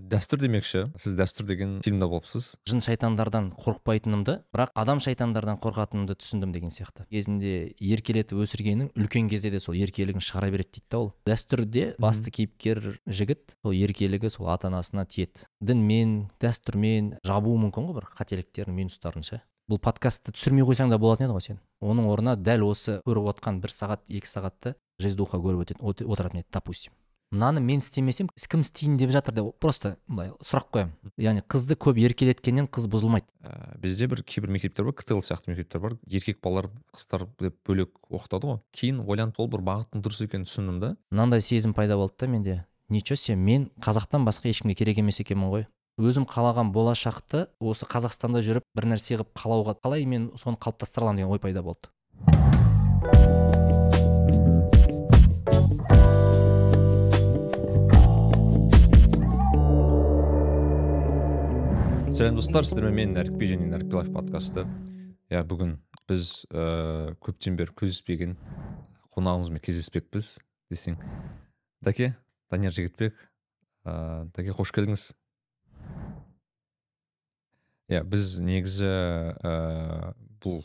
дәстүр демекші. Сіз дәстүр деген фильмде болыпсыз. Жын шайтандардан қорықпайтынымды бірақ адам шайтандардан қорқатынымды түсіндім деген сияқты. Кезінде еркелетіп өсіргенің үлкен кезде де сол еркелігін шығара береді дейді да ол. Дәстүрде басты кейіпкер жігіт сол еркелігі сол ата анасына тиеді. Дінмен дәстүрмен жабуы мүмкін ғой бір қателіктерін минустарын ше бұл подкастты түсірмей қойсаң да болатын еді ғой сен. Оның орнына дәл осы көріп отқан бір сағат екі сағатты жиздуха көріп өтетін отыратын еді допустим. Мынаны мен істемесем кім істейін деп жатыр деп просто былай сұрақ қоямын. Яғни қызды көп еркелеткеннен қыз бұзылмайды. Ә, бізде бір кейбір мектептер бар ктл сияқты мектептер бар. Еркек балалар қыздар деп бөлек оқытады ғой. Кейін ойланып ол бір бағыттың дұрыс екенін түсіндім да. Мынандай сезім пайда болды да менде. Ничего себе мен қазақтан басқа ешкімге керек емес екенмін ғой. Өзім қалаған болашақты осы қазақстанда жүріп бір нәрсе қылып қалауға қалай мен соны қалыптастыра аламын деген ой пайда болды. Сәлем достар. Сіздермен мен нәрікбе және нәрікбе лайф подкасты. Иә бүгін біз ә, көптен бері кездеспеген қонағымызбен кездеспекпіз десең. Дәке данияр жігітбек ә, дәке қош келдіңіз. Иә біз негізі ә, бұл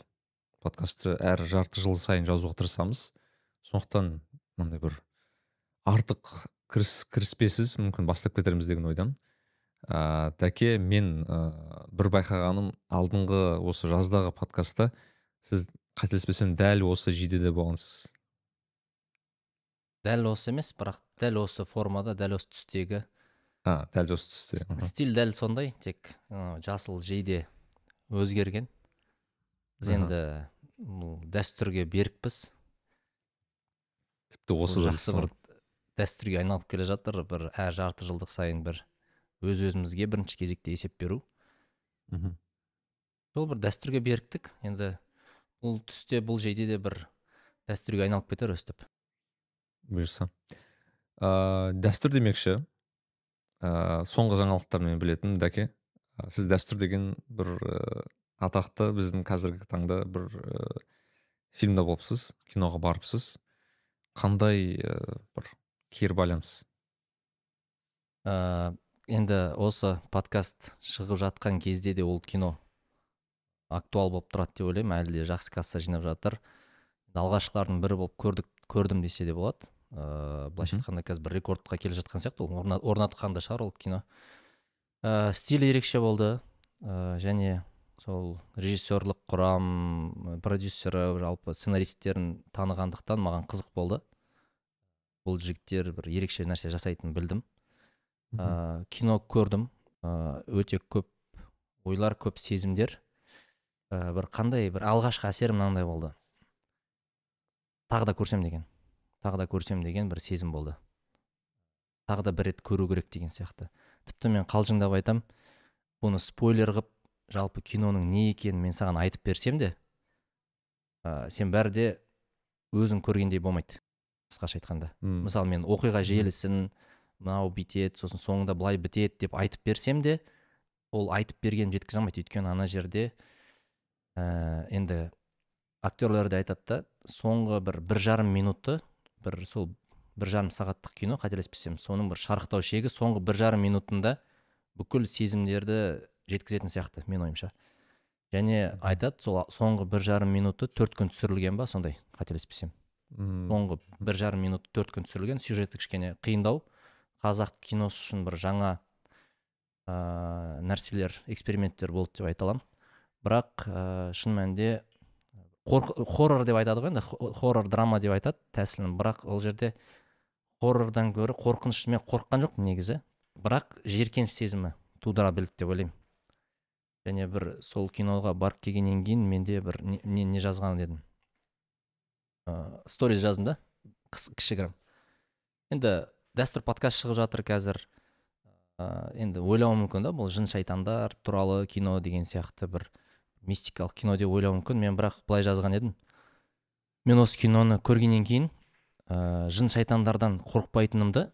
подкастты әр жарты жыл сайын жазуға тырысамыз. Сондықтан мынандай бір артық кіріс кіріспесіз мүмкін бастап кетерміз деген ойдамын. Ә, дәке мен ә, бір байқағаным алдыңғы осы жаздағы подкастта сіз қателеспесем дәл осы жидеде болғансыз. Дәл осы емес бірақ дәл осы формада дәл осы түстегі. А дәл осы түсте стиль дәл сондай тек жасыл жейде өзгерген. Біз енді бұл дәстүрге берікпіз. Тіпті осы жақсы бір дәстүрге айналып келе жатыр бір әр жарты жылдық сайын бір өз өзімізге бірінші кезекте есеп беру. Мхм. Сол бір дәстүрге беріктік. Енді бұл түсте бұл жейде де бір дәстүрге айналып кетер өстіп. Бұйырса. Ә, дәстүр демекші. Ә, соңғы жаңалықтармен білетін дәке ә, сіз дәстүр деген бір ә, атақты біздің қазіргі таңда бір ә, фильмде болыпсыз киноға барыпсыз. Қандай ә, бір кері байланыс? Ә, енді осы подкаст шығып жатқан кезде де ол кино актуал болып тұрады деп ойлаймын. Әлі де жақсы касса жинап жатыр. Алғашқылардың бірі болып көрдік көрдім десе де болады. Ыыы былайша айтқанда қазір бір рекордқа келе жатқан сияқты ол. Орнатқан да шығар ол кино. Ә, стилі ерекше болды. Ә, және сол режиссерлік құрам продюсері жалпы сценаристтерін танығандықтан маған қызық болды. Бұл жігіттер бір ерекше нәрсе жасайтынын білдім. Ә, кино көрдім. Ә, өте көп ойлар көп сезімдер. Ә, бір қандай бір алғашқы әсерім мынандай болды. Тағы да көрсем деген. Тағы да көрсем деген бір сезім болды. Тағы да бір рет көру керек деген сияқты. Тіпті мен қалжыңдап айтам бұны спойлер қылып жалпы киноның не екенін мен саған айтып берсем де ә, сен бәрі де өзің көргендей болмайды қысқаша айтқанда. Мысалы мен оқиға желісін мынау бүйтеді сосын соңында былай бітеді деп айтып берсем де ол айтып бергенін жеткізе алмайды. Өйткені ана жерде ә, енді актерлер де айтады да соңғы бір бір жарым минутты бір сол бір жарым сағаттық кино қателеспесем соның бір шарықтау шегі соңғы бір жарым минутында бүкіл сезімдерді жеткізетін сияқты мен ойымша. Және айтады сол соңғы бір жарым минуты төрт күн түсірілген ба сондай қателеспесем. Соңғы бір жарым минут төрт күн түсірілген сюжеті кішкене қиындау. Қазақ киносы үшін бір жаңа ә, нәрселер эксперименттер болды деп айта аламын. Бірақ ә, шын мәнінде хоррор деп айтады ғой енді хоррор драма деп айтады тәсілін. Бірақ ол жерде хоррордан гөрі қорқыныш мен қорыққан жоқпын негізі. Бірақ жиіркеніш сезімі тудыра білді деп ойлаймын. Және бір сол киноға барып келгеннен кейін менде бір не, не, не жазған едім. Ә, сториз жаздым да кішігірім. Енді дәстүр подкаст шығып жатыр қазір. Ә, енді ойлауы мүмкін да бұл жын шайтандар туралы кино деген сияқты бір мистикалық кино деп ойлауы мүмкін. Мен бірақ былай жазған едім. Мен осы киноны көргеннен кейін ә, жын шайтандардан қорықпайтынымды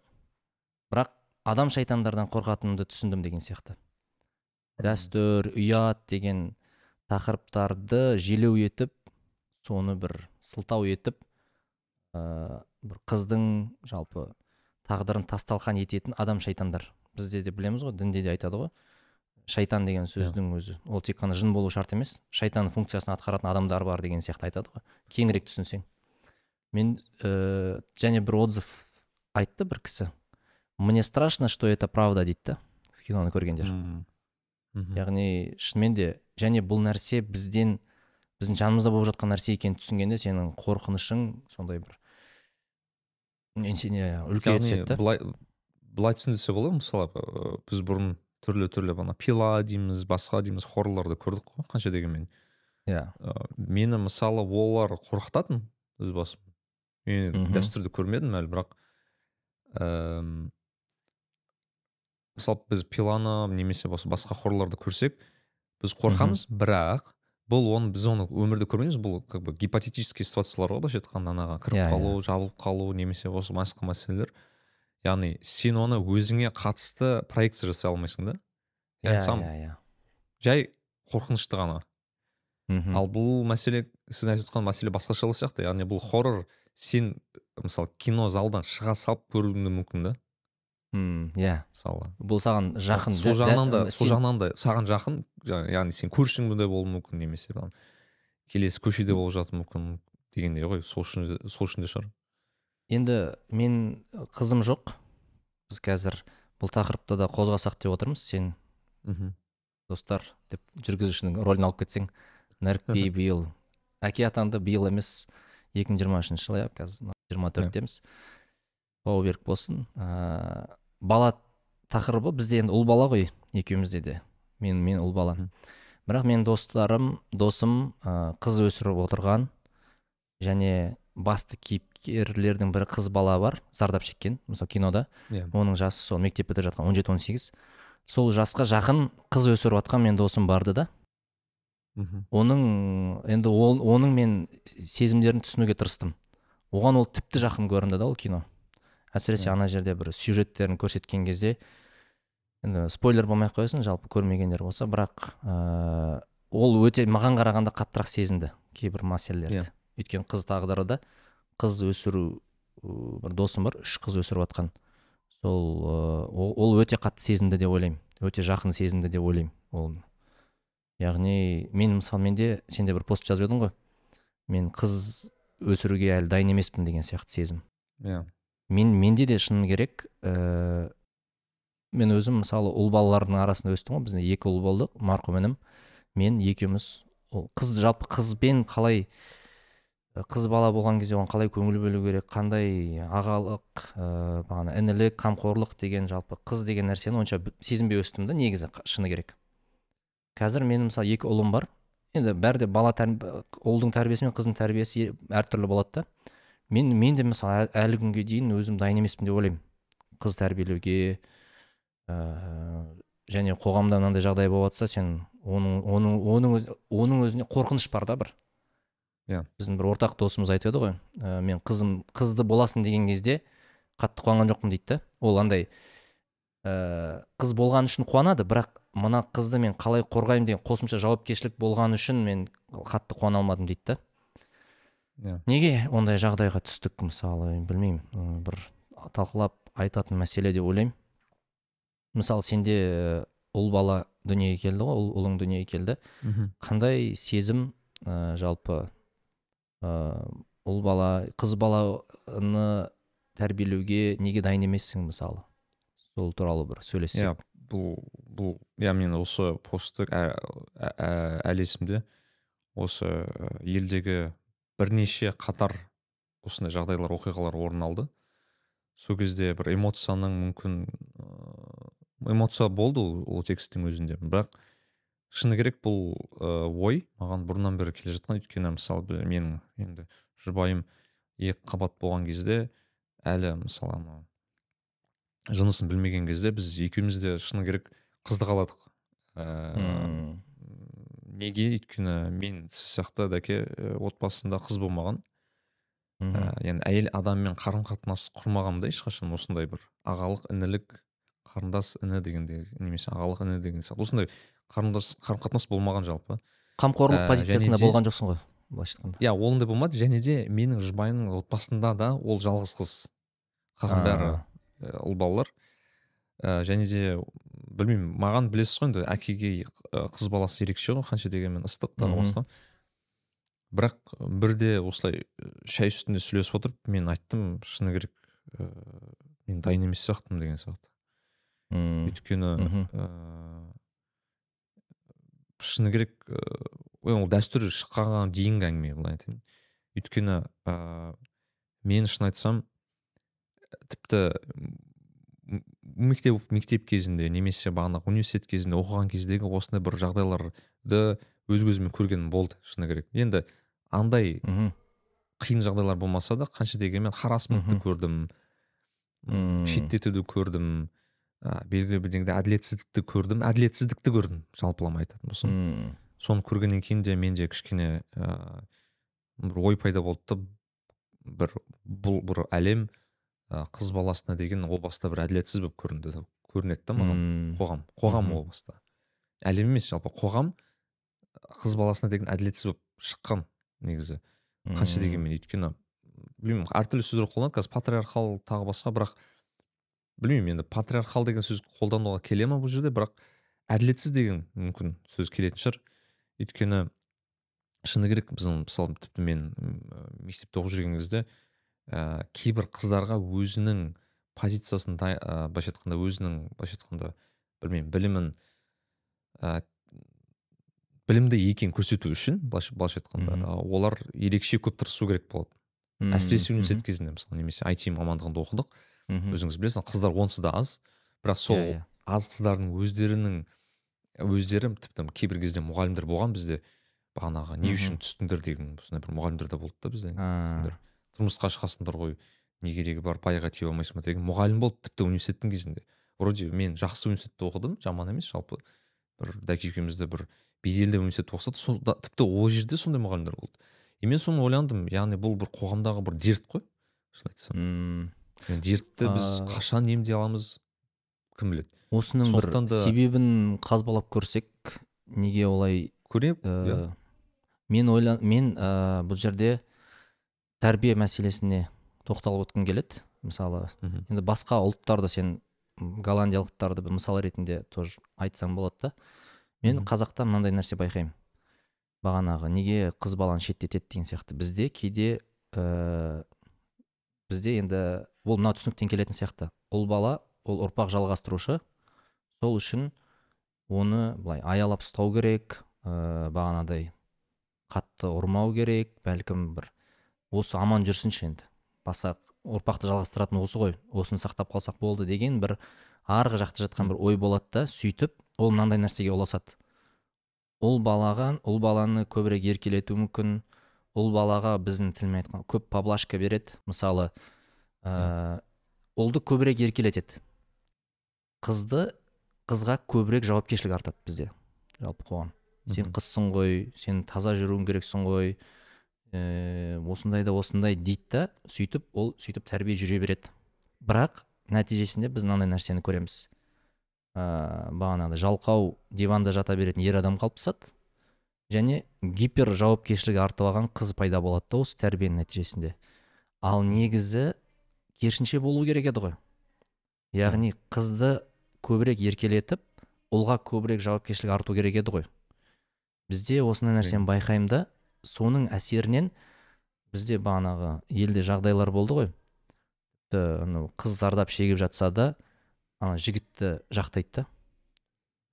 бірақ адам шайтандардан қорқатынымды түсіндім деген сияқты. Дәстүр ұят деген тақырыптарды желеу етіп соны бір сылтау етіп ә, бір қыздың жалпы тағдырын тасталқан ететін адам шайтандар. Бізде де білеміз ғой дінде де айтады ғой. Шайтан деген сөздің өзі. Ол тек қана жын болу шарт емес шайтан функциясын атқаратын адамдар бар деген сияқты айтады ғой. Кеңірек түсінсең. Мен ә, және бір отзыв айтты бір кісі. Мне страшно что это правда дейді да киноны көргендер. Яғни шынымен де және бұл нәрсе бізден біздің жанымызда болып жатқан нәрсе екенін түсінгенде сенің қорқынышың сондай бір сене үлкейе түседі яғни да былай былай түсіндірсе болады мысалы біз бұрын түрлі түрлі ана пила дейміз басқа дейміз хоррорларды көрдік қой қанша дегенмен. Иә. Мені мысалы олар қорқытатын өз басым. Мен дәстүрді көрмедім әлі бірақ мысалы біз пиланы немесе басқа хоррорларды көрсек біз қорқамыз бірақ бұл оны біз оны өмірде көрмейміз. Бұл как бы гипотетический ситуациялар ғой былайша айтқанда. Анаға кіріп Иә, иә. қалу жабылып қалу немесе осы басқа мәселелер. Яғни сен оны өзіңе қатысты проекция жасай алмайсың да. Иә сам иә иә. жай қорқынышты ғана. Мхм. ал бұл мәселе сіз айтып отқан мәселе басқашалау сияқты. Яғни бұл хоррор сен мысалы кино залдан шыға салып көруің де мүмкін да. М, иә. Мысалы. Бұл саған жақын сол жағынан да сол жағынан да саған жақын жа- яғни сен көршің де болуы мүмкін немесе там келесі көшеде болып жатуы мүмкін дегендей ғой сол үшін сол үшін де шығар. Енді мен қызым жоқ. Біз қазір бұл тақырыпты да қозғасақ деп отырмыз. Сен мхм. достар деп жүргізушінің рөлін алып кетсең нәрікби биыл әке атанды биыл емес 2023 жылы иә қазір жиырма төрттеміз бауы берік болсын ыыы бала тақырыбы бізде енді ұл бала ғой екеумізде де мен мен ұл бала Мгм. бірақ менің достарым досым ыыы қыз өсіріп отырған және басты кейіпкерлердің бірі қыз бала бар зардап шеккен мысалы кинода. Иә. Оның жасы сол мектеп бітіріп жатқан он жеті он сегіз. Сол жасқа жақын қыз өсіріп жатқан менің досым барды да. Мхм. Оның енді ол оның мен сезімдерін түсінуге тырыстым. Оған ол тіпті жақын көрінді да ол кино. Әсіресе ана жерде бір сюжеттерін көрсеткен кезде енді спойлер болмай ақ қойсын жалпы көрмегендер болса бірақ ыыы ол өте маған қарағанда қаттырақ сезінді кейбір мәселелерді Иә. өйткені қыз тағдыры да қыз өсіру бір досым бар үш қыз өсіріп жатқан. Сол ол- өте қатты сезінді деп ойлаймын. Өте жақын сезінді деп ойлаймын ол. Яғни мен мысалы менде сен де бір пост жазып едің ғой. Мен қыз өсіруге әлі дайын емеспін деген сияқты сезім. Иә. Мен менде де шыным керек. Ііі мен өзім мысалы ұл балалардың арасында өстім ғой бізде екі ұл болды марқұм інім. Мен екеуміз ол қыз жалпы қызбен қалай қыз бала болған кезде оған қалай көңіл бөлу керек қандай ағалық ыыы бағана інілік қамқорлық деген жалпы қыз деген нәрсені онша сезінбей өстім да негізі шыны керек. Қазір менің мысалы екі ұлым бар. Енді бәрі де бала ұлдың тәрбиесі мен қыздың тәрбиесі әртүрлі болады да. Мен мен де мысалы ә- әлі күнге дейін өзім дайын емеспін деп ойлаймын. Қыз тәрбиелеуге ыыы және қоғамда мынандай жағдай болып жатса сен оның оның оның өз, оның өзіне қорқыныш бар да бір. Иә. біздің бір ортақ досымыз айтып еді ғой ә, мен қызым қызды боласың деген кезде қатты қуанған жоқпын дейді да. Ол андай ә, қыз болған үшін қуанады бірақ мына қызды мен қалай қорғаймын деген қосымша жауапкершілік болған үшін мен қатты қуана алмадым дейді да иә. Неге ондай жағдайға түстік мысалы білмеймін бір талқылап айтатын мәселе деп ойлаймын. Мысалы сенде ұл бала дүниеге келді ғой ұл, ұлың дүниеге келді. Мхм. Қандай сезім ә, жалпы ә, ұл бала қыз баланы тәрбиелеуге неге дайын емессің мысалы? Сол туралы бір иә сөйлессек бұл бұл иә мен осы постты ә- ә- ә- әлі есімде осы елдегі бірнеше қатар осындай жағдайлар оқиғалар орын алды. Сол кезде бір эмоцияның мүмкін эмоция болды ол, тексттің өзінде. Бірақ шыны керек бұл ой маған бұрыннан бері келе жатқан. Өйткені мысалы менің енді жұбайым екі қабат болған кезде әлі мысалы анау жынысын білмеген кезде біз екеуміз де шыны керек қызды қаладық. Ыыы. Неге өйткені мен сіз сияқты дәке отбасында қыз болмаған. Мгм. ә, яғни әйел адаммен қарым қатынас құрмағанмын да ешқашан осындай бір ағалық інілік қарындас іні дегендей немесе ағалық іні деген сияқты осындай қарындас қарым қатынас болмаған жалпы. Қамқорлық ә, позициясында де- болған жоқсың ғой былайша айтқанда. Иә ол да болмады. Және де менің жұбайымның отбасында да ол жалғыз қыз. Қалған бәрі ұл балалар. Ә, және де білмеймін маған білесіз ғой енді әкеге қыз баласы ерекше ғой қанша дегенмен ыстық тағы басқа бірақ бірде осылай шай үстінде сөйлесіп отырып мен айттым шыны керек ыыы мен дайын емес сияқтымын деген сияқты. М, өйткені ыыы шыны керек ыыы ол дәстүр шыққанға дейінгі әңгіме былай айтайын. Өйткені ыыы мен шын айтсам тіпті мектеп мектеп кезінде немесе бағанағы университет кезінде оқыған кездегі осындай бір жағдайларды өз көзіммен көргенім болды шыны керек. Енді андай мгм. қиын жағдайлар болмаса да қанша дегенмен харасментті көрдім шеттетуді көрдім ә, белгілі бір деңгейде әділетсіздікті көрдім. Әділетсіздікті көрдім жалпылама айтатын болсам. Соны көргеннен кейін де менде кішкене ә, бір ой пайда болды да бір бұл бір әлем қыз баласына деген ол баста бір әділетсіз болып көрінді көрінеді да маған. Қоғам. Қоғам ол баста. Әлем емес жалпы қоғам қыз баласына деген әділетсіз болып шыққан негізі. Қанша дегенмен өйткені білмеймін әртүрлі сөздер қолданады. Қазір патриархал тағы басқа бірақ білмеймін енді патриархал деген сөз қолдануға келе ма бұл жерде? Бірақ әділетсіз деген мүмкін сөз келетін шығар. Өйткені шыны керек біздің мысалы тіпті мен мектепте оқып жүрген кезде ә, кейбір қыздарға өзінің позициясын ә, былайша айтқанда өзінің былайша айтқанда білмеймін білімін ә, білімді екенін көрсету үшін былайша айтқанда ә, олар ерекше көп тырысу керек болады әсіресе университет кезінде мысалы немесе айти мамандығында оқыдық. Өзіңіз білесіз қыздар онсыз да аз. Бірақ сол Иә, иә. аз қыздардың өздерінің өздері тіпті кейбір кезде мұғалімдер болған бізде бағанағы не үшін түстіңдер? деген сондай бір мұғалімдер де болды да бізде тұрмысқа шығасыңдар ғой. Не керегі бар байға тие алмайсыңдар деген мұғалім болды тіпті университеттің кезінде. Вроде мен жақсы университетте оқыдым жаман емес жалпы бір дәке екеуміз де бір беделді университетте сол да- тіпті ол жерде сондай мұғалімдер болды. И мен соны ойландым яғни бұл бір қоғамдағы бір дерт қой шын айтсам. М. Мен дертті біз қашан емдей аламыз кім біледі? Осының бір да- себебін қазбалап көрсек неге олай көрейік ә, мен ойла мен ә, бұл жерде тәрбие мәселесіне тоқталып өткім келеді. Мысалы енді басқа ұлттарды сен голландиялықтарды мысал ретінде тоже айтсаң болады да. Мен қазақта мынандай нәрсе байқаймын. Бағанағы неге қыз баланы шеттетеді деген сияқты. Бізде кейде ә, бізде енді ол мына түсініктен келетін сияқты. Ұл бала ол ұрпақ жалғастырушы. Сол үшін оны былай аялап ұстау керек ә, бағанадай қатты ұрмау керек бәлкім бір осы аман жүрсінші енді. Басқа ұрпақты жалғастыратын осы ғой. Осыны сақтап қалсақ болды деген бір арғы жақта жатқан бір ой болады да сөйтіп ол мынандай нәрсеге ұласады. Ұл балаған ұл баланы көбірек еркелету мүмкін. Ұл балаға біздің тілмен айтқан көп поблажка береді. Мысалы ә, ұлды көбірек еркелетеді. Қызды қызға көбірек жауапкершілік артады бізде жалпы қоғам. Сен қызсың ғой сен таза жүруің керексің ғой. Ә, осындай да осындай дейді да сөйтіп ол сөйтіп тәрбие жүре береді. Бірақ нәтижесінде біз мынандай нәрсені көреміз. Ә, бағанағыдай жалқау диванда жата беретін ер адам қалыптасады. Және гипер жауапкершілігі артып алған қыз пайда болады да осы тәрбиенің нәтижесінде. Ал негізі керісінше болу керек еді ғой. Яғни қызды көбірек еркелетіп ұлға көбірек жауапкершілік арту керек еді ғой. Бізде осындай нәрсені байқаймын да соның әсерінен бізде бағанағы елде жағдайлар болды ғой. Тіпті анау қыз зардап шегіп жатса да ана жігітті жақтайды да.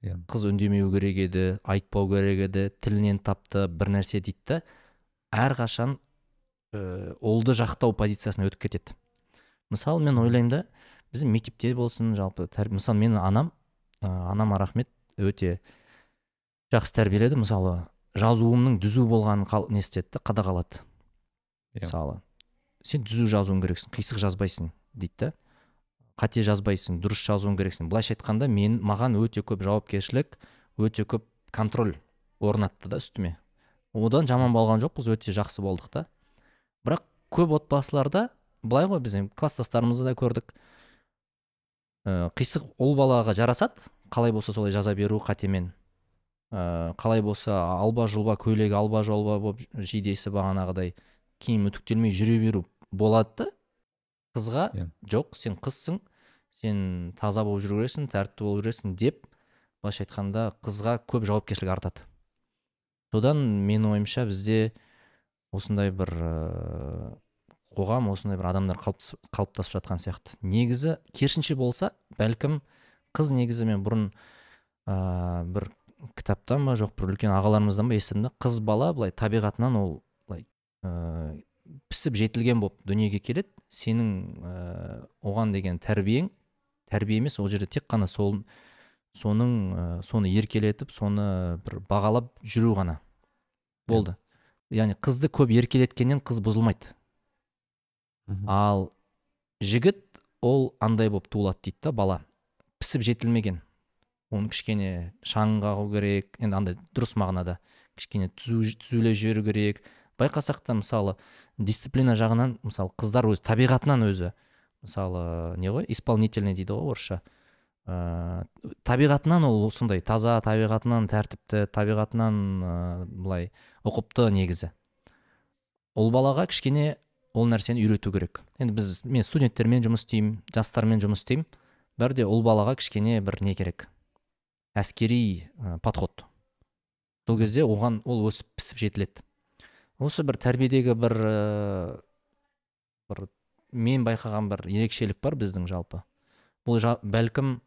Иә. қыз үндемеу керек еді айтпау керек еді тілінен тапты бір нәрсе дейді да. Әрқашан ә, ұлды жақтау позициясына өтіп кетеді. Мысалы мен ойлаймын да біздің мектепте болсын жалпы тәрбие мысалы менің анам ә, анама рахмет өте жақсы тәрбиеледі. Мысалы жазуымның түзу болғанын қал- не істеді да қадағалады Иә. мысалы сен түзу жазуың керексің қисық жазбайсың дейді да қате жазбайсың дұрыс жазуың керексің. Былайша айтқанда мен маған өте көп жауапкершілік өте көп контроль орнатты да үстіме. Одан жаман болған жоқпыз өте жақсы болдық та. Бірақ көп отбасыларда былай ғой біз енді класстастарымызды да көрдік. Ә, қисық ұл балаға жарасады қалай болса солай жаза беру қатемен. Ә, қалай болса алба жұлба көйлегі алба жұлба болып жейдесі бағанағыдай киім үтіктелмей жүре беру болады да? Қызға? Иә. жоқ сен қызсың сен таза болып жүру керексің тәртіпті болу керексің деп былайша айтқанда қызға көп жауапкершілік артады. Содан менің ойымша бізде осындай бір ыыы қоғам осындай бір адамдар қалыптас- қалыптасып жатқан сияқты. Негізі керісінше болса бәлкім қыз негізі мен бұрын ыыы бір кітаптан ба жоқ бір үлкен ағаларымыздан ба естідім да қыз бала былай табиғатынан ол былай ыыы пісіп жетілген болып дүниеге келеді. Сенің ыыы оған деген тәрбиең тәрбие емес ол жерде тек қана сол соның ә, соны еркелетіп соны бір бағалап жүру ғана болды. Яғни қызды көп еркелеткеннен қыз бұзылмайды. Мхм. ал жігіт ол андай болып туылады дейді да бала. Пісіп жетілмеген. Оны кішкене шаң қағу керек. Енді андай дұрыс мағынада. Кішкене түзу түзулеп жіберу керек. Байқасақ та мысалы дисциплина жағынан мысалы қыздар өзі табиғатынан өзі мысалы не ғой исполнительный дейді ғой орысша. Ыыы табиғатынан ол сондай таза табиғатынан тәртіпті табиғатынан ыыы былай ұқыпты негізі. Ұл балаға кішкене ол нәрсені үйрету керек. Енді біз мен студенттермен жұмыс істеймін жастармен жұмыс істеймін. Бәрде ұл балаға кішкене бір не керек? Әскери ә, подход. Сол кезде оған ол өсіп пісіп жетіледі. Осы бір тәрбиедегі бір ә, бір мен байқаған бір ерекшелік бар біздің жалпы. Бұл жа, бәлкім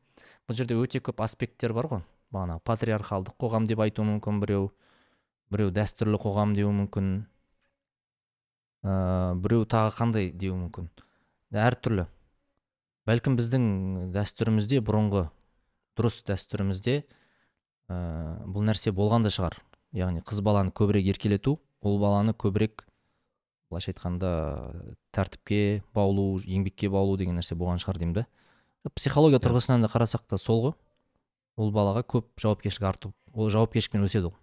бұл жерде өте көп аспекттер бар ғой. Бағанағы патриархалдық қоғам деп айтуы мүмкін біреу біреу дәстүрлі қоғам деуі мүмкін. Ә, біреу тағы қандай деуі мүмкін. Әртүрлі. Бәлкім біздің дәстүрімізде бұрынғы дұрыс дәстүрімізде ә, бұл нәрсе болған да шығар. Яғни қыз баланы көбірек еркелету ұл баланы көбірек былайша айтқанда тәртіпке баулу еңбекке баулу деген нәрсе болған шығар деймін да. Психология тұрғысынан да қарасақ та сол ғой. Ол балаға көп жауапкершілік арту ол жауапкершілікпен өседі ол.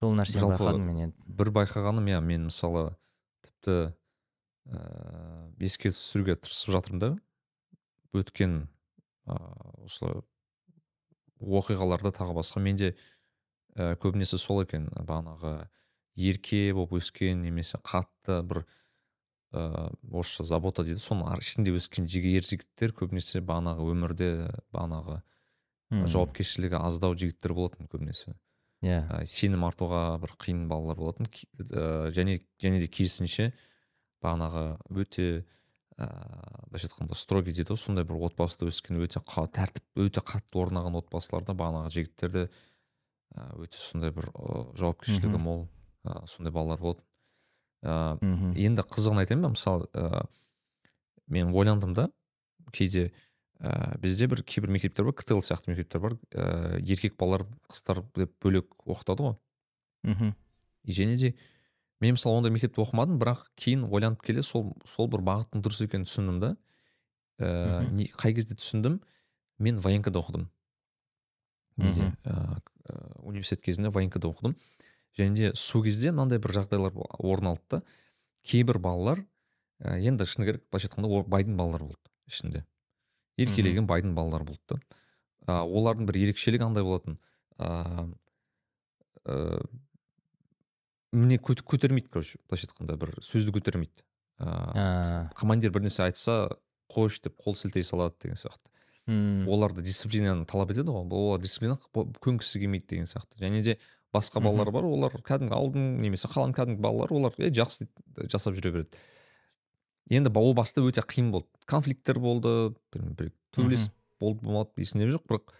Сол нәрсені байқадым мен енді. бір байқағаным иә мен мысалы тіпті ыыы еске түсіруге тырысып жатырмын да. Өткен ыыы осы оқиғаларды тағы басқа. Менде ә, көбінесе сол екен бағанағы ерке болып өскен немесе қатты бір ыыы орысша забота дейді. Соның ар- ішінде өскен ер жігіттер көбінесе бағанағы өмірде бағанағы Мм, жауапкершілігі аздау жігіттер болатын көбінесе. Иә. Ә, сенім артуға бір қиын балалар болатын. Ә, және және де керісінше бағанағы өте ыыы былайша айтқанда строгий дейді ғой сондай бір отбасыда өскен өте қа- тәртіп өте қатты орнаған отбасыларда бағанағы жігіттерде ә, өте сондай бір жауапкершілігі мол ә, сондай балалар болатын мхм енді қызығын айтайын ба? Мысалы ә, мен ойландым да кейде ә, бізде бір кейбір мектептер бар ктл сияқты мектептер бар. Ә, еркек балалар қыздар деп бөлек оқытады ғой. Мхм и және де мен мысалы ондай мектепте оқымадым бірақ кейін ойланып келе сол сол бір бағыттың дұрыс екенін түсіндім да. Ә, не, қай кезде түсіндім? Мен военкода оқыдым. Неде ә, университет кезінде военкода оқыдым. Және де сол кезде мынандай бір жағдайлар орын алды да. Кейбір балалар ә, енді шыны керек былайша айтқанда байдың балалары болды ішінде. Еркелеген байдың балалары болды да. Ә, олардың бір ерекшелігі андай болатын. Ә, ә, міне көт- көтермейді короче былайша айтқанда бір сөзді көтермейді. А, командир бір нәрсе айтса қойшы деп қол сілтей салады деген сияқты. М, оларды дисциплинаны талап етеді ғой олар дисциплина көнгісі келмейді деген сияқты. Және де басқа балалар бар олар кәдімгі ауылдың немесе қаланың кәдімгі балалары олар е жақсы дейді жасап жүре береді. Енді ол баста өте қиын болды. Конфликттер болды бір- төбелес болды болмады есімде жоқ бірақ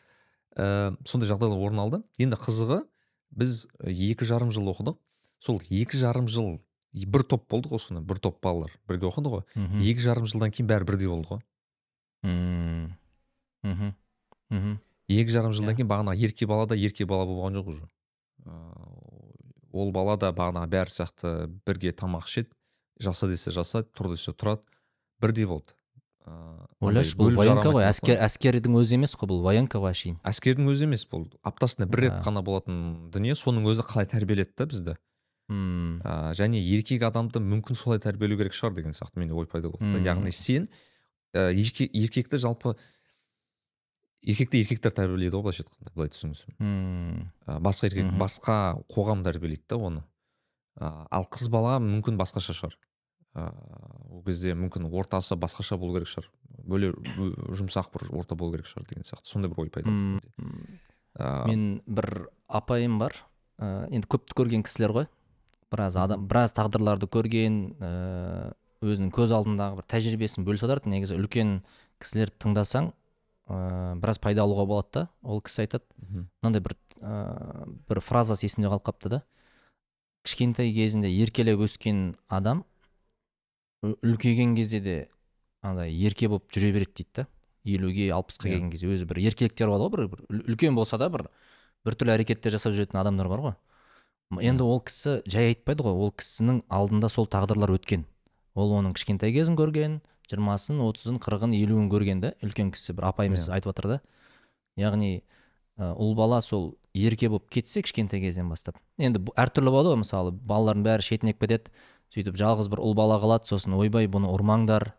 ә, сондай жағдайлар орын алды. Енді қызығы біз э, екі жарым жыл оқыдық. Сол екі жарым жыл бір топ болдық ғой сонда бір топ балалар. Бірге оқыды ғой. Мхм, екі жарым жылдан кейін бәрі бірдей болды ғой. Мхм, мхм. екі жарым жылдан Иә. кейін бағана ерке бала да ерке бала болған жоқ уже. Ол бала да бағана бәрі сияқты бірге тамақ ішеді жаса десе жасайды тұр десе тұрады бірдей болды. Ыыы, ойлашы бұл военка ғой әскер әскердің өзі емес қой бұл военка ғой әшейін. Әскердің өзі емес бұл аптасына бір рет Да. қана болатын дүние соның өзі қалай тәрбиеледі да бізді. М, ә, және еркек адамды мүмкін солай тәрбиелеу керек шығар деген сияқты менде ой пайда болды мм. яғни сен ә, ерке- еркекті жалпы еркекті еркектер тәрбиелейді ғой былайша айтқанда былай түсінсем ә, басқа еркек Мгм. басқа қоғам тәрбиелейді да оны. Ә, ал қыз бала мүмкін басқаша шығар. Ә, ол кезде мүмкін ортасы басқаша болу керек шығар. Бөле бө- жұмсақ бір орта болу керек шығар деген сияқты. Сондай бір ой пайда болды мен бір апайым бар. Ә, енді көпті көрген кісілер ғой. Біраз адам біраз тағдырларды көрген өзінің көз алдындағы бір тәжірибесін бөлісе отырады. Негізі үлкен кісілерді тыңдасаң ә, біраз пайда алуға болады да ол кісі айтады. Мынандай бір ә, бір фразасы есімде қалып қапты да. Кішкентай кезінде еркелеп өскен адам үлкейген кезде де андай ерке болып жүре береді дейді да. елуге алпысқа Иә. келген кезде өзі бір еркеліктер болады ғой бір, бір үл- үлкен болса да бір біртүрлі әрекеттер жасап жүретін адамдар бар ғой. Енді ол кісі жай айтпайды ғой ол кісінің алдында сол тағдырлар өткен. Ол оның кішкентай кезін көрген жиырмасын отызын қырығын елуін көрген да үлкен кісі бір апайымыз Иә. айтып жатыр да яғни ұл бала сол ерке болып кетсе кішкентай кезден бастап. Енді әртүрлі болады ғой мысалы балалардың бәрі шетінеп кетеді сөйтіп жалғыз бір ұл бала қалады сосын ойбай бұны ұрмаңдар.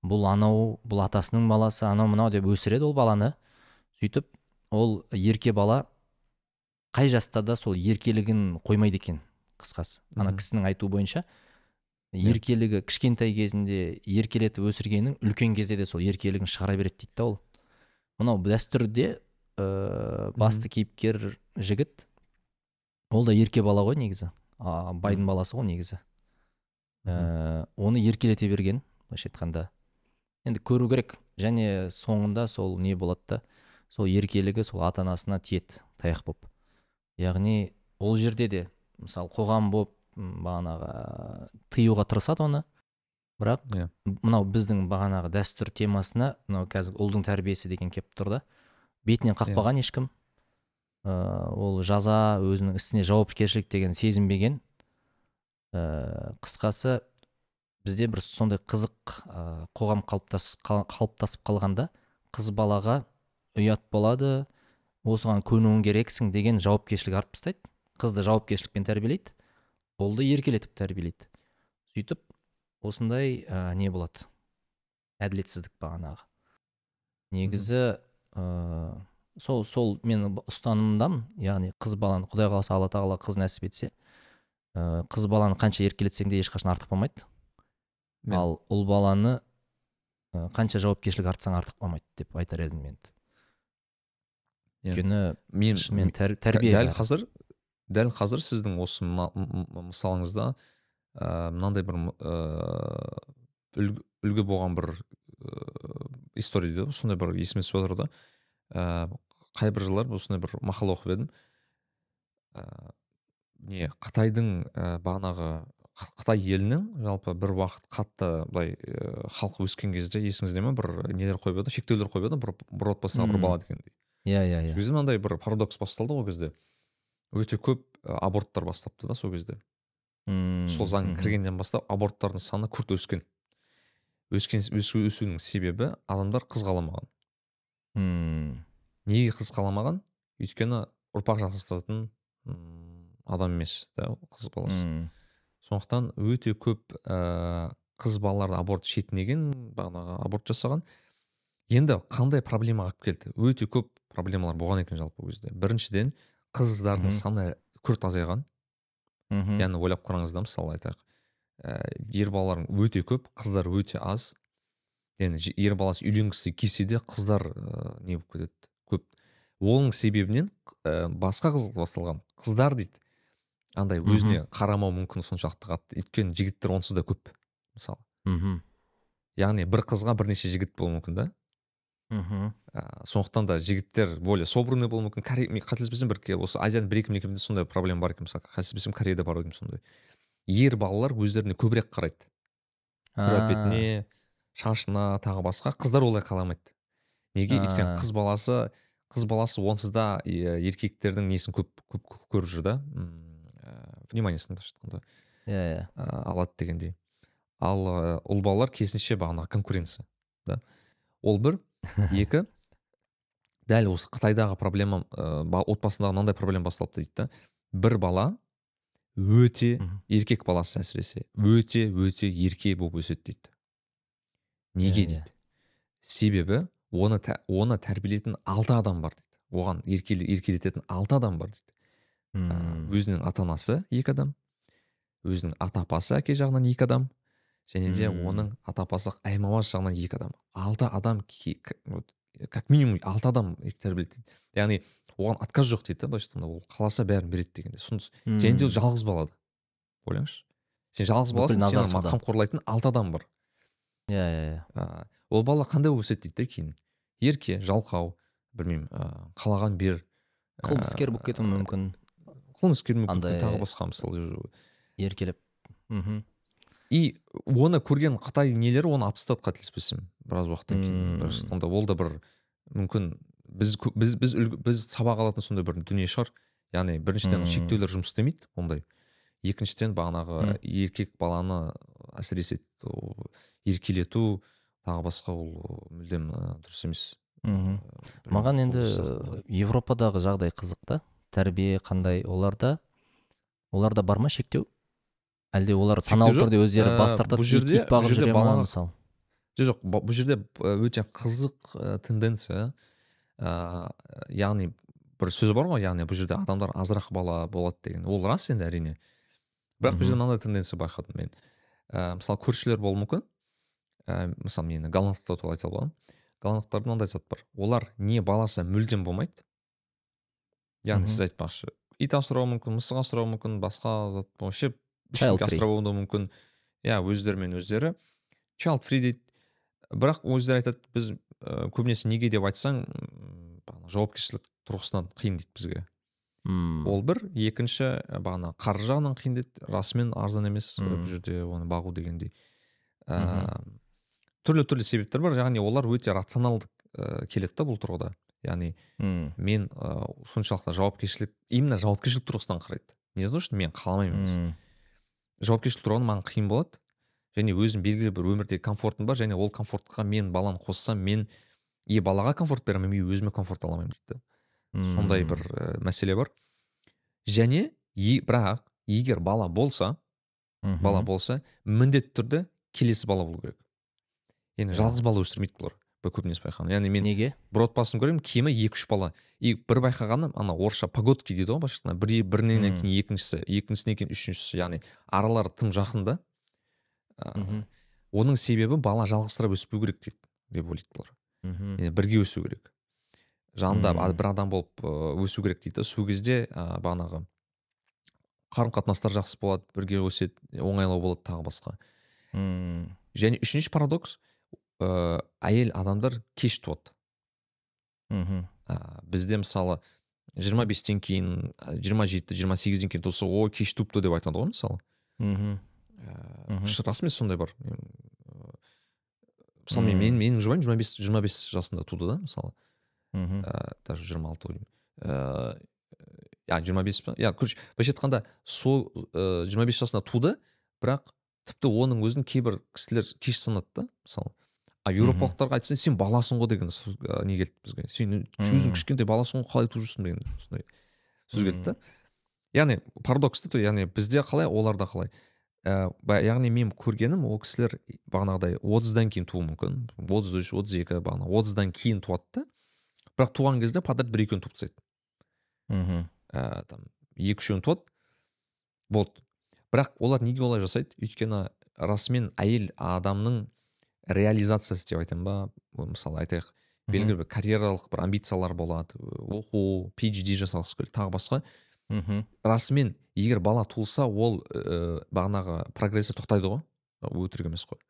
Бұл анау бұл атасының баласы анау мынау деп өсіреді ол баланы. Сөйтіп ол ерке бала қай жаста да сол еркелігін қоймайды екен қысқасы. Ана кісінің айтуы бойынша Иә. еркелігі кішкентай кезінде еркелетіп өсіргенің үлкен кезде де сол еркелігін шығара береді дейді да ол. Мынау дәстүрде ә, басты кейіпкер жігіт ол да ерке бала ғой негізі. А, байдың баласы ғой негізі. Ә, оны еркелете берген былайша айтқанда. Енді көру керек. Және соңында сол не болады да сол еркелігі сол ата анасына тиеді таяқ болып яғни ол жерде де мысалы қоғам болып бағанағы тыюға тырысады оны. Бірақ Иә. мынау біздің бағанағы дәстүр темасына мынау қазір ұлдың тәрбиесі деген келіп тұр да. Бетінен қақпаған ешкім. Ә, ол жаза өзінің ісіне жауапкершілік деген сезінбеген. Ә, қысқасы бізде бір сондай қызық ә, қоғам қалыптас, қал- қалыптасып қалғанда қыз балаға ұят болады осыған көнуің керексің деген жауапкершілік артып тастайды. Қызды жауапкершілікпен тәрбиелейді. Ұлды еркелетіп тәрбиелейді. Сөйтіп осындай ә, не болады? Әділетсіздік бағанағы негізі ә, сол сол менің б- ұстанымдамын. Яғни қыз баланы құдай қаласа алла тағала қыз нәсіп етсе ә, қыз баланы қанша еркелетсең де ешқашан артық болмайды. Мен- ал ұл баланы ә, қанша жауапкершілік артсаң артық болмайды деп айтар едім мен. Иә. Өйткені мен шынымен тәрбие дәл қазір дәл қазір сіздің осы мысалыңызда ә, мынандай бір м- ә, үлгі, болған бір ә, история дейді ғой. Сондай бір есіме түсіп отыр да. Ә, қай бір жылдар осындай бір мақала оқып едім. Ә, не қытайдың ә, бағанағы қытай елінің жалпы бір уақыт қатты былай халқы өскен кезде есіңізде ме? Бір нелер қойып еді? Шектеулер қойып еді? Бір, бір отбасыға бір бала дегендей. Иә иә сол иә. Кезде мынандай бір парадокс басталды ғой ол кезде өте көп аборттар бастапты да сол кезде. Мм, сол заң кіргеннен бастап аборттардың саны күрт өскен. Өскен өсу, өсуінің себебі адамдар қыз қаламаған Мм, неге қыз қаламаған өйткені ұрпақ жасататын адам емес да қыз баласы. Мм, сондықтан өте көп ә, қыз балаларды аборт шетінеген бағанағы аборт жасаған. Енді қандай проблема алып келді? Өте көп проблемалар болған екен жалпы ол кезде. Біріншіден қыздардың саны күрт азайған. Мгм. яғни ойлап қараңыз да мысалы айтайық ә, ер балалар өте көп қыздар өте аз. Яғни ер баласы үйленгісі келсе де қыздар ә, не болып кетеді? Көп. Оның себебінен ә, басқа қыз басталған қыздар дейді андай өзіне қарамау мүмкін соншалықты қатты. Өйткені жігіттер онсыз да көп мысалы. Мхм. Яғни бір қызға бірнеше жігіт болуы мүмкін да. Мхм. Ә, сондықтан да жігіттер более собранный болуы мүмкін. Корей мен қателеспесем бір осы азияның бір екі мемлекетінде сондай проблема бар екен мысалы қателеспесем кореяда бар деймін сондай. Ер балалар өздеріне көбірек қарайды. Әлпетіне шашына тағы басқа. Қыздар олай қаламайды неге? Өйткені қыз баласы қыз баласы онсыз да еркектердің несін көп көп, көп көріп жүр да? Ә, вниманиесін былайша айтқанда иә иә. Алады дегендей. Ал ұл балалар керісінше бағанағы конкуренция да? Ол бір. Екі дәл осы қытайдағы проблема ә, ба- отбасындағы мынандай проблема басталыпты дейді да. Бір бала өте еркек баласы әсіресе. Өте өте ерке болып өседі дейді. Неге Иә, иә. дейді себебі оны тә- оны тәрбиелейтін алты адам бар дейді. Оған еркеле- еркелететін алты адам бар дейді. Өзінің ата анасы екі адам өзінің ата апасы әке жағынан екі адам және де оның ата апасы жағынан екі адам. Алты адам как минимум алты адам тәрбиелейді дейді. Яғни оған отказ жоқ дейді да былайша айтқанда ол қаласа бәрін береді дегенде. Сонда- және де ол жалғыз бала да ойлаңызшы. Сен жалғыз баласың сені қамқорлайтын алты адам бар. Иә иә иә. Ол бала қандай өседі дейді да кейін? Ерке жалқау білмеймін ә, қалаған бер қылмыскер болып кетуі мүмкін. қылмыскер мүмкін тағы басқа мысалы еркелеп. Мхм. И оны көрген қытай нелері оны алып тастады қателеспесем біраз уақыттан кейін. Былайша айтқанда ол да бір мүмкін біз біз біз үлгі- біз сабақ алатын сондай бір дүние шығар. Яғни біріншіден шектеулер жұмыс істемейді ондай. Екіншіден бағанағы еркек баланы әсіресе еркелету тағы басқа ол мүлдем дұрыс емес. Мхм. Маған енді европадағы жағдай қызық та. Тәрбие қандай? Оларда оларда бар ма шектеу? Әлде олар саналы түрде өздері бас Ә, тартады бұл жерде- ит бағып бұл жерде жүре ма баланы- мысалы? жоқ бұл жерде ә, өте қызық ә, тенденция. Ә, яғни бір сөз бар ғой яғни бұл жерде адамдар азырақ бала болады деген. Ол рас енді әрине. Бірақ бұл жерде мынандай тенденция байқадым мен. Ә, мысалы көршілер болуы мүмкін. Ә, мысалы мен голландтықтар туралы айта аламын. Голландтықтарда мынандай зат бар. Олар не баласы мүлдем болмайды. Яғни сіз айтпақшы ит асырауы мүмкін мысық асырауы мүмкін басқа зат вообще Free. асырауы да мүмкін. Иә өздерімен өздері. Child free дейді бірақ өздері айтады біз ә, көбінесе неге деп айтсаң жауапкершілік тұрғысынан қиын дейді бізге Мм. ол бір. Екінші бағана қаржы жағынан қиын дейді. Расымен арзан емес бұл жерде оны бағу дегендей. Ә, түрлі түрлі себептер бар. Яғни олар өте рационалды ә, келеді да бұл тұрғыда. Яғни Мм. мен ә, соншалықты жауапкершілік именно жауапкершілік тұрғысынан қарайды. Не то что мен қаламаймын емес. Жауапкершілік тұрғыдан маған қиын болады. Және өзім белгілі бір өмірде комфортым бар. Және ол комфортқа мен баланы қоссам мен и балаға комфорт бере алмаймын и өзіме комфорт ала алмаймын дейді. Да сондай бір ә, мәселе бар. Және е, бірақ егер бала болса бала болса міндетті түрде келесі бала болу керек. Енді жалғыз бала өсірмейді бұлар. Көбінесе байқағаным яғни мен неге? бір отбасын көремін кемі екі үш бала. И бір байқағаным ана орысша погодки дейді ғой былайша бір бірінен кейін екіншісі екіншісінен кейін үшіншісі яғни аралары тым жақын да. Оның себебі бала жалғызсырап өспеу керек дейді деп ойлайды бұлар. Мхм. Бірге өсу керек. Жанында бір адам болып өсу керек дейді сол кезде ә, бағанағы қарым қатынастар жақсы болады бірге өседі оңайлау болады тағы басқа. Мм. және үшінші парадокс ыыы әйел адамдар кеш туады. Мхм. Ә, бізде мысалы 25-тен кейін ә, 27 28-ден кейін туса ой кеш туыпты деп айтады ғой мысалы. Мхм. Ә, Мгм. ш- рас емес сондай бар. Ә, мысалы мен Мм. мен- менің жұбайым 25 25 жасында туды да мысалы. Мхм. Ә, даже 26 ойлаймын ә, я 25 па иә короче былайша айтқанда сол ә, 25 жасында туды бірақ тіпті оның өзін кейбір кісілер кеш санады да мысалы. А еуропалықтарға айтса сен баласың ғой деген сөз, ә, не келді бізге? Сен өзің кішкентай баласың ғой қалай туып жүрсің деген сондай сөз келді да. Яғни парадокс яғни бізде қалай оларда қалай. Ә, яғни мен көргенім ол кісілер бағанағыдай отыздан кейін тууы мүмкін. Отыз үш отыз екі бағана отыздан кейін туады да. Бірақ туған кезде подряд бір екеуін туып тастайды. Мхм ә, там екі үшеуін туады. Болды бірақ олар неге олай жасайды? Өйткені расымен әйел адамның реализациясы деп айтайын ба? Мысалы айтайық белгілі бір карьералық бір амбициялар болады оқу PhD жасағысы келеді тағы басқа. Мхм расымен егер бала туылса ол ә, бағанағы прогрессі тоқтайды ғой. Өтірік емес қой.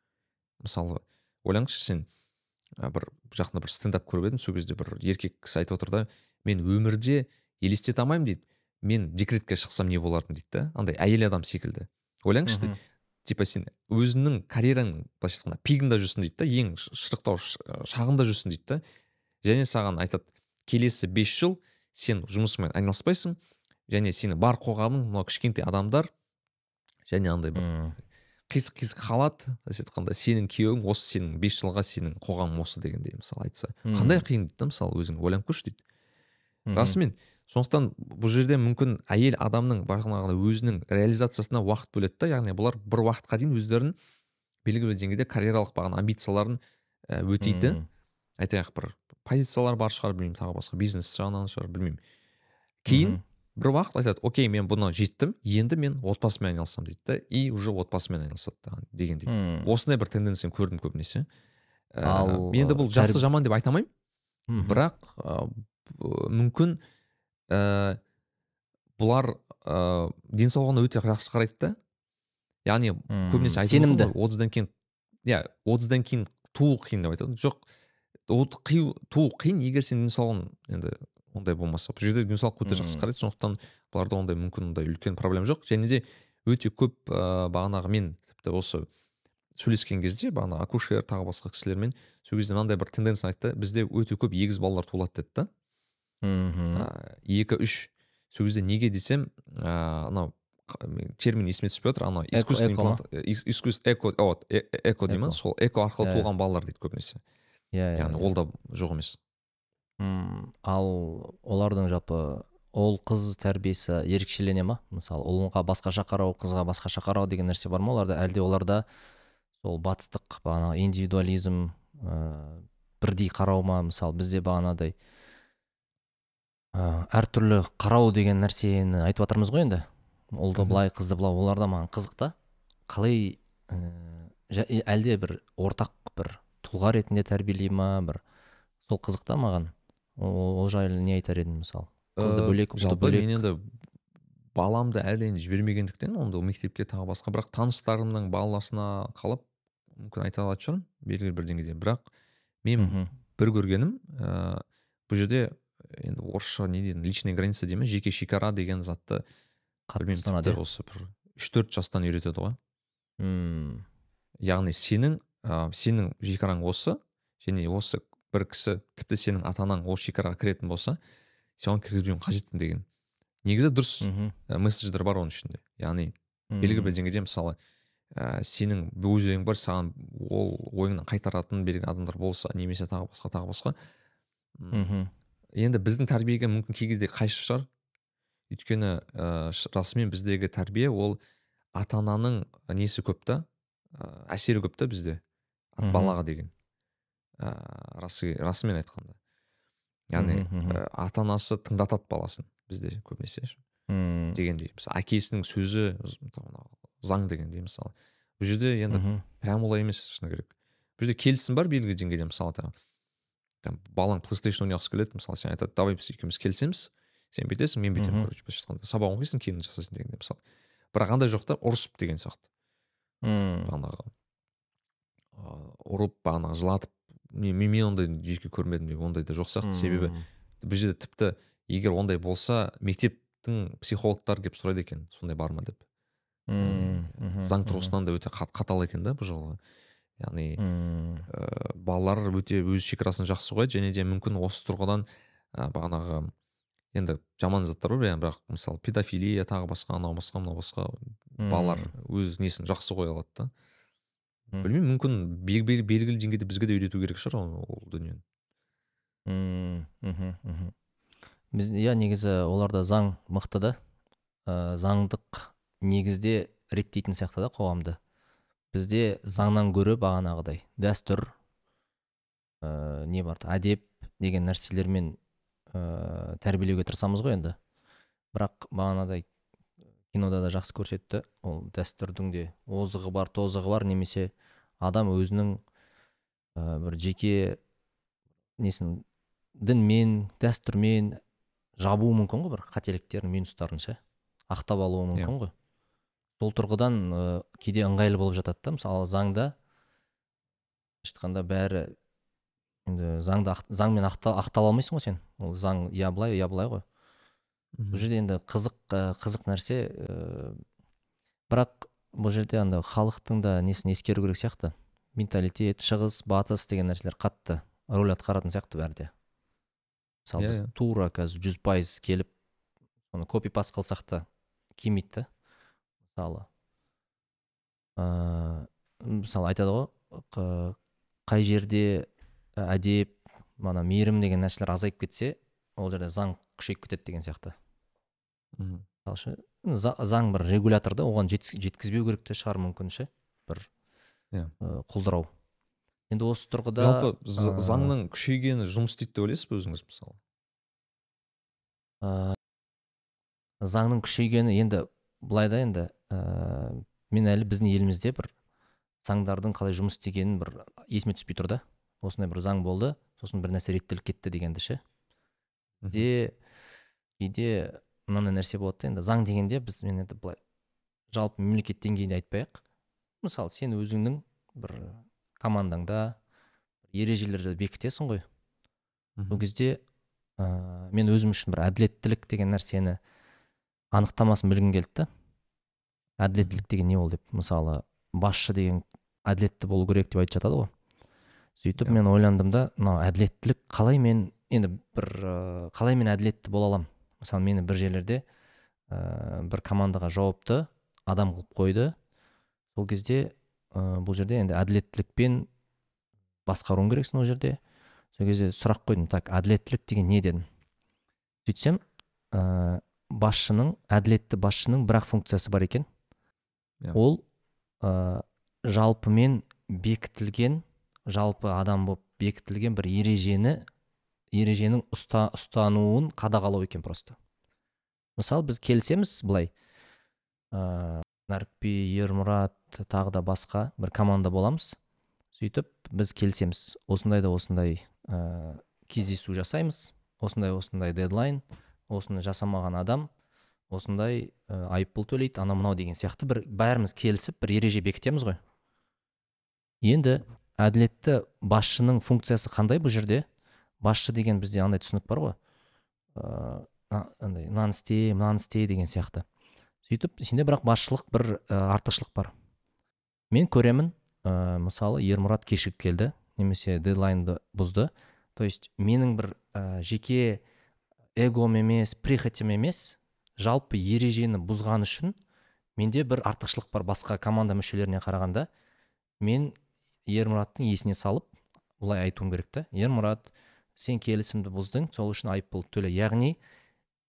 Мысалы ойлаңызшы сен ә, бір жақында бір стендап көріп едім сол кезде бір еркек кісі айтып отыр да мен өмірде елестете алмаймын дейді. Мен декретке шықсам не боларын дейді да андай әйел адам секілді. Ойлаңызшы типа сен өзіңнің карьераң былайша айтқанда пигында жүрсің дейді да ең шырықтау шағында жүрсің дейді да. Және саған айтады келесі бес жыл сен жұмысыңмен айналыспайсың және сені бар қоғамың мынау кішкентай адамдар және андай бір қисық қисық халат былайша айтқанда сенің күйеуің осы сенің бес жылға сенің қоғамың осы дегендей мысалы айтса. Қандай қиын дейді да мысалы өзің ойланып көрші дейді. Расымен сондықтан бұл жерде мүмкін әйел адамның бағанағыдай өзінің реализациясына уақыт бөледі да. Яғни бұлар бір уақытқа дейін өздерін белгілі бір деңгейде карьералық бағана амбицияларын ә, өтейді айтайық бір позициялар бар шығар білмеймін тағы басқа бизнес жағынан шығар білмеймін. Кейін бір уақыт айтады окей мен бұны жеттім енді мен отбасыммен айналысамын дейді да. И уже отбасымен айналысады дегендей. М, осындай бір тенденцияны көрдім көбінесе. Ә, Ал, енді бұл жақсы жаман деп айта алмаймын. Бірақ ә, мүмкін ә, бұлар ә, денсаулығына өте жақсы қарайды да. Яғни көбінесе айтып сенімді. отыздан кейін иә отыздан кейін туу қиын деп айтады. Жоқ от қию туу қиын егер сен денсаулығың енді ондай болмаса. Бұл жерде денсаулыққа өте жақсы қарайды сондықтан бұларда ондай мүмкін ондай үлкен проблема жоқ. Және де өте көп ә, бағанағы мен тіпті осы сөйлескен кезде бағана акушер тағы басқа кісілермен сол кезде мынандай бір тенденция айтты. Бізде өте көп егіз балалар туылады деді да. Мхм. ә, екі үш сол кезде неге десем ә, анау термин есіме түспей жатыр анау искусственный эко имплант э, эко вот, э- э- эко дей ма сол эко арқылы Иә, иә. туылған балалар дейді көбінесе. Иә иә яғни ол да жоқ емес. Ал олардың жалпы ол қыз тәрбиесі ерекшелене ма? Мысалы ұлға басқаша қарау қызға басқаша қарау деген нәрсе бар ма оларда? Әлде оларда сол батыстық бағанағы индивидуализм ә, бірдей қарау ма? Мысалы бізде бағанадай ә, әртүрлі қарау деген нәрсені айтып жатырмыз ғой енді. Ұлды былай қызды былай оларда маған қызық та. Қалай ә, әлде бір ортақ бір тұлға ретінде тәрбиелей ма? Бір сол қызық та маған. Ол, жайлы не айтар едің мысалы қызды Ә, бөлек ұлды бөлек. мен енді баламды әлі енді жібермегендіктен онда мектепке тағы басқа бірақ таныстарымның баласына қалап мүмкін айта алатын шығармын белгілі бір деңгейде. Бірақ мен бір көргенім ә, бұл жерде енді орысша не дейді личная граница дей ма жеке шекара деген затты білмеймін тіпті иә? осы бір үш төрт жастан үйретеді ғой. М, яғни сенің ә, сенің шекараң осы және осы бір кісі тіпті сенің ата анаң ол шекараға кіретін болса сен оны кіргізбеуің қажет деген. Негізі дұрыс ә, месседждер бар оның ішінде. Яғни белгілі бір деңгейде мысалы ә, сенің өз ойың бар саған ол ойыңнан қайтаратын белгілі адамдар болса немесе тағы басқа тағы басқа мхм, енді біздің тәрбиеге мүмкін кей кезде қайшы шығар. Өйткені ә, расымен біздегі тәрбие ол ата ананың несі көп та? Ә, әсері көп та бізде? Ат- балаға деген. Ә, расы, расымен айтқанда. Яғни ә, ата анасы тыңдатады баласын бізде көбінесе дегендей мысалы әкесінің сөзі заң дегендей мысалы. Бұл жерде енді прям олай емес шыны керек. Бұл жерде келісім бар белгілі деңгейде мысалы там, балаң плейстейшн ойнағысы келеді мысалы сен айтады давай біз екеуміз келісеміз сен бүйтесің мен бүйтемін короче былайша айтқанда сабағын оқисың кейін жасайсың дегендей мысалы. Бірақ андай жоқ та ұрысып деген сияқты. М, бағанағы ұрып бағанағы жылатып мен, мен мен ондай жеке көрмедім деп ондай да жоқ сияқты. Себебі бұл жерде тіпті егер ондай болса мектептің психологтары келіп сұрайды екен сондай бар ма? деп. Заң тұрғысынан да өте қат- қатал екен да бұл жолы яғни ә, балалар өте өз шекарасын жақсы қояды және де мүмкін осы тұрғыдан ә, бағанағы енді жаман заттар бар бірақ мысалы педофилия тағы басқа анау басқа мынау басқа балалар өз несін жақсы қоя алады да. Білмеймін мүмкін бел- бел- белгілі деңгейде бізге де үйрету керек шығар ол, дүниені. Мхм, мхм. біз иә негізі оларда заң мықты да. Ә, заңдық негізде реттейтін сияқты да қоғамды. Бізде заңнан гөрі бағанағыдай дәстүр ә, не бар әдеп деген нәрселермен ә, тәрбиелеуге тырысамыз ғой енді. Бірақ бағанадай кинода да жақсы көрсетті. Ол дәстүрдің де озығы бар тозығы бар. Немесе адам өзінің ә, бір жеке несін дінмен дәстүрмен жабуы мүмкін ғой бір қателіктерін минустарын ше ақтап алуы Иә. мүмкін ғой. Сол тұрғыдан ә, кейде ыңғайлы болып жатады да мысалы заңда былайша айтқанда бәрі енді заңды ақ- заңмен ақта, ақтала алмайсың ғой сен. Ол заң я былай я былай ғой. Бұл жерде енді қызық ә, қызық нәрсе ә, бірақ бұл жерде анда халықтың да несін ескеру керек сияқты. Менталитет шығыс батыс деген нәрселер қатты рөл атқаратын сияқты бәрі де. Мысалы Иә, біз иә. тура қазір жүз пайыз келіп соны копи паст қылсақ та келмейді да. Мысалы ыыы мысалы айтады ғой қай жерде әдеп мана мейірім деген нәрселер азайып кетсе ол жерде заң күшейіп кетеді деген сияқты. Мысалы заң бір регулятор да оған жеткіз- жеткізбеу керек те шығар мүмкін ше бір Иә. құлдырау. Енді осы тұрғыда жалпы заңның күшейгені жұмыс істейді деп ойлайсыз ба өзіңіз мысалы? Ә, заңның күшейгені енді былай да енді ә, мен әлі біздің елімізде бір заңдардың қалай жұмыс істегенін бір есіме түспей тұр да. Осындай бір заң болды сосын бір нәрсе реттеліп кетті дегенді ше. Де кейде мынандай нәрсе болады да енді заң дегенде біз мен енді былай жалпы мемлекет деңгейінде айтпай-ақ мысалы сен өзіңнің бір командаңда ережелерді бекітесің ғой. Сол кезде ә, мен өзім үшін бір әділеттілік деген нәрсені анықтамасын білгім келді да. Әділеттілік деген не ол деп мысалы басшы деген әділетті болу керек деп айтып жатады ғой. Сөйтіп мен ойландым да мынау әділеттілік қалай мен енді бір ә, қалай мен әділетті бола аламын? Мысалы мені бір жерлерде ә, бір командаға жауапты адам қылып қойды. Сол кезде ә, бұл жерде енді әділеттілікпен басқаруың керексің ол жерде. Сол кезде сұрақ қойдым так әділеттілік деген не? дедім. Сөйтсем ә, басшының әділетті басшының бір ақ функциясы бар екен. Иә. ол ә, жалпымен бекітілген жалпы адам болып бекітілген бір ережені ереженің ұста, ұстануын қадағалау екен просто. Мысалы біз келісеміз былай ә, нәрікби ермұрат тағы да басқа бір команда боламыз. Сөйтіп біз келісеміз. Осындай да осындай ә, кездесу жасаймыз. Осындай осындай дедлайн. Осыны жасамаған адам осындай ә, айыппұл төлейді анау мынау деген сияқты бір бәріміз келісіп бір ереже бекітеміз ғой. Енді әділетті басшының функциясы қандай бұл жерде? Басшы деген бізде андай түсінік бар ғой. Андай мынаны істе мынаны істе деген сияқты. Сөйтіп сенде бірақ басшылық бір ә, артықшылық бар. Мен көремін ә, мысалы ермұрат кешігіп келді немесе дедлайнды бұзды. То есть менің бір ә, жеке эгом емес прихотьем емес жалпы ережені бұзған үшін менде бір артықшылық бар. Басқа команда мүшелеріне қарағанда мен ермұраттың есіне салып былай айтуым керек та. Ермұрат сен келісімді бұздың сол үшін айыппұл төле. Яғни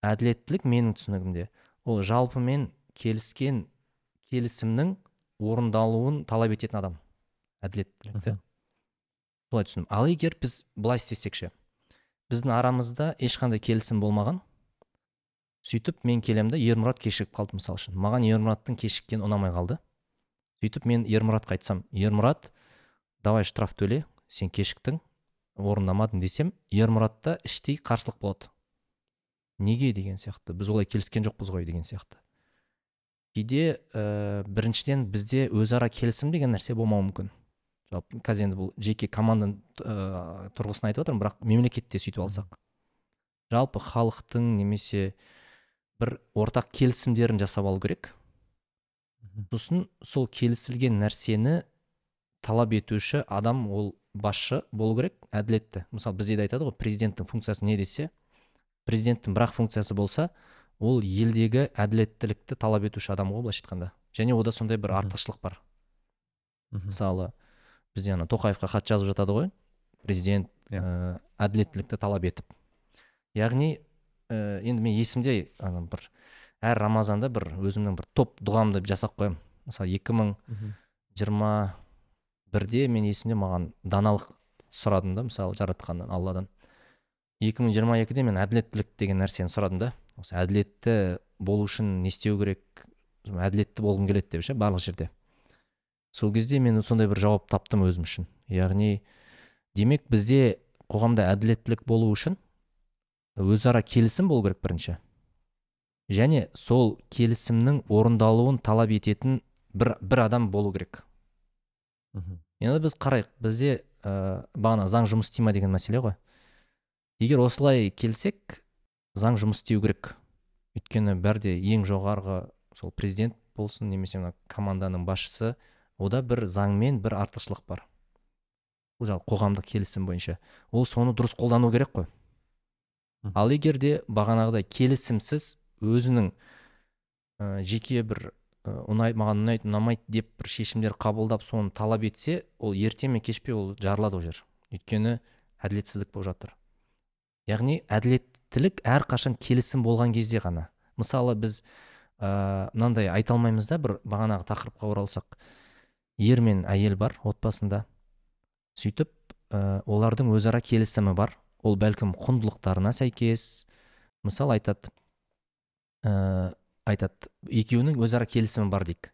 әділеттілік менің түсінігімде. Ол жалпымен келіскен келісімнің орындалуын талап ететін адам. Әділеттілік Мгм. солай түсіндім. Ал егер біз былай істесек ше біздің арамызда ешқандай келісім болмаған. Сөйтіп мен келемін да ермұрат кешігіп қалды мысалы үшін. Маған ермұраттың кешіккені ұнамай қалды. Сөйтіп мен ермұратқа айтсам ермұрат давай штраф төле сен кешіктің орындамадың десем ермұратта іштей қарсылық болады неге? деген сияқты. Біз олай келіскен жоқпыз ғой деген сияқты. Кейде ә, біріншіден бізде өзара келісім деген нәрсе болмауы мүмкін. Жалпы қазір енді бұл жеке команданың ә, тұрғысынан айтып отырмын бірақ мемлекетте сөйтіп алсақ. Жалпы халықтың немесе бір ортақ келісімдерін жасап алу керек. Сосын сол келісілген нәрсені талап етуші адам ол басшы болу керек әділетті. Мысалы бізде де айтады ғой президенттің функциясы не десе президенттің бір ақ функциясы болса ол елдегі әділеттілікті талап етуші адам ғой былайша айтқанда. Және ода сондай бір артықшылық бар. Мысалы бізде ана тоқаевқа хат жазып жатады ғой президент ә, әділеттілікті талап етіп. Яғни ә, енді мен есімде ана бір әр рамазанда бір өзімнің бір топ дұғамды жасап қоямын. Мысалы екі мың жиырма бірде мен есімде маған даналық сұрадым да мысалы жаратқаннан алладан. Екі мың жиырма екіде мен әділеттілік деген нәрсені сұрадым да. Осы әділетті болу үшін не істеу керек? Әділетті болғым келеді деп ше барлық жерде. Сол кезде мен сондай бір жауап таптым өзім үшін. Яғни демек бізде қоғамда әділеттілік болу үшін өзара келісім болу керек бірінші. Және сол келісімнің орындалуын талап ететін бір, бір адам болу керек. Енді біз қарайық бізде ә, бағана заң жұмыс істей ма деген мәселе ғой. Егер осылай келсек заң жұмыс істеу керек. Өйткені бәрде ең жоғарғы сол президент болсын немесе мына команданың басшысы ода бір заңмен бір артықшылық бар. Бұл жалпы қоғамдық келісім бойынша. Ол соны дұрыс қолдану керек қой. Ал егер де бағанағыдай келісімсіз өзінің ә, жеке бір ұнайды маған ұнайды ұнамайды деп бір шешімдер қабылдап соны талап етсе ол ерте ме кеш пе ол жарылады ол жер. Өйткені әділетсіздік болып жатыр. Яғни әділеттілік әрқашан келісім болған кезде ғана. Мысалы біз ә, мынандай айта алмаймыз да бір бағанағы тақырыпқа оралсақ. Ер мен әйел бар отбасында. Сөйтіп ә, олардың өзара келісімі бар. Ол бәлкім құндылықтарына сәйкес мысалы айтады ә, айтады екеуінің өзара келісімі бар дейік.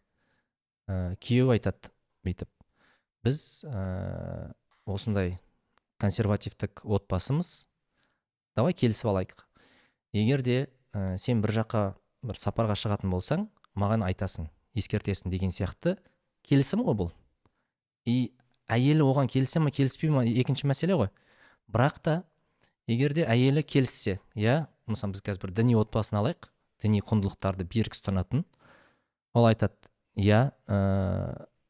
Ә, күйеуі айтады бүйтіп біз ә, осындай консервативтік отбасымыз давай келісіп алайық. Егер де ә, сен бір жаққа бір сапарға шығатын болсаң маған айтасың ескертесің деген сияқты келісім ғой бұл. И әйелі оған келісе ма келіспей ма екінші мәселе ғой. Бірақ та егер де әйелі келіссе иә мысалы біз қазір бір діни отбасын алайық діни құндылықтарды берік ұстанатын ол айтады иә ә,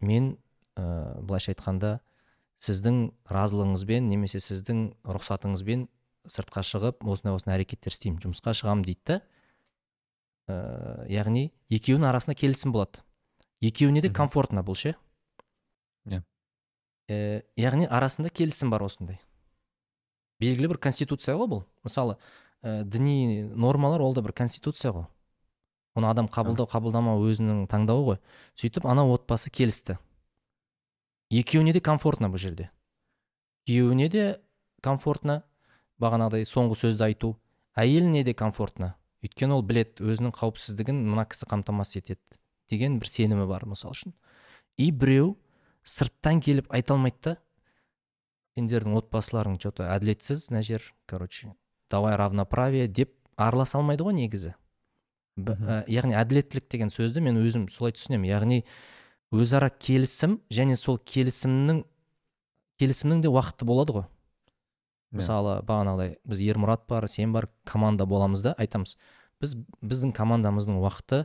мен ә, былайша айтқанда сіздің разылығыңызбен немесе сіздің рұқсатыңызбен сыртқа шығып осындай осындай әрекеттер істеймін жұмысқа шығамын дейді да. Ә, яғни екеуінің арасында келісім болады. Екеуіне де комфортно бұл ше? Иә. Ә, яғни арасында келісім бар осындай. Белгілі бір конституция ғой бұл. Мысалы ә, діни нормалар ол да бір конституция ғой. Оны адам қабылдау қабылдамау өзінің таңдауы ғой. Сөйтіп ана отбасы келісті. Екеуіне де комфортно бұл жерде. Күйеуіне де комфортно. Бағанағыдай соңғы сөзді айту. Әйеліне де комфортно. Өйткені ол білет өзінің қауіпсіздігін мына кісі қамтамасыз етеді деген бір сенімі бар мысалы үшін. И біреу сырттан келіп айта алмайды да сендердің отбасыларың че то әділетсіз мына жер короче давай равноправие деп араласа алмайды ғой негізі. Б- ә, яғни әділеттілік деген сөзді мен өзім солай түсінемін. Яғни өзара келісім және сол келісімнің келісімнің де уақыты болады ғой. Иә. мысалы бағанағыдай біз ермұрат бар сен бар команда боламыз да айтамыз. Біз біздің командамыздың уақыты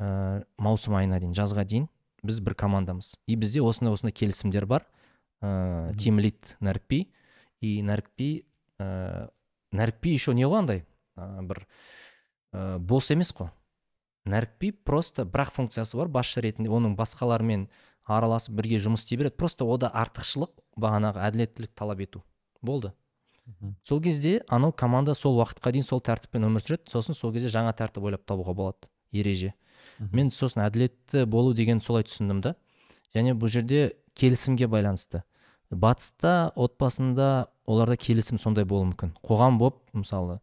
ә, маусым айына дейін жазға дейін біз бір командамыз. И бізде осындай осындай келісімдер бар. Ә, Мгм. тим лид нәрікби и нәрікби ә, нәрікби еще не ғой андай ә, бір ә, бос емес қой нәрікби просто бірақ функциясы бар басшы ретінде оның басқалармен араласып бірге жұмыс істей береді. Просто ода артықшылық бағанағы әділеттілік талап ету. Болды. Сол кезде анау команда сол уақытқа дейін сол тәртіппен өмір сүреді. Сосын сол кезде жаңа тәртіп ойлап табуға болады. Ереже. Мен сосын әділетті болу деген солай түсіндім да. Және бұл жерде келісімге байланысты. Батыста отбасында оларда келісім сондай болуы мүмкін. Қоғам болып мысалы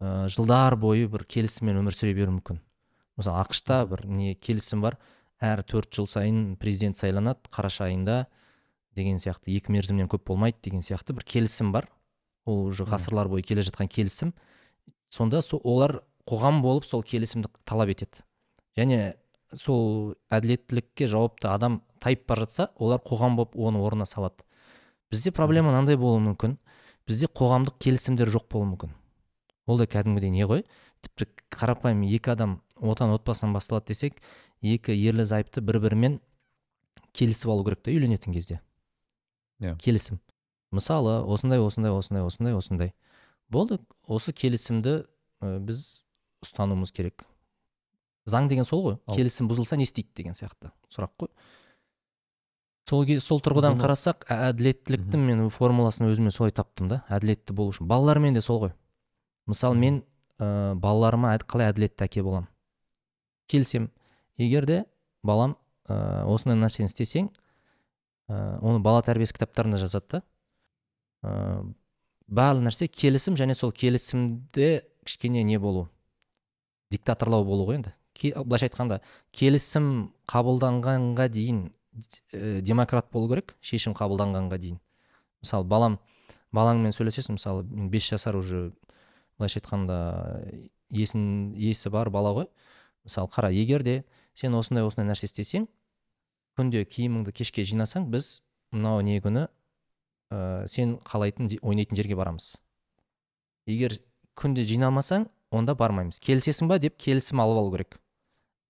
ә, жылдар бойы бір келісіммен өмір сүре беруі мүмкін. Мысалы ақшта бір не келісім бар. Әр төрт жыл сайын президент сайланады қараша айында деген сияқты екі мерзімнен көп болмайды деген сияқты бір келісім бар. Ол уже ғасырлар бойы келе жатқан келісім. Сонда сол олар қоғам болып сол келісімді талап етеді. Және сол әділеттілікке жауапты адам тайып бара жатса олар қоғам болып оны орнына салады. Бізде проблема мынандай болуы мүмкін. Бізде қоғамдық келісімдер жоқ болуы мүмкін. Ол да кәдімгідей не ғой? Тіпті қарапайым екі адам отан отбасынан басталады десек екі ерлі зайыпты бір бірімен келісіп алу керек та үйленетін кезде. Иә. келісім. Мысалы осындай осындай осындай осындай осындай. Болды осы келісімді ә, біз ұстануымыз керек. Заң деген сол ғой. Келісім бұзылса не істейді деген сияқты сұрақ қой. Сол кез сол тұрғыдан қарасақ әділеттіліктің мен формуласын өзіме солай таптым да. Әділетті болу үшін. Балалармен де сол ғой. Мысалы мен ә, балаларыма қалай әділетті әке боламын? Келісем егер де балам ә, осындай нәрсені істесең ә, оны бала тәрбиесі кітаптарында жазады да. Ә, барлық нәрсе келісім және сол келісімде кішкене не болу диктаторлау болу ғой енді. Былайша айтқанда келісім қабылданғанға дейін демократ болу керек шешім қабылданғанға дейін. Мысалы балам балаңмен сөйлесесің мысалы бес жасар уже былайша айтқанда есін есі бар бала ғой. Мысалы қара егер де сен осындай осындай нәрсе істесең күнде киіміңді кешке жинасаң біз мынау не күні ә, сен қалайтын ойнайтын жерге барамыз. Егер күнде жинамасаң онда бармаймыз. Келісесің ба деп келісім алып алу керек.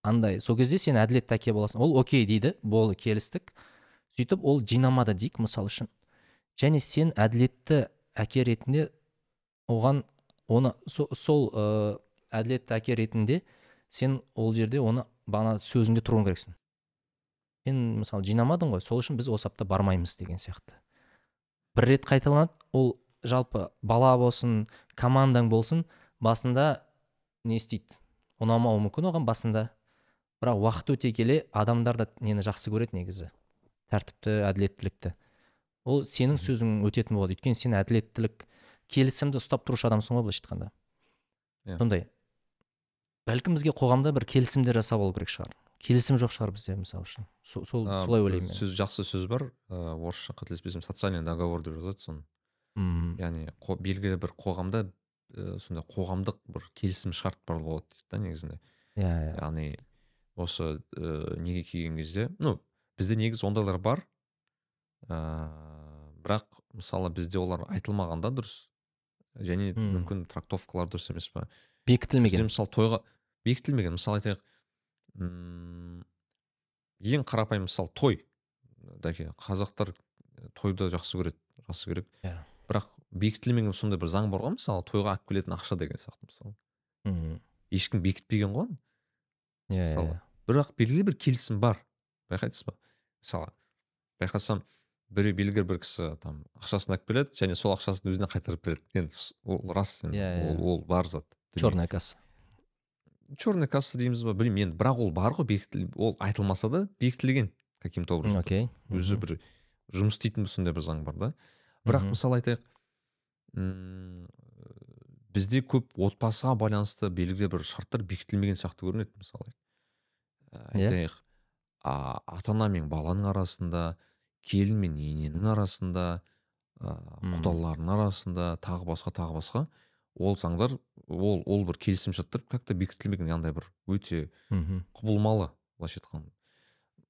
Андай. Сол кезде сен әділетті әке боласың. Ол окей дейді. Болды келістік. Сөйтіп ол жинамады дейік мысалы үшін. Және сен әділетті әке ретінде оған оны со- сол ә, әділетті әке ретінде сен ол жерде оны бағана сөзіңде тұруың керексің. Сен мысалы жинамадың ғой сол үшін біз осы апта бармаймыз деген сияқты. Бір рет қайталанады ол жалпы бала болсын командаң болсын басында не істейді? Ұнамауы мүмкін оған басында. Бірақ уақыт өте келе адамдар да нені жақсы көреді негізі. Тәртіпті әділеттілікті. Ол сенің сөзің өтетін болады. Өйткені сен әділеттілік келісімді ұстап тұрушы адамсың ғой былайша айтқанда. Иә. сондай. Бәлкім бізге қоғамда бір келісімдер жасап алу керек шығар. Келісім жоқ шығар бізде мысалы үшін. Со- сол солай ойлаймын сөз жақсы сөз бар. Ыыы орысша қателеспесем социальный договор деп жазады соны. Ммм яғни белгілі бір қоғамда ә, сондай қоғамдық бір келісім шарт бар болады дейді да негізінде. Иә иә. Яғни осы ә, неге келген кезде ну бізде негізі ондайлар бар. Ә, бірақ мысалы бізде олар айтылмаған да дұрыс. Және мүмкін трактовкалар дұрыс емес па? Бізде бекітілмеген. мысалы тойға бекітілмеген. Мысалы айтайық м, ең қарапайым мысалы той. Дәке қазақтар тойды жақсы көреді жақсы керек. Иә. бірақ бекітілмеген сондай бір заң бар ғой мысалы тойға алып келетін ақша деген сияқты мысалы. Ммм ешкім бекітпеген ғой оны. Иә иә мысалы. бірақ белгілі бір келісім бар. Байқайсыз ба? Мысалы байқасам біреу белгілі бір кісі там ақшасын алып келеді және сол ақшасын өзіне қайтарып береді. Енді ол рас енді Иә, иә. ол, ол бар зат черная касса. Черный касса дейміз ба? Білмеймін енді бірақ ол бар ғой бекітіл ол айтылмаса да бекітілген каким то образом. Окей өзі бір жұмыс істейтін сондай бір заң бар да. Бірақ Мгм. мысалы айтайық м, бізде көп отбасыға байланысты белгілі бір шарттар бекітілмеген сияқты көрінеді мысалы. Иә. Айтайық а, ата ана мен баланың арасында келін мен ененің арасында ә, Мм. құдалардың арасында тағы басқа тағы басқа. Ол заңдар ол ол бір келісімшарттар как то бекітілмеген яғни бір өте құбылмалы былайша айтқанда.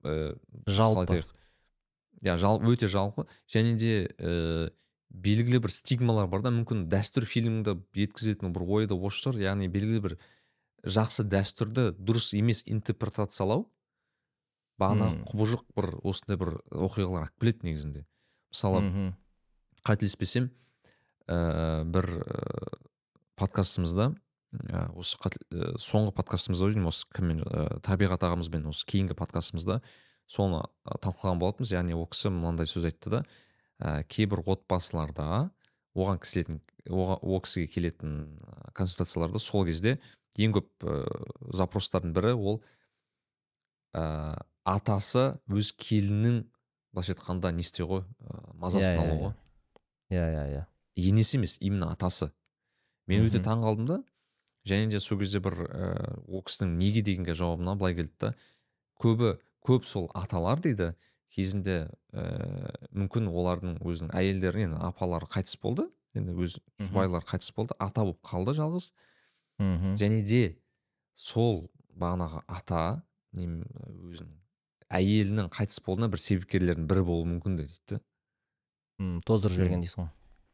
Ә, жалпы. иә жал, өте жалпы. Және де ә, белгілі бір стигмалар бар да. Мүмкін дәстүр фильміңді жеткізетін бір ойы да осы шығар. Яғни белгілі бір жақсы дәстүрді дұрыс емес интерпретациялау бағанағы Мм. құбыжық бір осындай бір оқиғалар алып келеді негізінде. Мысалы мхм. қателеспесем ә, бір ә, подкастымызда ә, осы қате- ә, соңғы подкастымызда деймін осы кіммен ә, табиғат ағамызбен осы кейінгі подкастымызда соны талқылаған болатынбыз. Яғни ол кісі мынандай сөз айтты да ә, кейбір отбасыларда оған кісілетін ол кісіге келетін консультацияларда сол кезде ең көп ә, запростардың бірі ол ә, атасы өз келіннің былайша айтқанда не істеу ғой ә, мазасын Иә, иә, алу иә. ғой. иә. Иә иә енесі емес именно атасы. Мен өте таң қалдым да және де сол кезде бір ә, ол кісінің неге дегенге жауабына былай келді да көбі көп сол аталар дейді кезінде ә, мүмкін олардың өзінің әйелдері енді апалары қайтыс болды енді өз жұбайлары қайтыс болды ата болып қалды жалғыз. Мхм және де сол бағанағы ата нем, өзінің әйелінің қайтыс болуына бір себепкерлердің бірі болуы мүмкін де дейді да тоздырып жіберген дейсің ғой.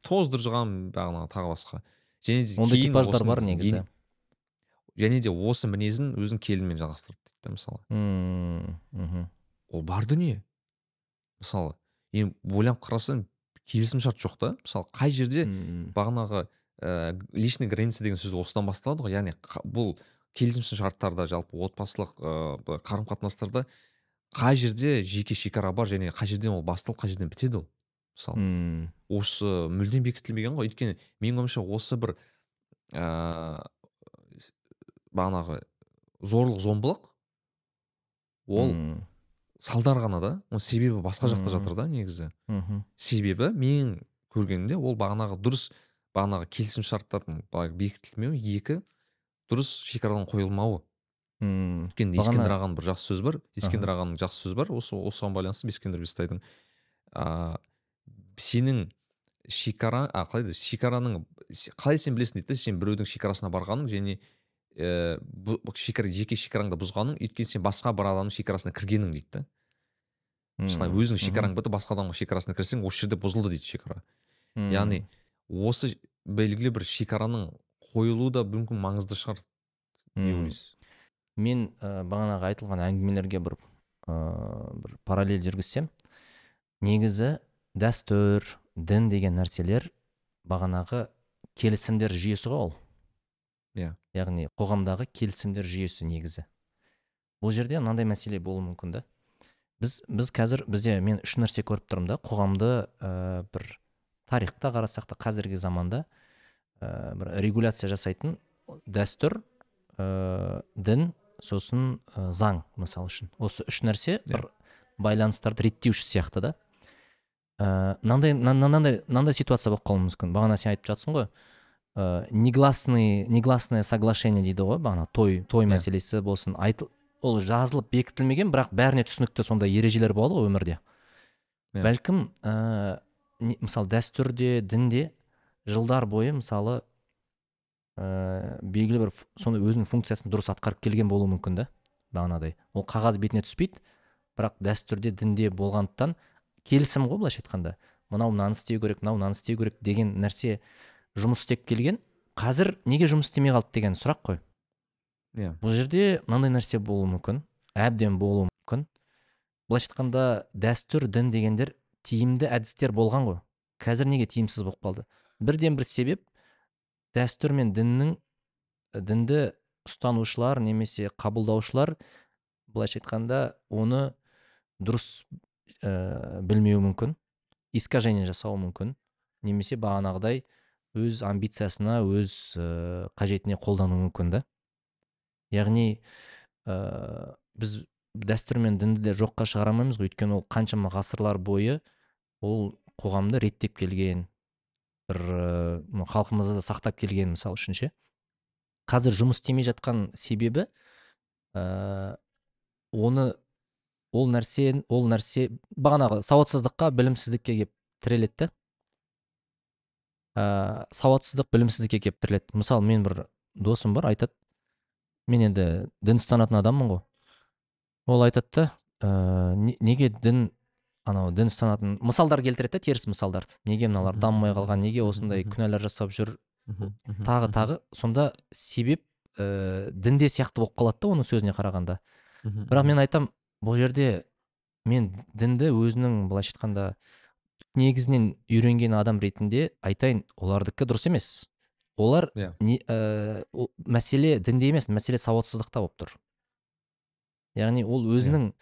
Тоздырған бағанағы тағы басқа. Және де ондай типаждар бар негізі. және де осы мінезін өзінің келінімен жалғастырды дейді да мысалы. Мхм ол бар дүние. Мысалы енді ойланып қарасаң келісімшарт жоқ та. Мысалы қай жерде бағанағы ә, личный граница деген сөз осыдан басталады ғой. Яғни бұл келісімшарттарда жалпы отбасылық ә, қарым қатынастарда қай жерде жеке шекара бар және қай жерден ол басталып қай жерден бітеді ол мысалы. М, осы мүлдем бекітілмеген ғой. Өйткені менің ойымша осы бір ә, бағанағы зорлық зомбылық ол м, салдар ғана да. Оның себебі басқа жақта жатыр да негізі. Мхм себебі мен көргенімде ол бағанағы дұрыс бағанағы келісімшарттардың былай бекітілмеуі екі дұрыс шекараның қойылмауы. М, өйткені ескендір ағаның бір жақсы сөзі бар ескендір ағаның жақсы сөзі бар. Осы осыған байланысты ескендір бестайдың а, сенің шекара а қалай еді шекараның қалай сен білесің дейді да сен біреудің шекарасына барғаның және ә, бұл шекара жеке шекараңды бұзғаның өйткені сен басқа бір адамның шекарасына кіргенің дейді да осылай м, өзіңнің шекараң бітіп басқа адамның шекарасына кірсең осы жерде бұзылды дейді шекара. Яғни осы белгілі бір шекараның қойылуы да мүмкін маңызды шығар не м. ойлайсыз? Мен ә, бағанағы айтылған әңгімелерге бір ә, бір параллель жүргізсем. Негізі дәстүр дін деген нәрселер бағанағы келісімдер жүйесі ғой ол. Иә. яғни қоғамдағы келісімдер жүйесі негізі. Бұл жерде мынандай мәселе болуы мүмкін да. Біз біз қазір бізде мен үш нәрсе көріп тұрмын да. Қоғамды ә, бір тарихта қарасақ та қазіргі заманда ә, бір регуляция жасайтын дәстүр ә, дін сосын ә, заң мысалы үшін. Осы үш нәрсе Иә. бір байланыстарды реттеуші сияқты да. Мынандай мына- мынандай мынандай ситуация болып қалуы мүмкін. Бағана сен айтып жатсың ғой. Ә, негласный негласное соглашение дейді ғой. Бағана той той Иә. мәселесі болсын. Айтыл ол жазылып бекітілмеген бірақ бәріне түсінікті сондай ережелер болады ғой өмірде. Иә. бәлкім ә, не- мысалы дәстүрде дінде жылдар бойы мысалы ә, белгілі бір сондай өзінің функциясын дұрыс атқарып келген болуы мүмкін да бағанағыдай ол қағаз бетіне түспейді бірақ дәстүрде дінде болғандықтан келісім ғой былайша айтқанда. Мынау мынаны істеу керек мынау мынаны істеу керек деген нәрсе жұмыс істеп келген қазір неге жұмыс істемей қалды деген сұрақ қой. Иә. Бұл жерде мынандай нәрсе болуы мүмкін әбден болуы мүмкін. Былайша айтқанда дәстүр дін дегендер тиімді әдістер болған ғой. Қазір неге тиімсіз болып қалды? Бірден бір себеп дәстүр мен діннің дінді ұстанушылар немесе қабылдаушылар былайша айтқанда оны дұрыс ә, білмеуі мүмкін искажение жасауы мүмкін немесе бағанағыдай өз амбициясына өз ә, қажетіне қолдануы мүмкін да. Яғни ә, біз дәстүр мен дінді де жоққа шығара алмаймыз ғой. Өйткені ол қаншама ғасырлар бойы ол қоғамды реттеп келген бір халқымызды да сақтап келген мысалы үшін ше. Қазір жұмыс істемей жатқан себебі ә, оны ол нәрсе ол нәрсе бағанағы сауатсыздыққа білімсіздікке келіп тіреледі ә, сауатсыздық білімсіздікке келіп тіреледі. Мысалы мен бір досым бар айтады. Мен енді дін ұстанатын адаммын ғой ол айтады да ә, не- неге дін анау дін ұстанатын мысалдар келтіреді да теріс мысалдарды. Неге мыналар дамымай қалған неге осындай күнәлар жасап жүр? Тағы тағы сонда себеп ә, дінде сияқты болып қалады да оның сөзіне қарағанда. Бірақ мен айтам бұл жерде мен дінді өзінің былайша айтқанда негізінен үйренген адам ретінде айтайын олардікі дұрыс емес. Олар Иә. не, ә, ол- мәселе дінде емес мәселе сауатсыздықта болып тұр. Яғни ол өзінің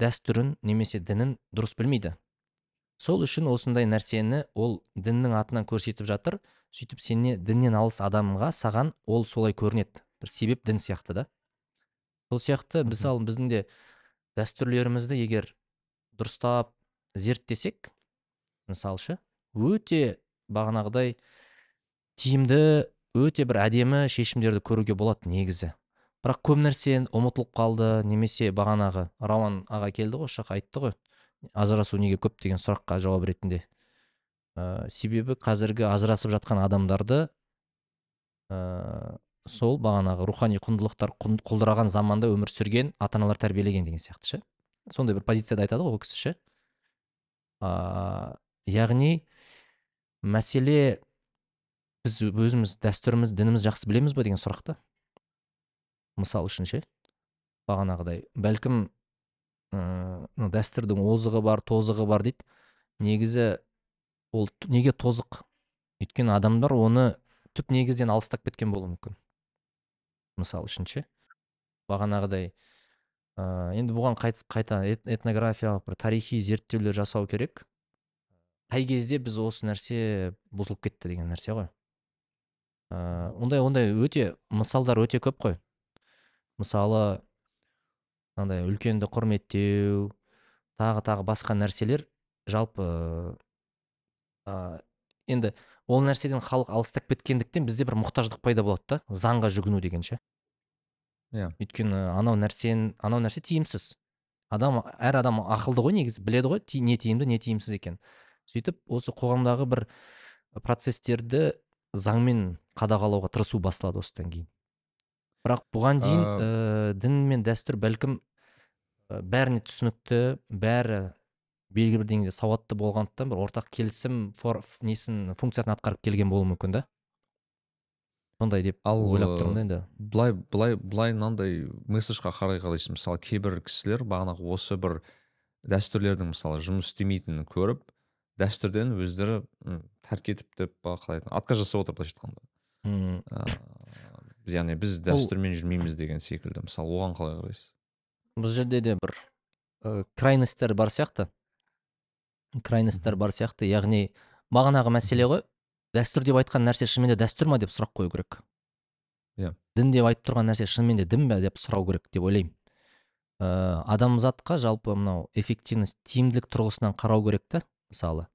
дәстүрін немесе дінін дұрыс білмейді. Сол үшін осындай нәрсені ол діннің атынан көрсетіп жатыр. Сөйтіп сене діннен алыс адамға саған ол солай көрінеді. Бір себеп дін сияқты да. Сол сияқты мысалы біздің де дәстүрлерімізді егер дұрыстап зерттесек мысалы өте бағанағыдай тиімді өте бір әдемі шешімдерді көруге болады негізі. Бірақ көп нәрсе ұмытылып қалды немесе бағанағы рауан аға келді ғой осы айтты ғой. Ажырасу неге көп деген сұраққа жауап ретінде. Ә, себебі қазіргі ажырасып жатқан адамдарды ә, сол бағанағы рухани құндылықтар құн- құлдыраған заманда өмір сүрген ата аналар тәрбиелеген деген сияқты ше. Сондай бір позицияда айтады ғой ол кісі ше. Ә, яғни мәселе біз өзіміз дәстүріміз дініміз жақсы білеміз ба деген сұрақ та. Мысал үшін ше бағанағыдай. Бәлкім ыыы дәстүрдің озығы бар тозығы бар дейді. Негізі ол неге тозық? Өйткені адамдар оны түп негізден алыстап кеткен болуы мүмкін. Мысал үшін ше. Бағанағыдай ә, енді бұған қайт, қайта эт- этнографиялық бір тарихи зерттеулер жасау керек. Қай кезде біз осы нәрсе бұзылып кетті деген нәрсе ғой. Ә, ондай ондай өте мысалдар өте көп қой. Мысалы мынандай үлкенді құрметтеу тағы тағы басқа нәрселер. Жалпы ә, енді ол нәрседен халық алыстап кеткендіктен бізде бір мұқтаждық пайда болады да заңға жүгіну деген ше Иә. өйткені анау нәрсен анау нәрсе тиімсіз. Адам әр адам ақылды ғой негізі біледі ғой ти- не тиімді не тиімсіз екен сөйтіп осы қоғамдағы бір процестерді заңмен қадағалауға тырысу басталады осыдан кейін. Бірақ бұған дейін Ә, дін мен дәстүр бәлкім ә, бәріне түсінікті бәрі белгілі бір деңгейде сауатты болғандықтан бір ортақ келісім фор, несін функциясын атқарып келген болуы мүмкін да. Сондай деп Ал, ойлап тұрмын да енді. былай былай былай мынандай месседжға қарай қарайсың мысалы кейбір кісілер бағанағы осы бір дәстүрлердің мысалы жұмыс істемейтінін көріп дәстүрден өздері тәрк етіп деп қалай отказ жасап отыр былайша айтқанда. Яғни біз дәстүрмен жүрмейміз деген секілді мысалы оған қалай қарайсыз? Бұл жерде де бір ә, крайностьтер бар сияқты. Крайностьтер бар сияқты. Яғни бағанағы мәселе ғой. Дәстүр деп айтқан нәрсе шынымен де дәстүр ма деп сұрақ қою керек? Иә. дін деп айтып тұрған нәрсе шынымен де дін бе деп сұрау керек деп ойлаймын. Ә, адамзатқа жалпы мынау эффективность тиімділік тұрғысынан қарау керек та мысалы.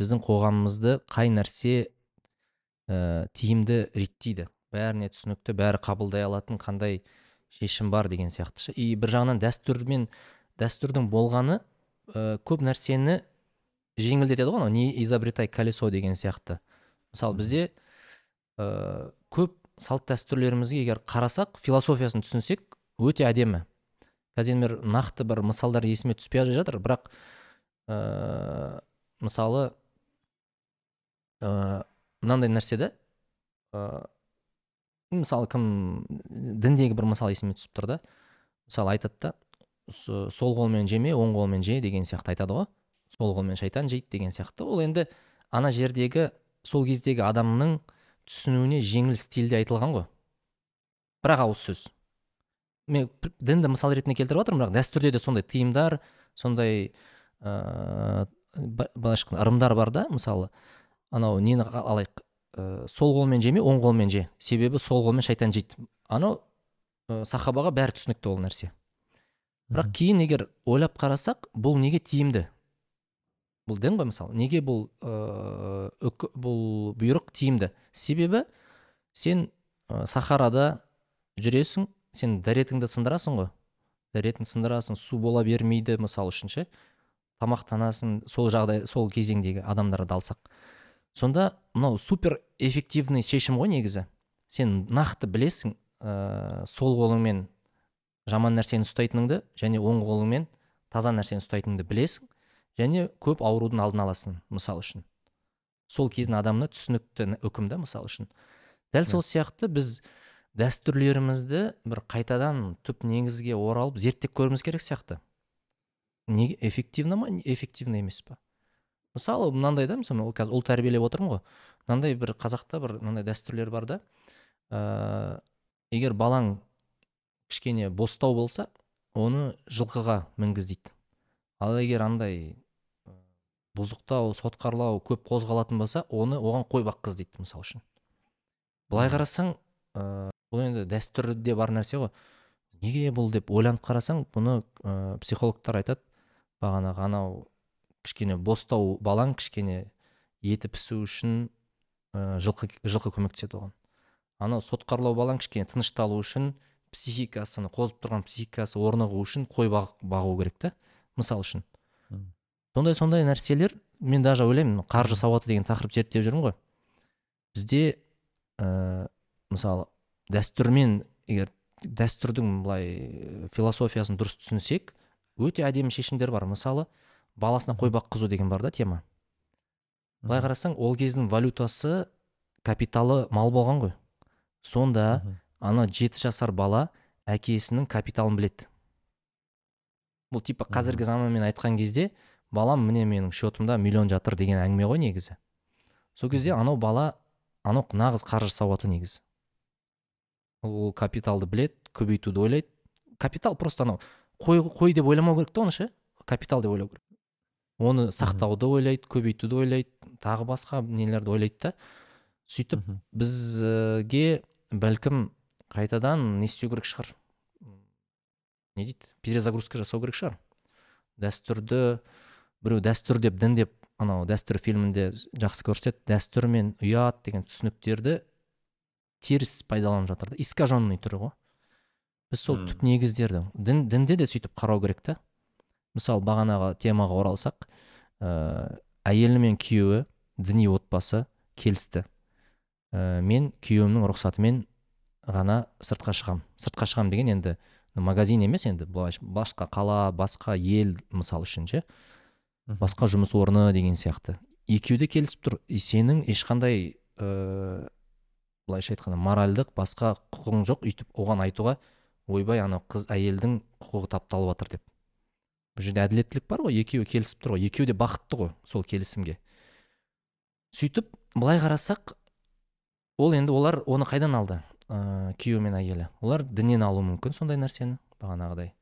Біздің қоғамымызды қай нәрсе ә, тиімді реттейді? Бәріне түсінікті бәрі қабылдай алатын қандай шешім бар деген сияқты ше. И бір жағынан дәстүрмен дәстүрдің болғаны ә, көп нәрсені жеңілдетеді ғой анау. Не изобретай колесо деген сияқты. Мысалы бізде ә, көп салт дәстүрлерімізге егер қарасақ философиясын түсінсек өте әдемі. Қазір бір нақты бір мысалдар есіме түспей жатыр. Бірақ ә, мысалы мынандай нәрсе да ә, мысалы кім діндегі бір мысал есіме түсіп тұр да. Мысалы айтады да сол қолмен жеме оң қолмен же деген сияқты айтады ғой. Сол қолмен шайтан жейді деген сияқты. Ол енді ана жердегі сол кездегі адамның түсінуіне жеңіл стильде айтылған ғой. Бір ақ ауыз сөз. Мен дінді мысал ретінде келтіріп жатырмын бірақ дәстүрде де сондай тыйымдар сондай ыыы былайша ырымдар бар да мысалы анау нені алайық ә, сол қолмен жеме оң қолмен же. Себебі сол қолмен шайтан жейді. Анау ә, сахабаға бәрі түсінікті ол нәрсе. Бірақ кейін егер ойлап қарасақ бұл неге тиімді? Бұл дін ғой мысалы. Неге бұл ә, бұл бұйрық тиімді? Себебі сен ә, сахарада жүресің сен дәретіңді сындырасың ғой. Дәретін сындырасың су бола бермейді мысалы үшін ше. Тамақтанасың сол жағдай сол кезеңдегі адамдарды алсақ. Сонда мынау супер эффективный шешім ғой негізі. Сен нақты білесің ә, сол қолыңмен жаман нәрсені ұстайтыныңды және оң қолыңмен таза нәрсені ұстайтыныңды білесің және көп аурудың алдын аласың мысалы үшін. Сол кездің адамына түсінікті үкім да мысалы үшін. Дәл сол сияқты біз дәстүрлерімізді бір қайтадан түп негізге оралып зерттеп көруіміз керек сияқты. Неге эффективно ма эффективно емес па мысалы мынандай да мысалы қазір ұл тәрбиелеп отырмын ғой. Мынандай бір қазақта бір мынандай дәстүрлер бар да. Ә, егер балаң кішкене бостау болса оны жылқыға мінгіз дейді ал егер андай бұзықтау сотқарлау көп қозғалатын болса оны оған қой баққыз дейді мысалы үшін. Былай қарасаң ә, бұл енді дәстүрде бар нәрсе ғой. Неге бұл деп ойланып қарасаң бұны ә, психологтар айтады. Бағанағы анау кішкене бостау балаң кішкене еті пісу үшін ә, жылқы жылқы көмектеседі оған. Анау сотқарлау балаң кішкене тынышталу үшін психикасыны қозып тұрған психикасы орнығу үшін қой бағу керек та мысалы үшін. Сондай сондай нәрселер мен даже ойлаймын қаржы сауаты деген тақырып зерттеп жүрмін ғой. Бізде ә, мысалы дәстүрмен егер дәстүрдің былай философиясын дұрыс түсінсек өте әдемі шешімдер бар. Мысалы баласына қой баққызу деген бар да тема. Былай қарасаң ол кездің валютасы капиталы мал болған ғой. Сонда ана жеті жасар бала әкесінің капиталын біледі. Бұл типа қазіргі заманмен айтқан кезде балам міне менің счетымда миллион жатыр деген әңгіме ғой негізі. Сол кезде анау бала анау нағыз қаржы сауаты негізі. Ол капиталды білет, көбейтуді ойлайды. Капитал просто анау қой, қой деп ойламау керек та оны ше? Капитал деп ойлау керек. Оны сақтауды ойлайды көбейтуді ойлайды тағы басқа нелерді ойлайды да. Сөйтіп бізге бәлкім қайтадан не істеу керек шығар. Не дейді? Перезагрузка жасау керек шығар. Дәстүрді біреу дәстүр деп дін деп анау дәстүр фильмінде жақсы көрсетеді дәстүр мен ұят деген түсініктерді теріс пайдаланып жатыр да. Искаженный түрі ғой. Біз сол түп негіздерді дін дінде де сөйтіп қарау керек та. Мысалы бағанағы темаға оралсақ ә, әйелі мен күйеуі діни отбасы келісті. Ә, мен күйеуімнің рұқсатымен ғана сыртқа шығам. Сыртқа шығам деген енді магазин емес енді былай басқа қала басқа ел мысал үшін ше. Басқа жұмыс орны деген сияқты. Екеуі де келісіп тұр. И сенің ешқандай ә, былайша айтқанда моральдық басқа құқығың жоқ. Өйтіп оған айтуға ойбай анау қыз әйелдің құқығы тапталып жатыр деп. Бұл жерде әділеттілік бар ғой екеуі келісіп тұр ғой. Екеуі де бақытты ғой сол келісімге. Сөйтіп былай қарасақ ол енді олар оны қайдан алды? Ә, күйеуі мен әйелі. Олар діннен алуы мүмкін сондай нәрсені бағанағыдай.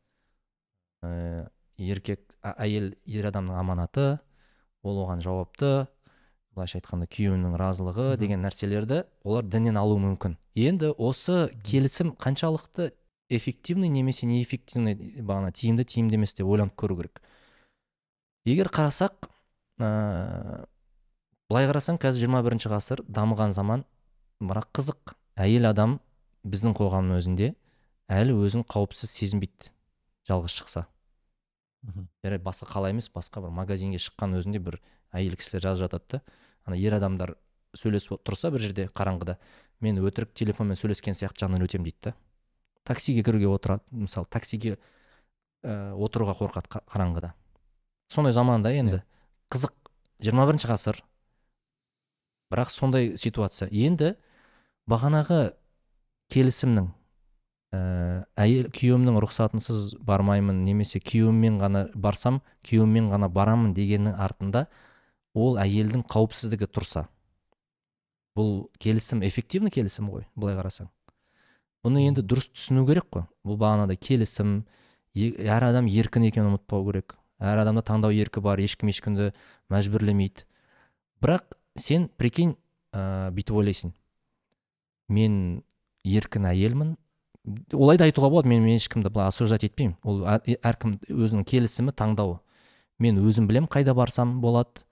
Ә, еркек әйел ер адамның аманаты ол оған жауапты. Былайша айтқанда күйеуінің разылығы деген нәрселерді олар діннен алуы мүмкін. Енді осы келісім қаншалықты эффективный немесе неэффективный бағана тиімді тиімді емес деп ойланып көру керек. Егер қарасақ ә, былай қарасаң қазір 21 ғасыр дамыған заман бірақ қызық. Әйел адам біздің қоғамның өзінде әлі өзін қауіпсіз сезінбейді жалғыз шықса. Жарайды басқа қала емес басқа бір магазинге шыққан өзінде бір әйел кісілер жазып жатады да ана ер адамдар сөйлесіп тұрса бір жерде қараңғыда мен өтірік телефонмен сөйлескен сияқты жанынан өтемін дейді да. Таксиге кіруге отырады мысалы таксиге ә, отыруға қорқады қа- қараңғыда. Сондай заманда енді қызық 21 бірінші ғасыр. Бірақ сондай ситуация. Енді бағанағы келісімнің ә, әйел күйеуімнің рұқсатынсыз бармаймын немесе күйеуіммен ғана барсам күйеуіммен ғана барамын дегеннің артында ол әйелдің қауіпсіздігі тұрса. Бұл келісім эффективный келісім ғой былай қарасаң. Бұны енді дұрыс түсіну керек қой. Бұл бағанағыдай келісім әр адам еркін екенін ұмытпау керек. Әр адамда таңдау еркі бар ешкім ешкімді мәжбүрлемейді. Бірақ сен прикинь ә, бүйтіп ойлайсың. Мен еркін әйелмін олай да айтуға болады мен, мен ешкімді былай осуждать етпеймін ол әркім өзінің келісімі таңдауы. Мен өзім білем қайда барсам болады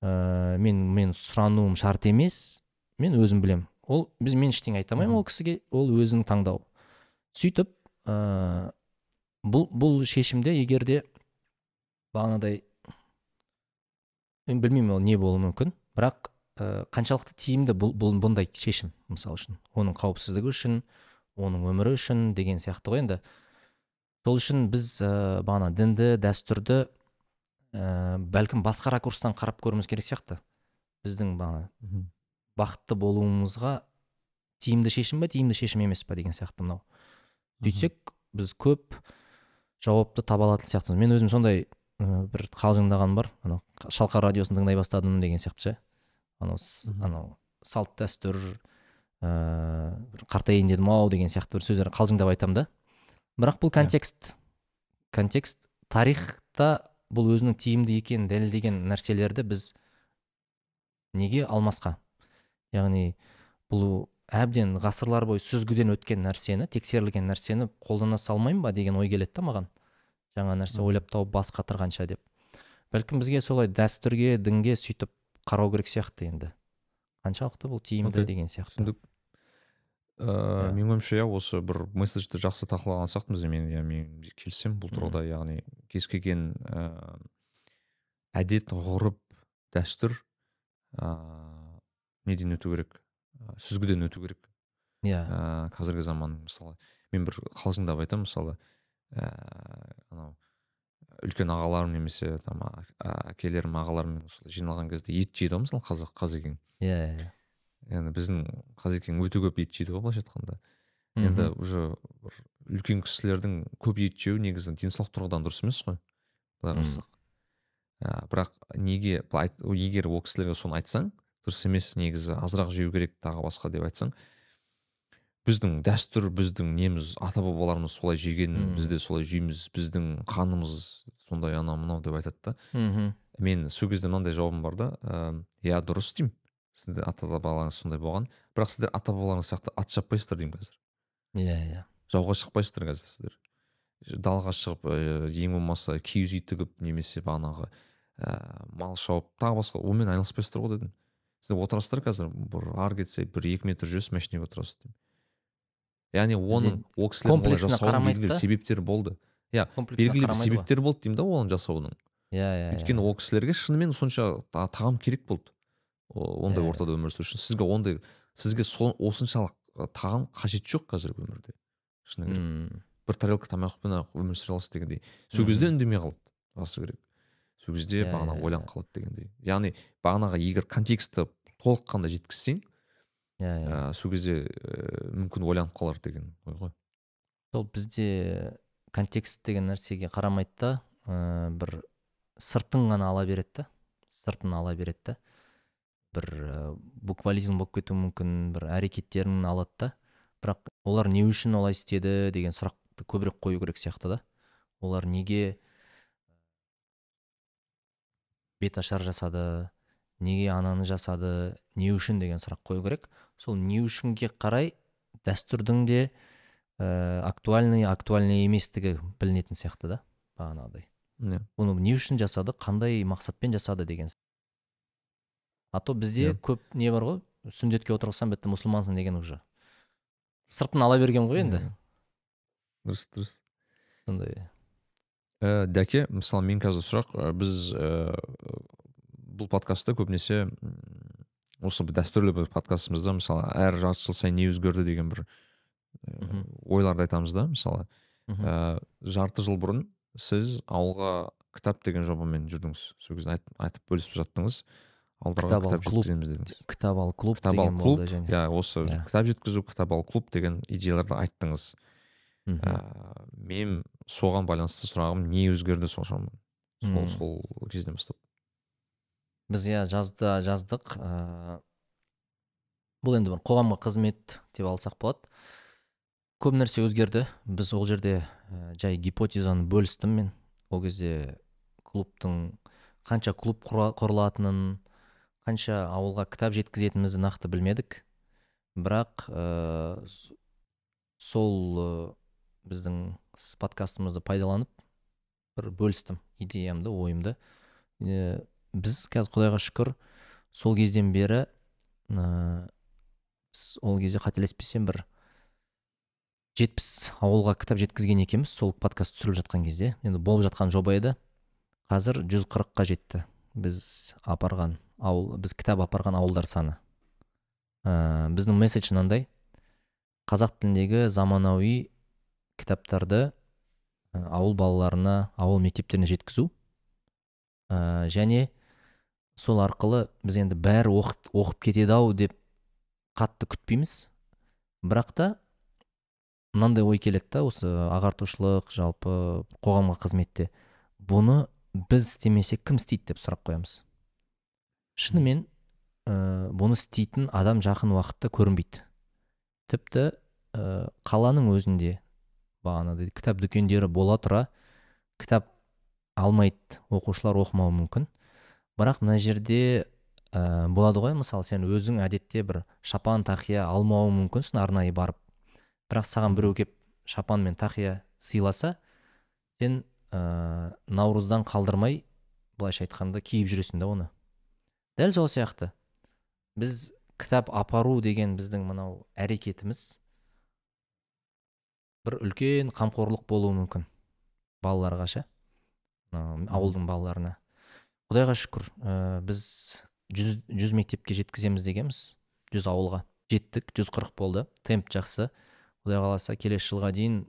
ә, мен мен сұрануым шарт емес мен өзім білем ол біз мен ештеңе айта алмаймын ол кісіге ол өзінің таңдауы. Сөйтіп ә, бұл бұл шешімде егер де бағанағыдай мен білмеймін ол не болуы мүмкін. Бірақ ә, қаншалықты тиімді бұл, бұл бұндай шешім мысалы үшін. Оның қауіпсіздігі үшін оның өмірі үшін деген сияқты ғой енді. Сол үшін біз ә, бағана дінді дәстүрді ә, бәлкім басқа ракурстан қарап көруіміз керек сияқты. Біздің бағана. Бақытты болуымызға тиімді шешім ба тиімді шешім емес па деген сияқты мынау. Сөйтсек біз көп жауапты таба алатын сияқтымыз. Мен өзім сондай ә, бір қалжыңдағаным бар. Анау шалқар радиосын тыңдай бастадым деген сияқты ше. Анау анау салт дәстүр ә, бір қартайайын дедім ау деген сияқты бір сөздер қалжыңдап айтамын да. Бірақ бұл контекст контекст тарихта бұл өзінің тиімді екенін дәлелдеген нәрселерді біз неге алмасқа? Яғни бұл әбден ғасырлар бойы сүзгіден өткен нәрсені тексерілген нәрсені қолдана салмаймын ба деген ой келеді да маған. Жаңа нәрсе ойлап тауып бас қатырғанша деп. Бәлкім бізге солай дәстүрге дінге сөйтіп қарау керек сияқты енді. Қаншалықты бұл тиімді Окей, деген сияқты. Түсіндік. Ыыы Иә. менің ойымша иә осы бір месседжді жақсы талқылаған сияқтымыз. Мен иә мен келісемін бұл тұрғыда яғни кез келген ыыы әдет ғұрып дәстүр ыыы неден өту керек Ә, сүзгіден өту керек. Иә. Ә, қазіргі заман мысалы мен бір қалжыңдап айтамын мысалы ә, анау үлкен ағаларым немесе там әкелерім ағаларым осылай жиналған кезде ет жейді ғой мысалы қазақ қазекең. Иә иә енді біздің қазекең өте көп ет жейді ғой былайша айтқанда. Енді уже бір үлкен кісілердің көп ет жеуі негізі денсаулық тұрғыдан дұрыс емес қой былай қарасақ. Ә, бірақ неге егер ол кісілерге соны айтсаң дұрыс емес негізі азырақ жеу керек тағы басқа деп айтсаң. Біздің дәстүр біздің неміз ата бабаларымыз солай жеген Мм. біз де солай жейміз біздің қанымыз сондай анау мынау деп айтады да. Мхм мен сол кезде мынандай жауабым бар да ыыы, иә дұрыс деймін сіздің ата бабаларыңыз сондай болған бірақ сіздер ата бабаларыңыз сияқты ат шаппайсыздар деймін қазір. Иә иә. Жауға шықпайсыздар қазір сіздер. Далаға шығып ыыы, ең болмаса киіз үй тігіп немесе бағанағы ыыы мал шауып тағы басқа онымен айналыспайсыздар ғой дедім. Сіздер отырасыздар қазір бір ары кетсе бір екі метр жүресіз машинаға отырасыз деймін яғни оның ол комплексіне жасауының белгілі себептері болды. Иә белгілі бір себептері болды деймін да оның жасауының. Иә иә өйткені ол кісілерге шынымен сонша та- тағам керек болды. Ондай Иә. ортада өмір сүру үшін. Сізге ондай сізге осыншалық тағам қажет жоқ қазіргі өмірде шыны керек. Бір тарелка тамақпен ақ өмір сүре аласыз дегендей. Сол кезде үндемей қалады расы керек. Сол кезде Иә, бағана иә, ойланып иә. қалады дегендей. Яғни бағанағы егер контекстті толыққанды жеткізсең иә иә. ә, сол кезде ә, мүмкін ойланып қалар деген ой ғой. Сол бізде контекст деген нәрсеге қарамайды да ә, бір сыртын ғана ала береді да сыртын ала береді да. Бір ә, буквализм болып кетуі мүмкін бір әрекеттерін алады да. Бірақ олар не үшін олай істеді деген сұрақты көбірек қою керек сияқты да. Олар неге беташар жасады неге ананы жасады не үшін деген сұрақ қою керек. Сол не үшінге қарай дәстүрдің де ә, актуальный актуальный еместігі білінетін сияқты да бағанағыдай. Иә. Бұны не үшін жасады қандай мақсатпен жасады деген а то бізде Иә. көп не бар ғой сүндетке отырғызсам бітті мұсылмансың деген уже. Сыртын ала берген ғой енді. Иә. дұрыс дұрыс. Сондай. Ә, дәке мысалы мен қазір сұрақ ә, біз ә, бұл подкастта көбінесе осы бір дәстүрлі бір подкастымызда мысалы әр жарты жыл сайын не өзгерді деген бір ә, ойларды айтамыз да мысалы ә, жарты жыл бұрын сіз ауылға кітап деген жобамен жүрдіңіз. Сол кезде айт- айтып бөлісіп жаттыңыз. Ауылдарға Кітап ал кітап клуб жеткіземіз дедіңіз. кітап ал клуб кітап ал клуб иә осы Иә. кітап жеткізу кітап ал клуб деген идеяларды айттыңыз. Ә, мен соған байланысты сұрағым не өзгерді соншама? Сол сол кезден бастап. Біз иә жазда жаздық. Ыыы бұл енді бір қоғамға қызмет деп алсақ болады. Көп нәрсе өзгерді. Біз ол жерде ә, жай гипотезаны бөлістім мен. Ол кезде клубтың қанша клуб құрылатынын қанша ауылға кітап жеткізетінімізді нақты білмедік. Бірақ ә, сол ә, біздің подкастымызды пайдаланып бір бөлістім идеямды ойымды. Е, біз қазір құдайға шүкір сол кезден бері ә, ол кезде қателеспесем бір жетпіс ауылға кітап жеткізген екенбіз сол подкаст түсіріліп жатқан кезде. Енді болып жатқан жоба еді. Қазір 140-қа жетті біз апарған ауыл біз кітап апарған ауылдар саны. Ә, біздің месседж мынандай. Қазақ тіліндегі заманауи кітаптарды ауыл балаларына ауыл мектептеріне жеткізу. Ә, және сол арқылы біз енді бәрі оқып, оқып кетеді ау деп қатты күтпейміз. Бірақ та мынандай ой келеді да осы ағартушылық жалпы қоғамға қызметте. Бұны біз істемесек кім істейді деп сұрақ қоямыз. Шынымен ә, бұны істейтін адам жақын уақытта көрінбейді. Тіпті ә, қаланың өзінде бағанағыдай кітап дүкендері бола тұра кітап алмайды оқушылар оқымауы мүмкін. Бірақ мына жерде ә, болады ғой мысалы сен өзің әдетте бір шапан тақия алмауың мүмкінсің арнайы барып. Бірақ саған біреу келіп шапан мен тақия сыйласа сен ә, наурыздан қалдырмай былайша айтқанда киіп жүресің да оны. Дәл сол сияқты. Біз кітап апару деген біздің мынау әрекетіміз бір үлкен қамқорлық болуы мүмкін балаларға ше? Ауылдың балаларына. Құдайға шүкір ә, біз жүз, жүз мектепке жеткіземіз дегенбіз. Жүз ауылға жеттік 140 болды. Темп жақсы. Құдай қаласа келесі жылға дейін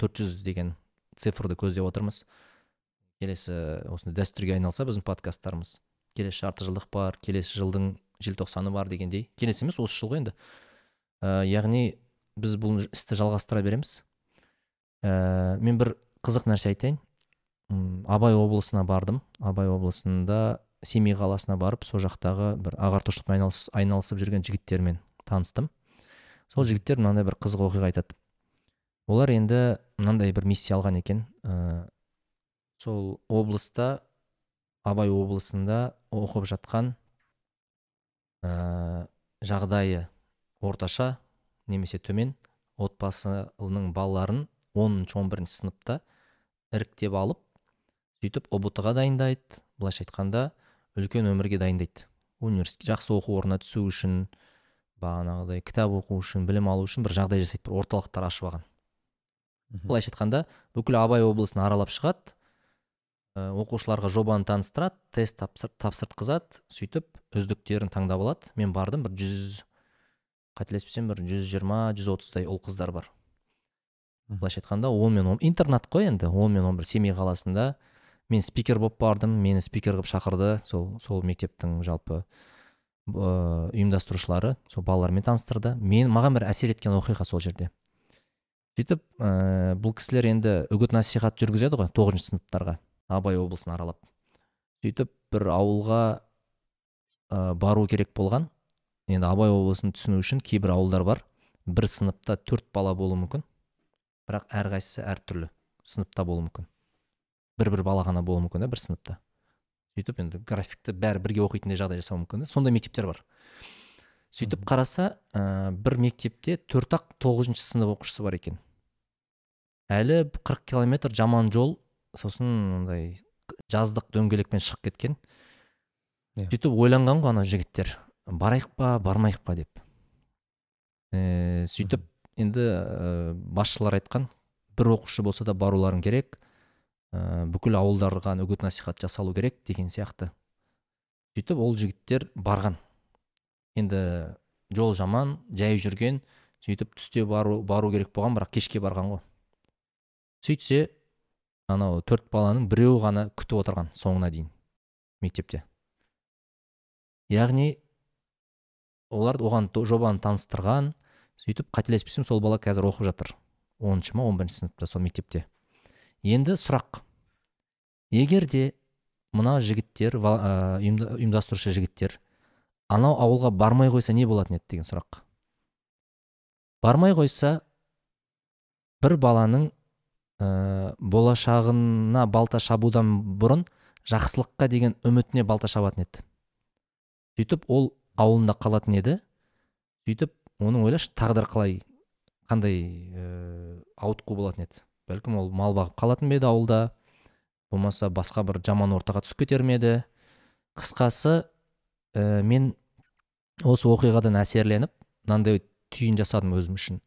төрт жүз деген цифрды көздеп отырмыз. Келесі осындай дәстүрге айналса біздің подкасттарымыз. Келесі жарты жылдық бар келесі жылдың желтоқсаны бар дегендей. Келесі емес осы жыл ғой енді. Ә, яғни біз бұл істі жалғастыра береміз. Ә, мен бір қызық нәрсе айтайын. Абай облысына бардым. Абай облысында семей қаласына барып сол жақтағы бір ағартушылықпен айналыс, айналысып жүрген жігіттермен таныстым. Сол жігіттер мынандай бір қызық оқиға айтады. Олар енді мынандай бір миссия алған екен. Ә, сол облыста абай облысында оқып жатқан ә, жағдайы орташа немесе төмен отбасының балаларын 10-11 сыныпта іріктеп алып сөйтіп ұбт ға дайындайды. Былайша айтқанда үлкен өмірге дайындайды. Университет жақсы оқу орнына түсу үшін бағанағыдай кітап оқу үшін білім алу үшін бір жағдай жасайды бір орталықтар ашып алған. Былайша айтқанда бүкіл абай облысын аралап шығады ә, оқушыларға жобаны таныстырады тест тапсыр, тапсыртқызады сөйтіп үздіктерін таңдап алады. Мен бардым бір жүз қателеспесем бір жүз жиырма жүз отыздай ұл қыздар бар. Былайша айтқанда он мен он интернат қой енді он мен он бір семей қаласында. Мен спикер болып бардым мені спикер қылып шақырды сол сол мектептің жалпы ә, ұйымдастырушылары сол балалармен таныстырды. Мен маған бір әсер еткен оқиға сол жерде. Сөйтіп ә, бұл кісілер енді үгіт насихат жүргізеді ғой тоғызыншы сыныптарға абай облысын аралап. Сөйтіп бір ауылға ә, бару керек болған. Енді абай облысын түсіну үшін кейбір ауылдар бар. Бір сыныпта төрт бала болуы мүмкін бірақ әрқайсысы әртүрлі сыныпта болуы мүмкін. Бір бір бала ғана болуы мүмкін да бір сыныпта. Сөйтіп енді графикті бәрі бірге оқитындай жағдай жасау мүмкін да. Сондай мектептер бар. Сөйтіп қараса ә, бір мектепте төрт ақ тоғызыншы сынып оқушысы бар екен. Әлі 40 километр жаман жол сосын мындай жаздық дөңгелекпен шығып кеткен. Иә. сөйтіп ойланған ғой ана жігіттер. Барайық па бармайық па деп. Ә, сөйтіп енді ә, басшылар айтқан бір оқушы болса да баруларың керек ә, бүкіл ауылдарға үгіт насихат жасалу керек деген сияқты. Сөйтіп ол жігіттер барған. Енді жол жаман жай жүрген сөйтіп түсте бару, бару керек болған бірақ кешке барған ғой. Сөйтсе анау төрт баланың біреуі ғана күтіп отырған соңына дейін мектепте. Яғни олар оған жобаны таныстырған сөйтіп қателеспесем сол бала қазір оқып жатыр. Оныншы ма он бірінші сыныпта сол мектепте. Енді сұрақ. Егер де мына жігіттер ұйымдастырушы жігіттер анау ауылға бармай қойса не болатын еді деген сұрақ. Бармай қойса бір баланың ә, болашағына балта шабудан бұрын жақсылыққа деген үмітіне балта шабатын еді. Сөйтіп ол ауылында қалатын еді. Сөйтіп оның ойлашы тағдыр қалай қандай ә, ауытқу болатын еді. Бәлкім ол мал бағып қалатын ба еді ауылда болмаса басқа бір жаман ортаға түсіп кетер ме еді. Қысқасы ә, мен осы оқиғадан әсерленіп мынандай түйін жасадым өзім үшін.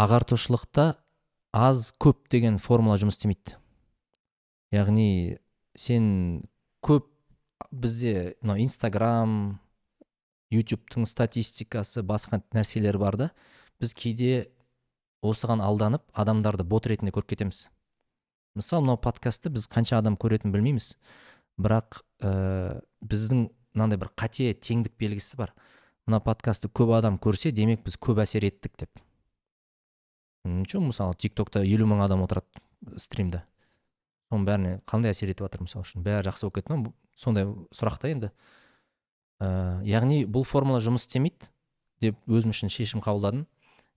Ағартушылықта аз көп деген формула жұмыс істемейді. Яғни сен көп бізде мынау инстаграм ютубтың статистикасы басқа нәрселер бар да біз кейде осыған алданып адамдарды бот ретінде көріп кетеміз. Мысалы мынау подкастты біз қанша адам көретінін білмейміз. Бірақ ә, біздің мынандай бір қате теңдік белгісі бар. Мына подкастты көп адам көрсе демек біз көп әсер еттік деп. Ничего мысалы тик токта елу мың адам отырады стримда. Соның бәріне қандай әсер етіп жатыр мысалы үшін? Бәрі жақсы болып кетті ма сондай сұрақ та енді. Ә, яғни бұл формула жұмыс істемейді деп өзім үшін шешім қабылдадым.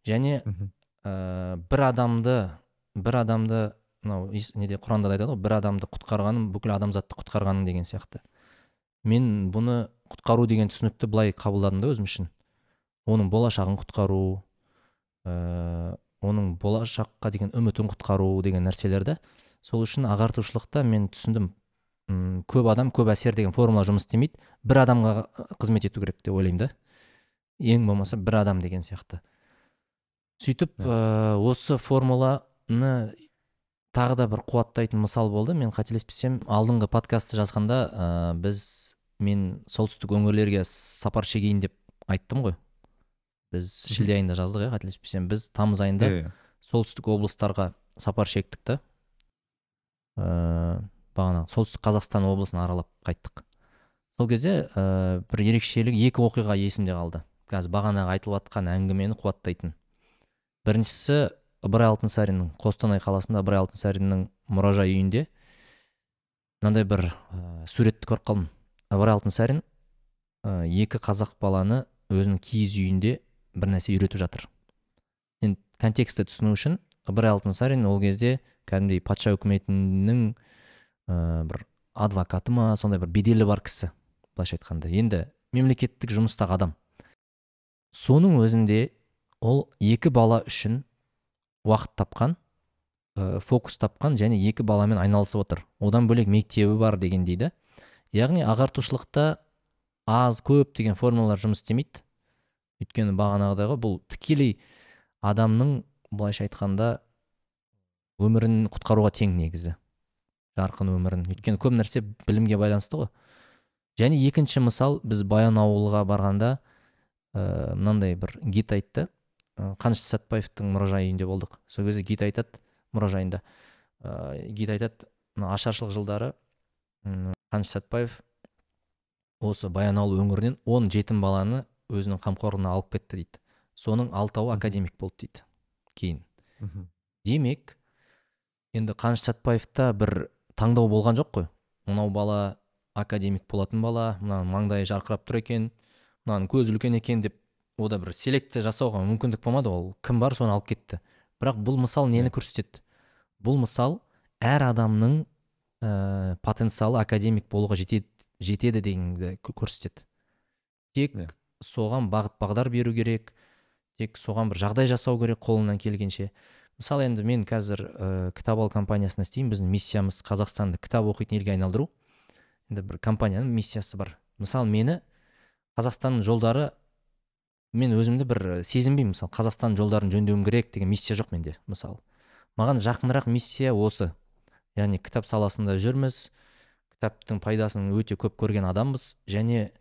Және ә, бір адамды бір адамды мынау неде құранда да айтады ғой бір адамды құтқарғаным бүкіл адамзатты құтқарғаның деген сияқты. Мен бұны құтқару деген түсінікті былай қабылдадым да өзім үшін. Оның болашағын құтқару ә, оның болашаққа деген үмітін құтқару деген нәрселерді сол үшін ағартушылықта мен түсіндім. М көп адам көп әсер деген формула жұмыс істемейді. бір адамға қызмет ету керек деп ойлаймын да. Ең болмаса бір адам деген сияқты. Сөйтіп ә, осы формуланы тағы да бір қуаттайтын мысал болды. Мен қателеспесем алдыңғы подкастты жазғанда ә, біз мен солтүстік өңірлерге сапар шегейін деп айттым ғой. Біз шілде айында жаздық иә қателеспесем. Біз тамыз айында солтүстік облыстарға сапар шектік та. Бағанағы солтүстік қазақстан облысын аралап қайттық. Сол кезде ә, бір ерекшелік екі оқиға есімде қалды. Қазір бағанағы айтылып жатқан әңгімені қуаттайтын. Біріншісі ыбырай алтынсариннің қостанай қаласында ыбырай алтынсариннің мұражай үйінде мынандай бір ә, суретті көріп қалдым. Ыбырай алтынсарин ә, екі қазақ баланы өзінің киіз үйінде бір нәрсе үйретіп жатыр. Енді контекстті түсіну үшін ыбырай алтынсарин ол кезде кәдімгідей патша үкіметінің ә, бір адвокаты ма сондай бір беделі бар кісі былайша айтқанда. Енді мемлекеттік жұмыстағы адам. Соның өзінде ол екі бала үшін уақыт тапқан ә, фокус тапқан және екі баламен айналысып отыр. Одан бөлек мектебі бар деген дейді. Яғни ағартушылықта аз көп деген формулалар жұмыс істемейді. Өйткені бағанағыдай ғой бұл тікелей адамның былайша айтқанда өмірін құтқаруға тең негізі. Жарқын өмірін. Өйткені көп нәрсе білімге байланысты ғой. Және екінші мысал біз баян ауылға барғанда ә, мынандай бір гид айтты. Ә, қаныш сәтбаевтың мұражай үйінде болдық. Сол кезде гид айтады мұражайында. Ә, гид айтады мына ашаршылық жылдары қаныш сәтбаев осы баянауыл өңірінен он жетім баланы өзінің қамқорлығына алып кетті дейді. Соның алтауы академик болды дейді. Кейін. Демек енді қаныш сәтбаевта бір таңдау болған жоқ қой. Мынау бала академик болатын бала мынаның маңдайы жарқырап тұр екен мынаның көзі үлкен екен деп ода бір селекция жасауға мүмкіндік болмады ол кім бар соны алып кетті. Бірақ бұл мысал нені көрсетеді? Бұл мысал әр адамның ә, потенциалы академик болуға жетеді, жетеді дегенді көрсетеді. Тек yeah. соған бағыт бағдар беру керек тек соған бір жағдай жасау керек қолынан келгенше. Мысалы енді мен қазір ә, кітап ал компаниясында істеймін. Біздің миссиямыз қазақстанды кітап оқитын елге айналдыру. Енді бір компанияның миссиясы бар. Мысалы мені қазақстанның жолдары мен өзімді бір сезінбеймін. Мысалы қазақстанның жолдарын жөндеуім керек деген миссия жоқ менде мысалы. Маған жақынырақ миссия осы. Яғни кітап саласында жүрміз кітаптың пайдасын өте көп көрген адамбыз. Және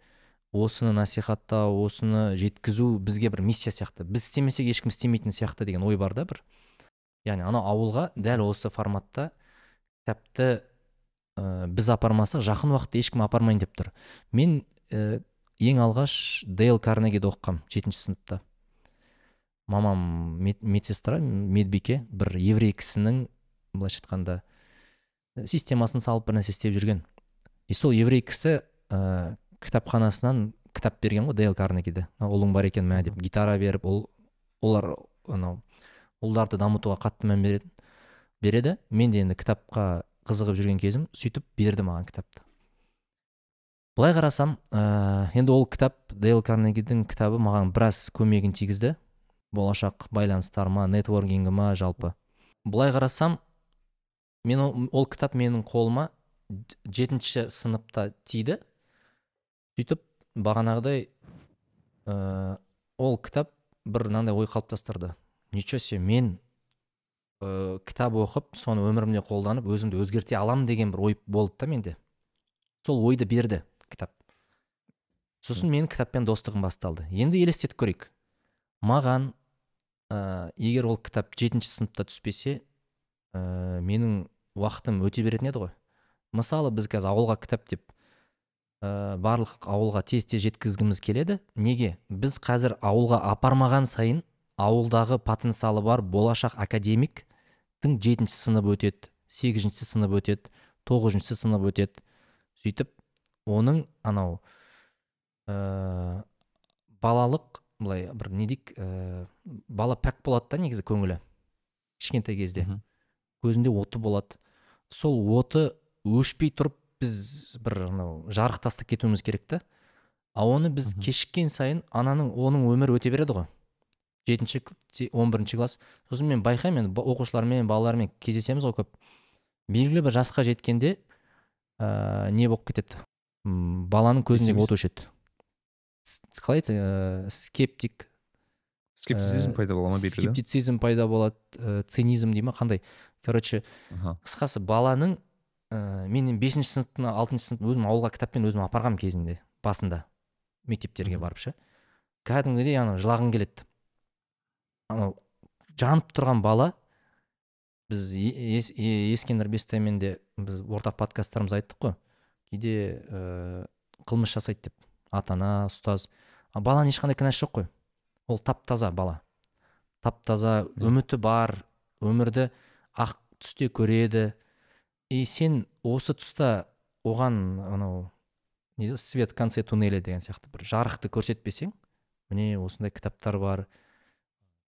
осыны насихаттау осыны жеткізу бізге бір миссия сияқты. Біз істемесек ешкім істемейтін сияқты деген ой бар да бір. Яғни анау ауылға дәл осы форматта кітапты ә, біз апармасақ жақын уақытта ешкім апармайын деп тұр. Мен ә, ең алғаш дейл карнегиді оқығанмын жетінші сыныпта. Мамам мед, медсестра медбике бір еврей кісінің былайша айтқанда системасын салып бір нәрсе істеп жүрген. И сол еврей кісі ә, кітапханасынан кітап берген ғой дейл карнегиді. Ұлың бар екен мә деп гитара беріп ол олар анау ұлдарды дамытуға қатты мән береді береді. Мен де енді кітапқа қызығып жүрген кезім сөйтіп берді маған кітапты. Былай қарасам ә, енді ол кітап дейл карнегидің кітабы маған біраз көмегін тигізді. Болашақ байланыстарыма нетворкингіма жалпы. Былай қарасам мен ол, ол кітап менің қолыма жетінші сыныпта тиді. Сөйтіп бағанағыдай ә, ол кітап бір мынандай ой қалыптастырды. Ничего себе мен ә, кітап оқып соны өмірімде қолданып өзімді өзгерте аламын деген бір ой болды да менде. Сол ойды берді кітап. Сосын менің кітаппен достығым басталды. Енді елестетіп көрейік. Маған ә, егер ол кітап жетінші сыныпта түспесе ә, менің уақытым өте беретін еді ғой. Мысалы біз қазір ауылға кітап деп ә, барлық ауылға тез тез жеткізгіміз келеді. Неге? Біз қазір ауылға апармаған сайын ауылдағы потенциалы бар болашақ академиктің жетінші сынып өтеді сегізінші сынып өтеді тоғызыншы сынып өтеді. Сөйтіп оның анау ә, балалық былай бір не дейік ә, бала пәк болады да негізі көңілі кішкентай кезде. Көзінде оты болады. Сол оты өшпей тұрып біз бір анау жарық тастап кетуіміз керек та. А оны біз кешіккен сайын ананың оның өмірі өте береді ғой. Жетінші он бірінші класс. Сосын мен байқаймын енді оқушылармен балалармен кездесеміз ғой көп. Белгілі бір жасқа жеткенде ә, не болып кетеді? Баланың көзіндегі от өшеді. Қалай ә, скептик скептицизм пайда бола ма белгілі? скептицизм пайда болады ә, цинизм дей ма қандай? Короче қысқасы баланың ә, мен бесінші сыныптың алтыншы сынып өзім ауылға кітаппен өзім апарғанмын кезінде басында мектептерге барып ше. Кәдімгідей ана жылағың келеді. Анау жанып тұрған бала біз ес, ескендір бестаймен де біз ортақ подкасттарымызда айттық қой. Кейде ә, қылмыс жасайды деп. Ата ана ұстаз. А баланың ешқандай кінәсі жоқ қой. Ол тап таза бала. Тап таза үміті бар өмірді ақ түсте көреді. И сен осы тұста оған анау не свет в конце туннеля деген сияқты бір жарықты көрсетпесең міне осындай кітаптар бар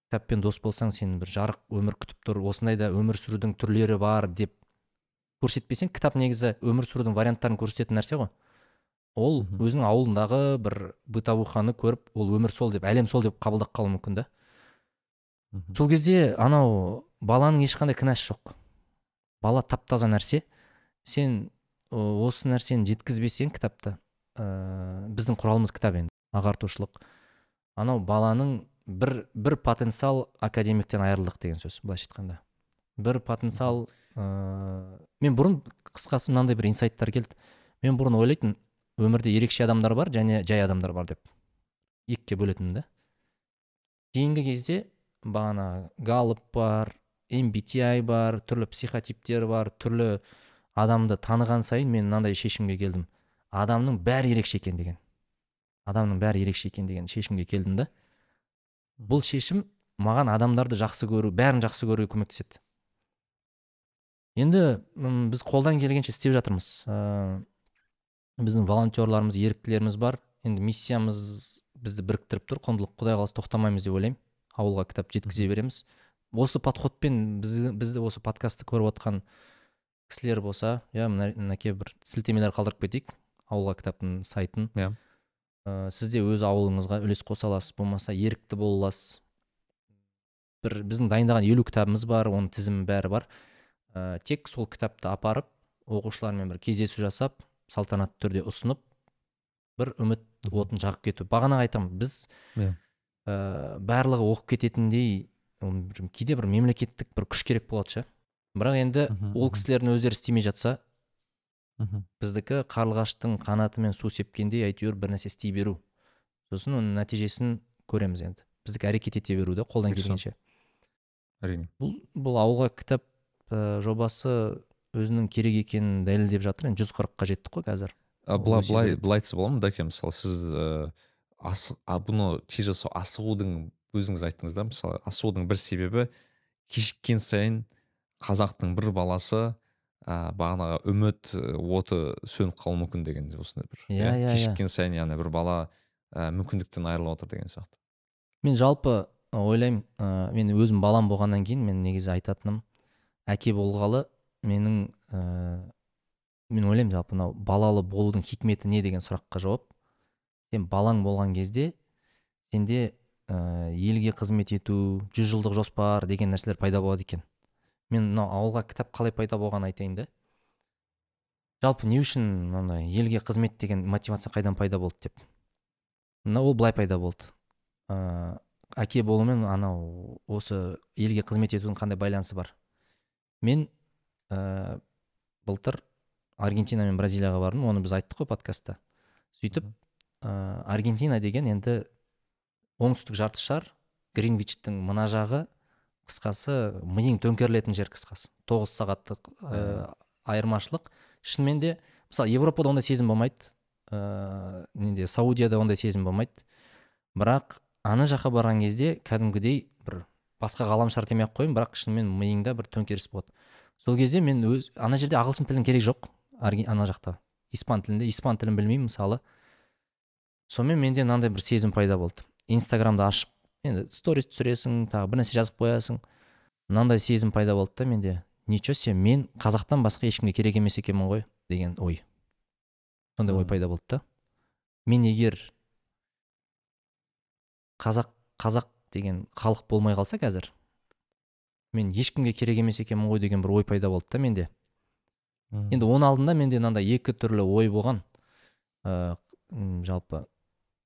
кітаппен дос болсаң сен бір жарық өмір күтіп тұр осындай да өмір сүрудің түрлері бар деп көрсетпесең кітап негізі өмір сүрудің варианттарын көрсететін нәрсе ғой. Ол өзінің ауылындағы бір бытовуханы көріп ол өмір сол деп әлем сол деп қабылдап қалуы мүмкін да. Сол кезде анау баланың ешқандай кінәсі жоқ. Бала тап таза нәрсе. Сен осы нәрсені жеткізбесең кітапта ә, біздің құралымыз кітап енді ағартушылық. Анау баланың бір бір потенциал академиктен айырылдық деген сөз былайша айтқанда. Бір потенциал ә, мен бұрын қысқасы мынандай бір инсайттар келді. Мен бұрын ойлайтын өмірде ерекше адамдар бар және жай адамдар бар деп. Екіге бөлетінмін да. Кейінгі кезде бағана галып бар MBTI бар түрлі психотиптер бар түрлі адамды таныған сайын мен мынандай шешімге келдім. Адамның бәрі ерекше екен деген. Адамның бәрі ерекше екен деген шешімге келдім да. Бұл шешім маған адамдарды жақсы көру бәрін жақсы көруге көмектеседі. Енді біз қолдан келгенше істеп жатырмыз. Ә, біздің волонтерларымыз еріктілеріміз бар. Енді миссиямыз бізді біріктіріп тұр. Құндылық құдай қаласа тоқтамаймыз деп ойлаймын. Ауылға кітап жеткізе береміз. Осы подходпен біз, бізді осы подкастты көріп отқан кісілер болса иә мынакей бір сілтемелер қалдырып кетейік. Ауылға кітаптың сайтын. Иә. Ә, сіз де өз ауылыңызға үлес қоса аласыз болмаса ерікті бола аласыз. Бір біздің дайындаған елу кітабымыз бар оның тізімі бәрі бар. Ә, тек сол кітапты апарып оқушылармен бір кездесу жасап салтанатты түрде ұсынып бір үміт отын жағып кету. Бағанағы айтамын біз ә, барлығы оқып кететіндей кейде бір мемлекеттік бір күш керек болады ше бірақ енді ол кісілердің өздері істемей жатса Мгм. біздікі қарлығаштың қанатымен су сепкендей әйтеуір бір нәрсе істей беру. Сосын оның нәтижесін көреміз енді. Біздікі әрекет ете беру да қолдан келгенше. әрине. Бұл бұл ауылға кітап ә, жобасы өзінің керек екенін дәлелдеп жатыр. Енді жүз қырыққа жеттік қой қазір. А былай былай былай айтса бола ма дәке мысалы сіз ыыы асық а бұны тез жасау асығудың өзіңіз айттыңыз да мысалы асығудың бір себебі кешіккен сайын қазақтың бір баласы ә, бағанағы үміт оты сөніп қалуы мүмкін деген осындай бір Иә, иә, иә. кешіккен сайын яғни бір бала ә, мүмкіндіктен айырылып отыр деген сияқты. Мен жалпы ойлаймын ә, мен өзім балам болғаннан кейін мен негізі айтатыным әке болғалы менің ә, мен ойлаймын жалпы мынау балалы болудың хикметі не деген сұраққа жауап. Сен балаң болған кезде сенде ә, елге қызмет ету жүз жылдық жоспар деген нәрселер пайда болады екен. Мен мынау ауылға кітап қалай пайда болғанын айтайын да. Жалпы не үшін мынандай елге қызмет деген мотивация қайдан пайда болды деп. Мына ол былай пайда болды. Ә, әке болумен анау осы елге қызмет етудің қандай байланысы бар? Мен ә, былтыр аргентина мен бразилияға бардым оны біз айттық қой подкастта. Сөйтіп ә, аргентина деген енді оңтүстік жарты шар гринвичтің мына жағы қысқасы миың төңкерілетін жер қысқасы. тоғыз сағаттық ә, айырмашылық. Шынымен де мысалы европада ондай сезім болмайды. Ә, неде саудияда ондай сезім болмайды. Бірақ ана жаққа барған кезде кәдімгідей бір басқа ғаламшар демей ақ қояйын бірақ шынымен миыңда бір төңкеріс болады. Сол кезде мен өз ана жерде ағылшын тілін керек жоқ ана жақта. Испан тілінде испан тілін білмеймін мысалы. Сонымен менде мынандай бір сезім пайда болды. Инстаграмды ашып енді сторис түсіресің тағы бір нәрсе жазып қоясың. Мынандай сезім пайда болды да менде. Ничего себе мен қазақтан басқа ешкімге керек емес екенмін ғой деген ой. Сондай ой пайда болды да. Мен егер қазақ қазақ деген халық болмай қалса қазір мен ешкімге керек емес екенмін ғой деген бір ой пайда болды да менде. Енді оның алдында менде мынандай екі түрлі ой болған. Ә, жалпы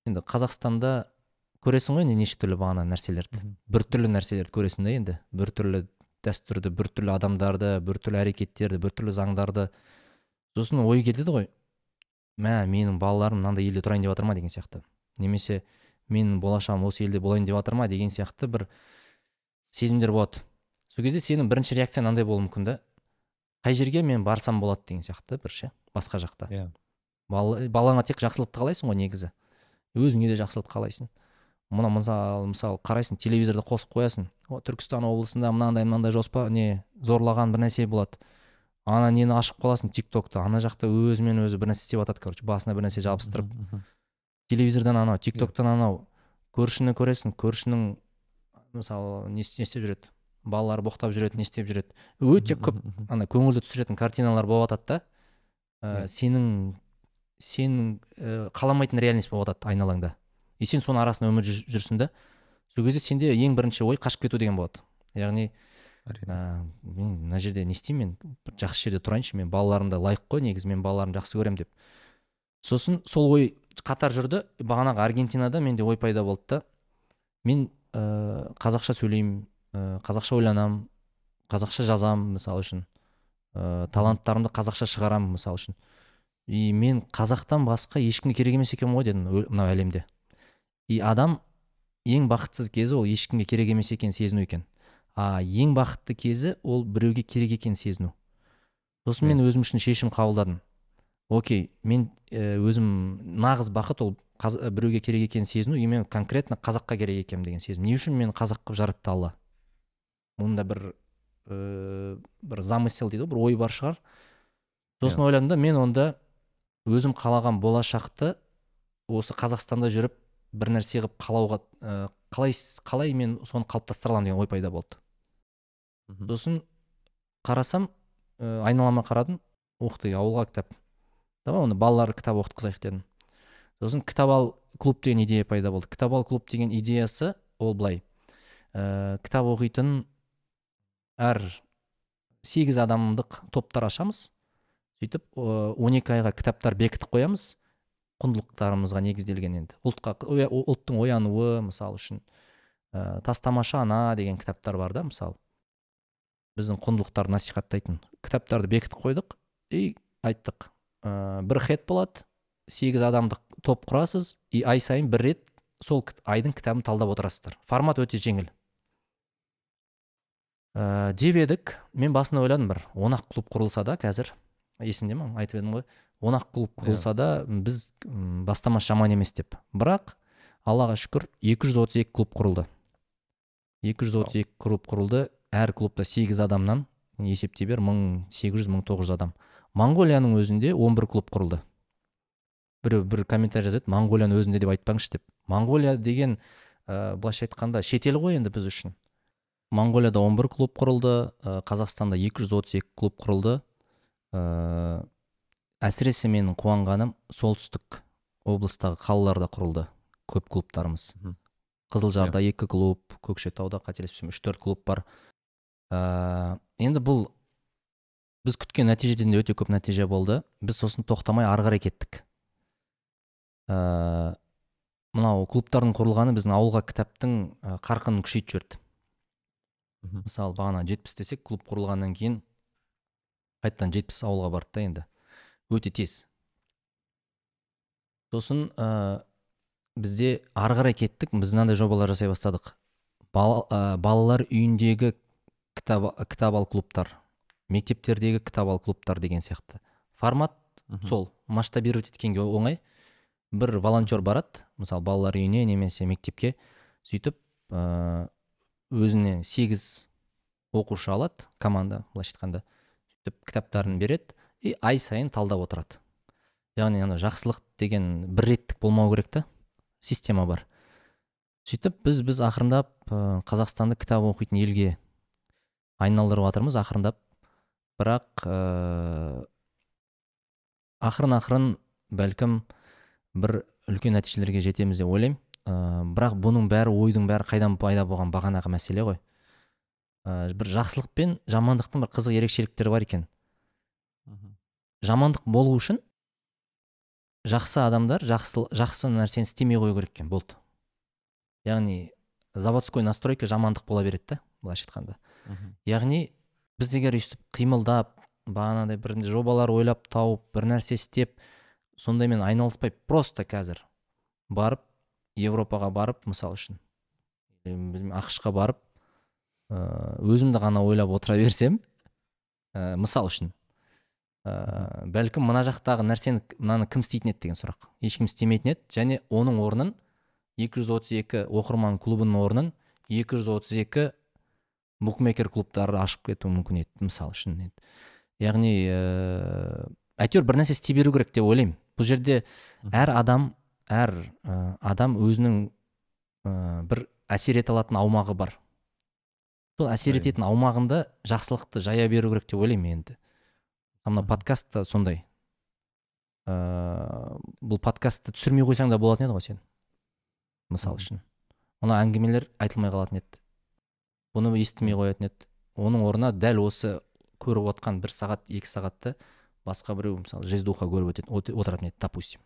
енді қазақстанда көресің ғой енді неше түрлі бағана нәрселерді. Біртүрлі нәрселерді көресің да енді. Біртүрлі дәстүрді біртүрлі адамдарды біртүрлі әрекеттерді біртүрлі заңдарды. Сосын ой келеді ғой. Мә менің балаларым мынандай елде тұрайын деп жатыр ма? деген сияқты. Немесе менің болашағым осы елде болайын деп жатыр ма? деген сияқты бір сезімдер болады. Сол кезде сенің бірінші реакцияң мынандай болуы мүмкін да. Қай жерге мен барсам болады? деген сияқты бір ше басқа жақта. Иә. Бал- балаңа тек жақсылықты қалайсың ғой негізі. Өзіңе де жақсылықты қалайсың. Мына мысалы мысалы қарайсың телевизорда қосып қоясың. О түркістан облысында мынандай мынандай жоспар не зорлаған бір нәрсе болады. Ана нені ашып қаласың тик токты ана жақта өзімен өзі бір нәрсе істеп жатады короче басына бір нәрсе жабыстырып. Телевизордан анау тик токтан анау көршіні көресің көршінің мысалы не іс- не істеп жүреді? Балалары боқтап жүреді не істеп жүреді? Өте көп ана көңілді түсіретін картиналар болып жатады да. Ә, Иә. сенің сенің ә, қаламайтын реальность болып жатады айналаңда. И сен соның арасында өмір жүр- жүрсің да. Сол кезде сенде ең бірінші ой қашып кету деген болады. Яғни ә, мен мына жерде не істеймін мен бір жақсы жерде тұрайыншы мен балаларымда лайық қой негізі мен балаларымды жақсы көремін деп. Сосын сол ой қатар жүрді. Бағанағы аргентинада менде ой пайда болды да. Мен ә, қазақша сөйлеймін ә, қазақша ойланамын қазақша жазамын мысалы үшін. Ә, таланттарымды қазақша шығарамын мысалы үшін. И мен қазақтан басқа ешкімге керек емес екенмін ғой дедім мынау әлемде. И адам ең бақытсыз кезі ол ешкімге керек емес екенін сезіну екен. А ең бақытты кезі ол біреуге керек екенін сезіну. Сосын мен өзім үшін шешім қабылдадым. Окей мен ә, өзім нағыз бақыт ол қаз, ә, біреуге керек екенін сезіну и мен конкретно қазаққа керек екенмін деген сезім. Не үшін мені қазақ қылып жаратты алла? Мұнда бір ә, бір замысел дейді ғой бір ой бар шығар. Сосын ойладым да мен онда өзім қалаған болашақты осы қазақстанда жүріп бір нәрсе қылып қалауға ә, қалай қалай мен соны қалыптастыра аламын деген ой пайда болды. Сосын қарасам ә, айналама қарадым ух ты ауылға кітап. Давай оны балаларды кітап оқытқызайық дедім. сосын кітап ал клуб деген идея пайда болды. Кітап ал клуб деген идеясы ол былай. Ә, кітап оқитын әр сегіз адамдық топтар ашамыз. сөйтіп он екі айға кітаптар бекітіп қоямыз. Құндылықтарымызға негізделген енді. Ұлтқа ұлттың оянуы мысалы үшін ә, тастамашы ана деген кітаптар бар да мысалы. Біздің құндылықтарды насихаттайтын кітаптарды бекітіп қойдық и айттық. Ә, бір хет болады сегіз адамдық топ құрасыз и ай сайын бір рет сол айдың кітабын талдап отырасыздар. Формат өте жеңіл. Ә, деп едік. Мен басында ойладым бір он ақ клуб құрылса да қазір. Есіңде ма айтып едім ғой. Он ақ клуб құрылса да біз бастамасы жаман емес деп. Бірақ аллаға шүкір 232 клуб құрылды. 232 клуб құрылды. Әр клубта 8 адамнан есептей бер 1800-1900 адам. Моңғолияның өзінде 11 клуб құрылды. Біреу бір комментарий жазады моңғолияның өзінде деп айтпаңызшы деп. Моңғолия деген ә, былайша айтқанда шетел ғой енді біз үшін. Моңғолияда 11 клуб құрылды ә, қазақстанда 232 клуб құрылды. Ә, әсіресе менің қуанғаным солтүстік облыстағы қалаларда құрылды көп клубтарымыз. Қызылжарда екі клуб көкшетауда қателеспесем үш төрт клуб бар. Ә, енді бұл біз күткен нәтижеден де өте көп нәтиже болды. Біз сосын тоқтамай ары қарай кеттік. Ә, мынау клубтардың құрылғаны біздің ауылға кітаптың ә, қарқынын күшейтіп жіберді. Мысалы бағана жетпіс десек клуб құрылғаннан кейін қайтадан жетпіс ауылға барды да енді. Өте тез. Сосын ә, бізде ары қарай кеттік біз мынандай жобалар жасай бастадық. Бала- ә, балалар үйіндегі кітап, кітап ал клубтар мектептердегі кітап ал клубтар деген сияқты. Формат сол масштабировать еткенге оңай. Бір волонтер барады мысалы балалар үйіне немесе мектепке сөйтіп ә, өзіне сегіз оқушы алады команда былайша айтқанда. Сөйтіп кітаптарын береді и ай сайын талдап отырады. Яғни ана жақсылық деген бір реттік болмау керек та система бар. Сөйтіп біз біз ақырындап қазақстанды кітап оқитын елге айналдырып жатырмыз ақырындап. Бірақ ә, ақырын ақырын бәлкім бір үлкен нәтижелерге жетеміз деп ойлаймын. Ә, бірақ бұның бәрі ойдың бәрі қайдан пайда болған бағанағы мәселе ғой. Ә, бір жақсылық пен жамандықтың бір қызық ерекшеліктері бар екен. Жамандық болу үшін жақсы адамдар жақсы, жақсы нәрсені істемей қою керек екен болды. Яғни заводской настройка жамандық бола береді да былайша айтқанда. Яғни біз егер өйстіп қимылдап бағанағыдай бір жобалар ойлап тауып бір нәрсе істеп сондаймен айналыспай просто қазір барып европаға барып мысалы үшін ақш қа барып өзімді ғана ойлап отыра берсем ә, мысал үшін ә, бәлкім мына жақтағы нәрсені мынаны кім істейтін еді деген сұрақ. Ешкім істемейтін еді. Және оның орнын 232 оқырман клубының орнын 232 букмекер клубтары ашып кетуі мүмкін еді мысалы үшін еді. яғни ә, әйтеуір бір нәрсе істей беру керек деп ойлаймын. Бұл жерде әр адам әр ә, адам өзінің ә, бір әсер ете алатын аумағы бар. Сол әсер ететін аумағында жақсылықты жая беру керек деп ойлаймын енді. Мына подкаст та сондай. Ә, бұл подкастты түсірмей қойсаң да болатын еді ғой сен мысалы үшін. Мына әңгімелер айтылмай қалатын еді. Бұны естімей қоятын еді. Оның орнына дәл осы көріп отқан бір сағат екі сағатты басқа біреу мысалы жиздуха көріп отыратын еді допустим.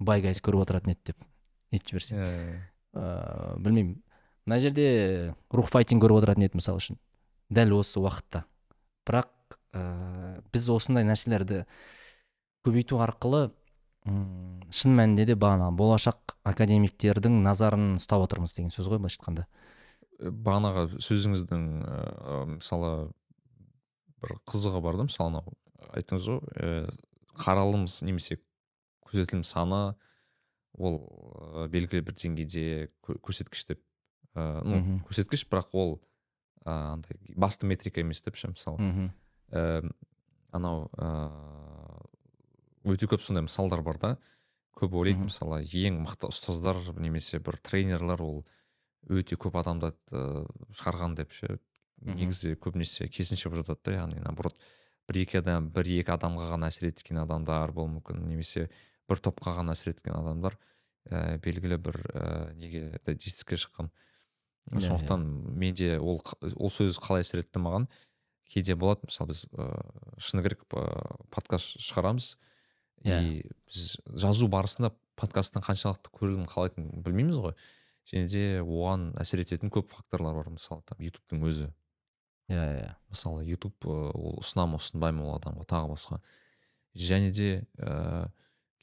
Байгайс көріп отыратын еді деп нетіп жіберсең Иә, ыыы білмеймін. Мына жерде рух файтинг көріп отыратын еді мысалы үшін. Дәл осы уақытта. Бірақ ә, біз осындай нәрселерді көбейту арқылы м, шын мәнінде де бағана болашақ академиктердің назарын ұстап отырмыз деген сөз ғой былайша айтқанда. Э, бағанағы сөзіңіздің ә, мысалы бір қызығы бар да мысалы анау айттыңыз ғой ә, қаралымыз немесе көрсетілім саны ол ә, белгілі бір деңгейде кө- көрсеткіш деп ә, ну көрсеткіш бірақ ол ә, андай басты метрика емес деп ше мысалы. Мхм. Ә, анау ыыы өте көп сондай мысалдар бар да. Көп ойлайды мысалы ең мықты ұстаздар немесе бір тренерлер ол өте көп адамды ыыы шығарған деп ше негізі көбінесе керісінше болып жатады да. Яғни наоборот бір екі адам бір екі адамға ғана әсер еткен адамдар болуы мүмкін. Немесе бір топқа ғана әсер еткен адамдар ә, белгілі бір ә, неге жетістікке шыққан. Иә, сондықтан менде ол ол сөз қалай әсер етті маған? Кейде болады. Мысалы біз ыыы шыны керек подкаст шығарамыз. Иә. и біз жазу барысында подкасттың қаншалықты көрілім қалайтынын білмейміз ғой. Және де оған әсер ететін көп факторлар бар. Мысалы там ютубтың өзі. Иә иә мысалы ютуб ыыы, ол ұсына ма ұсынбай ма ол адамға тағы басқа. Және де ә,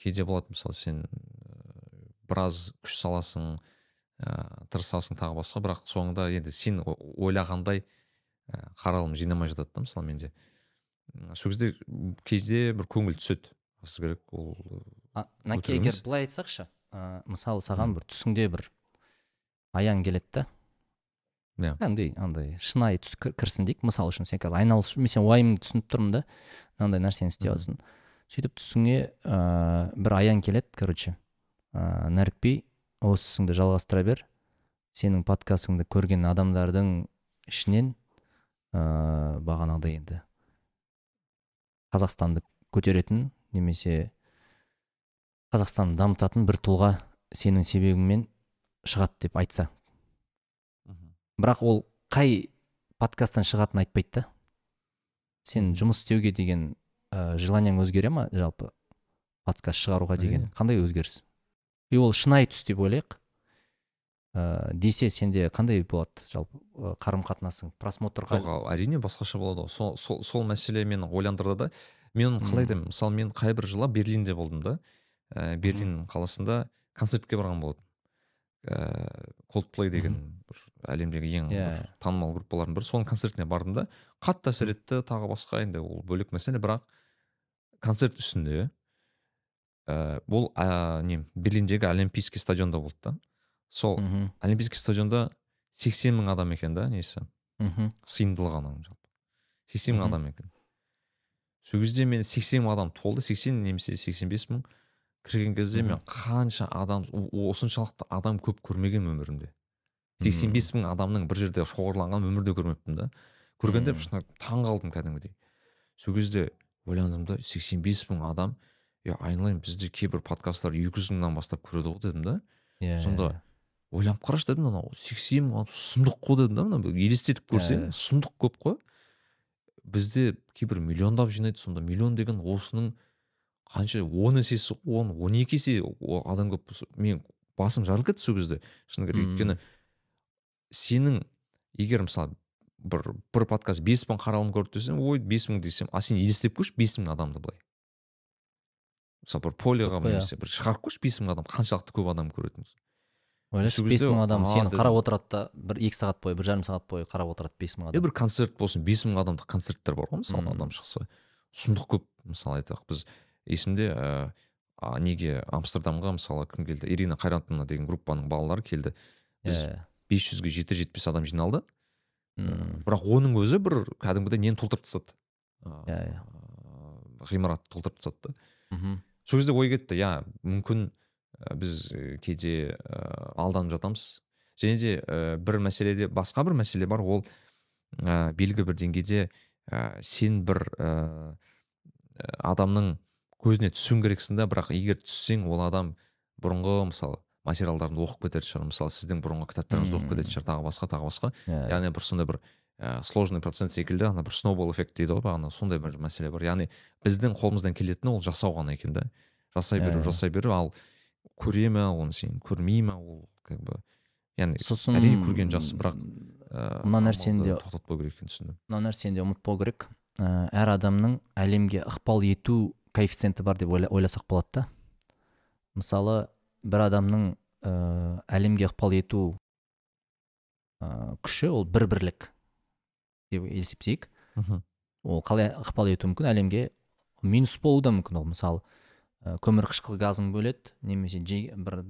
кейде болады. Мысалы сен біраз күш саласың ә, тырысасың тағы басқа. Бірақ соңында енді сен ойлағандай қаралым жинамай жатады да мысалы менде. Сол кезде кейде бір көңіл түседі. Расы керек ол наке егер былай айтсақшы ә, мысалы саған бір түсіңде бір аян келеді да. Иә. кәдімгідей андай шынайы түс кір- кірсін дейік. Мысалы үшін сен қазір айналысып мен сен уайымыңды түсініп тұрмын да. Мынандай нәрсені істеп жатрсың сөйтіп түсіңе ә, бір аян келеді короче. Ә, нәрікпей осы ісіңді жалғастыра бер. Сенің подкастыңды көрген адамдардың ішінен ә, бағанағыдай енді қазақстанды көтеретін немесе қазақстанды дамытатын бір тұлға сенің себебіңмен шығады деп айтса. Бірақ ол қай подкасттан шығатынын айтпайды да. Сен жұмыс істеуге деген ә, желанияң өзгере ма? жалпы подкаст шығаруға деген қандай өзгеріс? И ол шынайы түс деп ойлайық. Ә, десе сенде қандай болады? Жалпы қарым қатынасың просмотрға? Жоқ әрине басқаша болады ғой сол, сол, сол мәселе мені ойландырды да. Мен оны қалай айтамын мысалы мен қай бір жылы берлинде болдым да. Ә, берлин қаласында концертке барған болатынмын ә, Coldplay деген бір әлемдегі ең Иә. бір танымал группалардың бірі. Соның концертіне бардым да. Қатты әсер етті тағы басқа енді ол бөлек мәселе. Бірақ концерт үстінде ә, бұл ә, не берлиндегі олимпийский стадионда болды да. Сол мхм. олимпийский стадионда 80 мың адам екен да несі? Мхм. Сыйымдылығы ананың жалпы. Сексен мың адам екен. Сол кезде мен сексен мың адам толды сексен немесе сексен бес мың. Кірген кезде мен қанша адам осыншалықты адам көп көрмегенмін өмірімде. Сексен бес мың адамның бір жерде шоғырланғанын өмірде көрмеппін да. Көргенде шын таң қалдым кәдімгідей. Сол кезде ойландым да сексен бес мың адам е айналайын бізде кейбір подкасттар екі жүз мыңнан бастап көреді ғой дедім да. Иә сонда ойланып қарашы дедім анау сексен мың сұмдық қой дедім да мына елестетіп көрсең. Иә. сұмдық көп қой. Бізде кейбір миллиондап жинайды сонда. Миллион деген осының қанша он есесі ғой, он он екі есе адам көп мен басым жарылып кетті сол кезде. Шыны керек. Өйткені сенің егер мысалы бір бір подкаст бес мың қаралым көрді десем ой бес мың десем а сен елестеп көрші бес мың адамды былай. Мысалы бір қой, иә. немесе бір шығарып көрші бес мың адам қаншалықты көп адам көретін ойлашы бес мың адам сені қарап отырады да бір екі сағат бойы бір жарым сағат бойы қарап отырады бес мың е адам. бір концерт болсын бес мың адамдық концерттер бар ғой мысалы адам шықса. Сұмдық көп мысалы айтайық. Біз есімде ә, а, неге амстердамға мысалы кім келді? Ирина қайратовна деген группаның балалары келді. Біз Иә. бес жүзге жеті жетпес адам жиналды. Бірақ оның өзі бір кәдімгідей нені толтырып тастады. Ә, Иә, иә. ғимаратты толтырып тастады да. Мхм. Сол кезде ой кетті. Иә мүмкін ә, біз ә, кейде ә, алданып жатамыз. Және де ә, бір мәселеде басқа бір мәселе бар. Ол ә, белгілі бір деңгейде ә, сен бір ә, адамның көзіне түсуің керексің да бірақ егер түссең ол адам бұрынғы мысалы материалдарды оқып кететін шығар. Мысалы сіздің бұрынғы кітаптарыңызды оқып кететін шығар тағы басқа тағы басқа. Иә яғни бір сондай бір ә, сложный процент секілді ана бір сноубол эффект дейді ғой бағана сондай бір мәселе бар. Яғни біздің қолымыздан келетіні ол жасау ғана екен да. Жасай беру Иә. жасай беру. Ал көре ма оны сен көрмей ма ол как бы яғни сосын әрине көрген жақсы бірақ ә, мына нәрсені де- тоқтатпау керек екенін түсіндім. мына нәрсені де ұмытпау керек. Ә, әр адамның әлемге ықпал ету коэффициенті бар деп ойла- ойласақ болады да. Мысалы бір адамның ә, әлемге ықпал ету ә, күші ол бір бірлік деп есептейік. Ол қалай ықпал етуі мүмкін? әлемге минус болуы да мүмкін ол. Мысалы ә, көмірқышқыл газын бөледі немесе жей- бір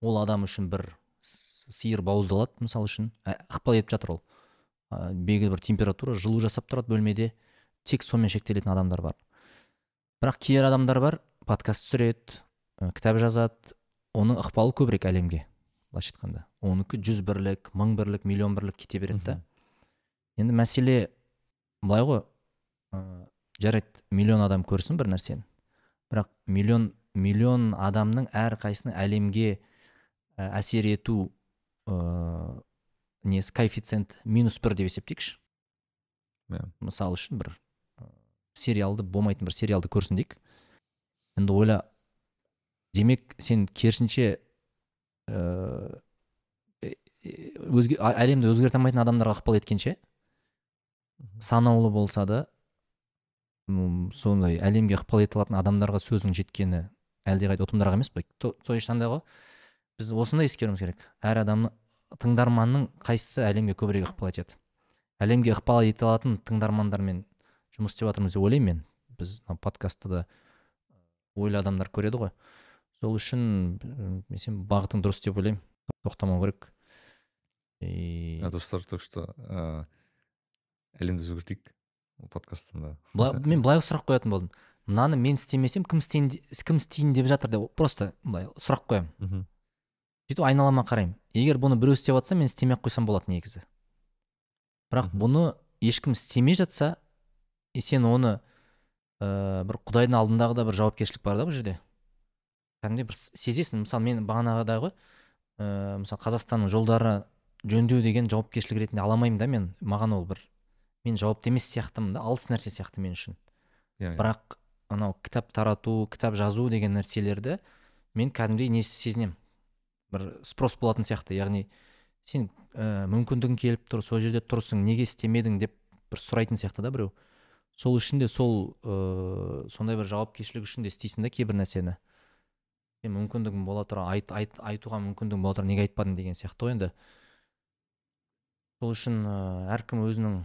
ол адам үшін бір сиыр бауыздалады мысалы үшін. Ә, ықпал етіп жатыр ол. Ә, белгілі бір температура жылу жасап тұрады бөлмеде. Тек сонымен шектелетін адамдар бар. Бірақ кейбір адамдар бар подкаст түсіреді ә, кітап жазады. Оның ықпалы көбірек әлемге былайша айтқанда. Оныкі жүз бірлік мың бірлік миллион бірлік кете береді да. Енді мәселе былай ғой. Ә, жарайды миллион адам көрсін бір нәрсені. Бірақ миллион миллион адамның әрқайсысының әлемге ә, әсер ету ә, несі коэффициент минус бір деп есептейікші. Иә. мысалы үшін бір ә, сериалды болмайтын бір сериалды көрсін дейік енді ойла демек сен керісінше ыыы өзге әлемді өзгерте алмайтын адамдарға ықпал еткенше санаулы болса да сондай әлемге ықпал ете алатын адамдарға сөзің жеткені әлдеқайда ұтымдырақ емес То- сол ешқандай ғой. Біз осындай ескеруіміз керек. Әр адамның тыңдарманның қайсысы әлемге көбірек ықпал етеді? Әлемге ықпал ете алатын тыңдармандармен жұмыс істеп жатырмыз деп ойлаймын мен. Біз мына подкастты да ойлы адамдар көреді ғой. Сол үшін мен сен бағытың дұрыс деп ойлаймын. Тоқтамау керек. И достар так что әлемді өзгертейік ол подкасттың да былай- мен былай сұрақ қоятын болдым. Мынаны мен істемесем кім істейін кім істейін деп жатыр деп просто былай сұрақ қоямын. Мхм. Сөйтіп айналама қараймын. Егер бұны біреу істеп жатса мен істемей ақ қойсам болады негізі. Бірақ бұны ешкім істемей жатса и сен оны ә, бір құдайдың алдындағы да бір жауапкершілік бар да бұл жерде. Кәдімгідей бір сезесің. Мысалы мен бағанағыдай ғой ә, мысалы қазақстанның жолдары жөндеу деген жауапкершілік ретінде ала алмаймын да мен. Маған ол бір мен жауапты емес сияқтымын да алыс нәрсе сияқты мен үшін. Иә иә. бірақ анау кітап тарату кітап жазу деген нәрселерді мен кәдімгідей не сезінемін. Бір спрос болатын сияқты яғни сен ә, мүмкіндігің келіп тұр сол жерде тұрсың неге істемедің деп бір сұрайтын сияқты да біреу. Сол үшін де сол ә, сондай бір жауапкершілік үшін де істейсің да кейбір нәрсені. Сен мүмкіндігің бола тұра айт, айт, айтуға мүмкіндігің бола тұра неге айтпадың деген сияқты ғой енді. Сол үшін ә, әркім өзінің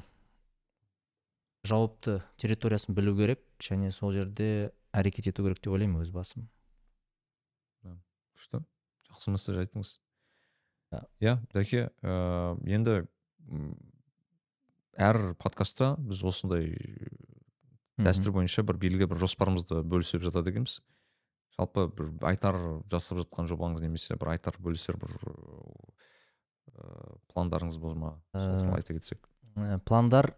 жауапты территориясын білу керек және сол жерде әрекет ету керек деп ойлаймын өз басым. Күшті. Жақсы месседж айттыңыз. Иә дәке ә, енді м, әр подкастта біз осындай дәстүр бойынша бір белгілі бір жоспарымызды бөлісіп жатады екенбіз. Жалпы бір айтар жасап жатқан жобаңыз немесе бір айтар бөлісер бір ыыы пландарыңыз бар ма сол туралы айта кетсек. Ә, пландар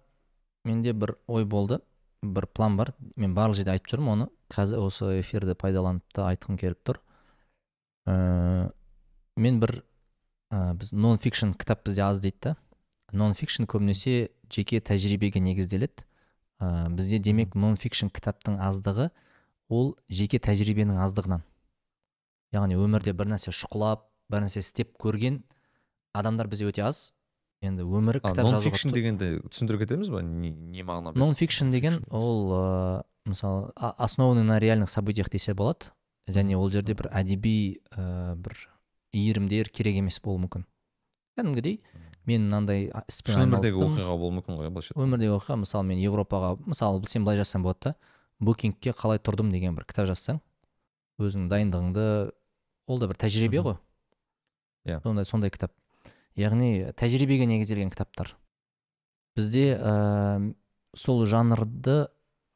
менде бір ой болды бір план бар. Мен барлық жерде айтып жүрмін оны. Қазір осы эфирді пайдаланып та айтқым келіп тұр. Ә, мен бір ә, біз нон фикшн кітап бізде аз дейді да нон фикшн көбінесе жеке тәжірибеге негізделеді. Ә, бізде демек нон фикшн кітаптың аздығы ол жеке тәжірибенің аздығынан. Яғни өмірде бір нәрсе шұқылап бір нәрсе істеп көрген адамдар бізде өте аз. Енді өмірі кітап жазуға фикшн дегенді түсіндіре кетеміз ба? Не, не мағына нон фикшн деген ол ыыы мысалы основанный на реальных событиях десе болады. Және ол жерде бір әдеби ә, бір иірімдер керек емес болуы мүмкін. Кәдімгідей мен мынандай іспен шын өмірдегі оқиға болуы мүмкін ғой былайша айтқанда. өмірдегі оқиға мысалы мен европаға мысалы сен былай жазсаң болады да букингке қалай тұрдым деген бір кітап жазсаң өзіңнің дайындығыңды ол да бір тәжірибе ғой. Иә. сондай сондай кітап. Яғни тәжірибеге негізделген кітаптар. Бізде ә, сол жанрды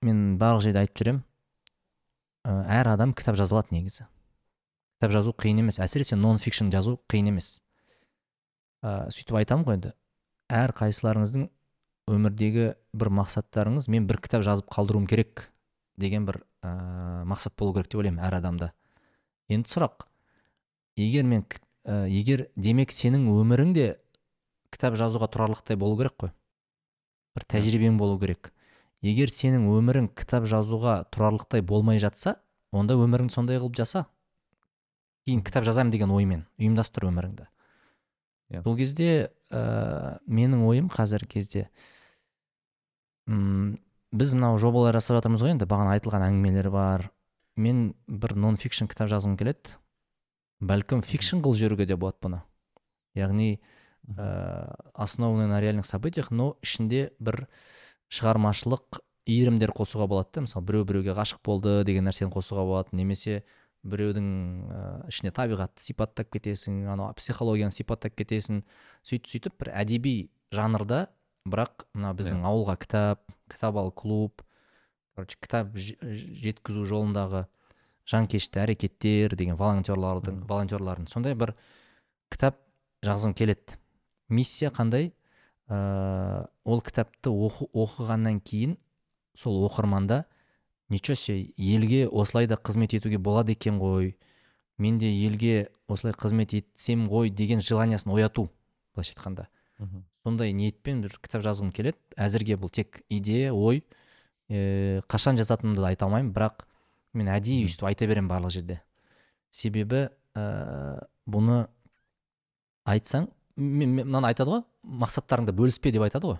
мен барлық жерде айтып жүремін. Әр адам кітап жаза алады негізі. Кітап жазу қиын емес. Әсіресе нон фикшн жазу қиын емес. Ә, сөйтіп айтамын ғой енді. Әр қайсыларыңыздың өмірдегі бір мақсаттарыңыз мен бір кітап жазып қалдыруым керек деген бір ә, мақсат болу керек деп ойлаймын әр адамда. Енді сұрақ. Егер мен ә, егер демек сенің өмірің де кітап жазуға тұрарлықтай болу керек қой. Бір тәжірибең болу керек. Егер сенің өмірің кітап жазуға тұрарлықтай болмай жатса онда өміріңді сондай қылып жаса. Кейін кітап жазамын деген оймен ұйымдастыр өміріңді. Иә. бұл кезде ә, менің ойым қазіргі кезде м, біз мынау жобалар жасап жатырмыз ғой енді бағана айтылған әңгімелер бар. Мен бір нон фикшн кітап жазғым келеді. Бәлкім фикшн қылып жіберуге де болады бұны. Яғни ә, основанный на реальных событиях но ішінде бір шығармашылық иірімдер қосуға болады да. Мысалы біреу біреуге ғашық болды деген нәрсені қосуға болады немесе біреудің ә, ішіне табиғатты сипаттап кетесің анау психологияны сипаттап кетесің. Сөйтіп сөйтіп бір әдеби жанрда бірақ мына біздің ауылға кітап кітап ал клуб короче кітап жеткізу жолындағы жанкешті әрекеттер деген волонтерлардың волонтерлардың сондай бір кітап жазғым келеді. Миссия қандай? Ә, ол кітапты оқу, оқығаннан кейін сол оқырманда ничего себе елге осылай да қызмет етуге болады екен ғой мен де елге осылай қызмет етсем ғой деген желаниясын ояту былайша айтқанда. Сондай ниетпен бір кітап жазғым келеді. Әзірге бұл тек идея ой. Ә, қашан жазатынымды айта алмаймын бірақ мен әдейі өйстіп айта беремін барлық жерде. Себебі ә, бұны айтсаң мынаны айтады ғой мақсаттарыңды бөліспе деп айтады ғой.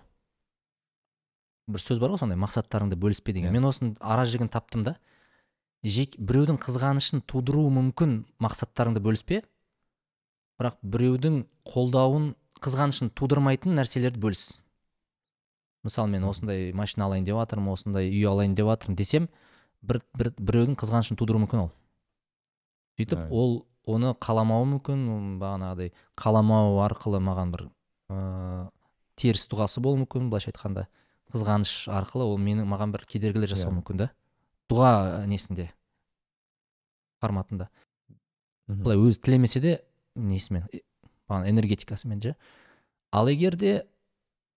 Бір сөз бар ғой сондай мақсаттарыңды бөліспе деген. Иә. мен осының ара жігін таптым да жек, біреудің қызғанышын тудыруы мүмкін мақсаттарыңды бөліспе бірақ біреудің қолдауын қызғанышын тудырмайтын нәрселерді бөліс. Мысалы мен осындай машина алайын деп жатырмын осындай үй алайын деп жатырмын десем бір, бір біреудің қызғанышын тудыруы мүмкін ол. Сөйтіп Right. ол оны қаламауы мүмкін бағанағыдай қаламау арқылы маған бір ыыы теріс дұғасы болуы мүмкін былайша айтқанда. Қызғаныш арқылы ол менің маған бір кедергілер жасауы Иә. мүмкін да. Дұға несінде? Форматында. Былай өзі тілемесе де несімен? Э, бағана энергетикасымен ше? Ал егер де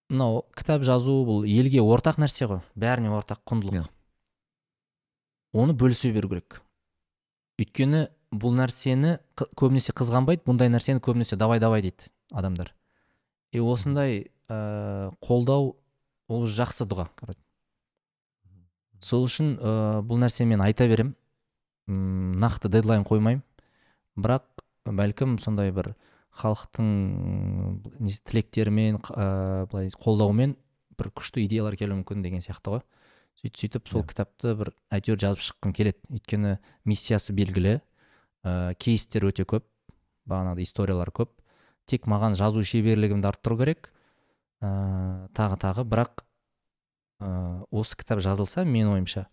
мынау кітап жазу бұл елге ортақ нәрсе ғой. Бәріне ортақ құндылық. Иә. Оны бөлісе беру керек. Өйткені бұл нәрсені көбінесе қызғанбайды бұндай нәрсені көбінесе давай давай дейді адамдар. И осындай ә, қолдау ол жақсы дұға сол үшін ә, бұл нәрсені мен айта берем. М, нақты дедлайн қоймаймын. Бірақ бәлкім сондай бір халықтың тілектерімен ә, былай қолдауымен бір күшті идеялар келуі мүмкін деген сияқты ғой. Сөйтіп сөйтіп сол Иә. кітапты бір әйтеуір жазып шыққым келеді. Өйткені миссиясы белгілі. Ә, кейстер өте көп. Бағанағыдай историялар көп. Тек маған жазу шеберлігімді арттыру керек. Ә, тағы тағы. Бірақ ә, осы кітап жазылса менің ойымша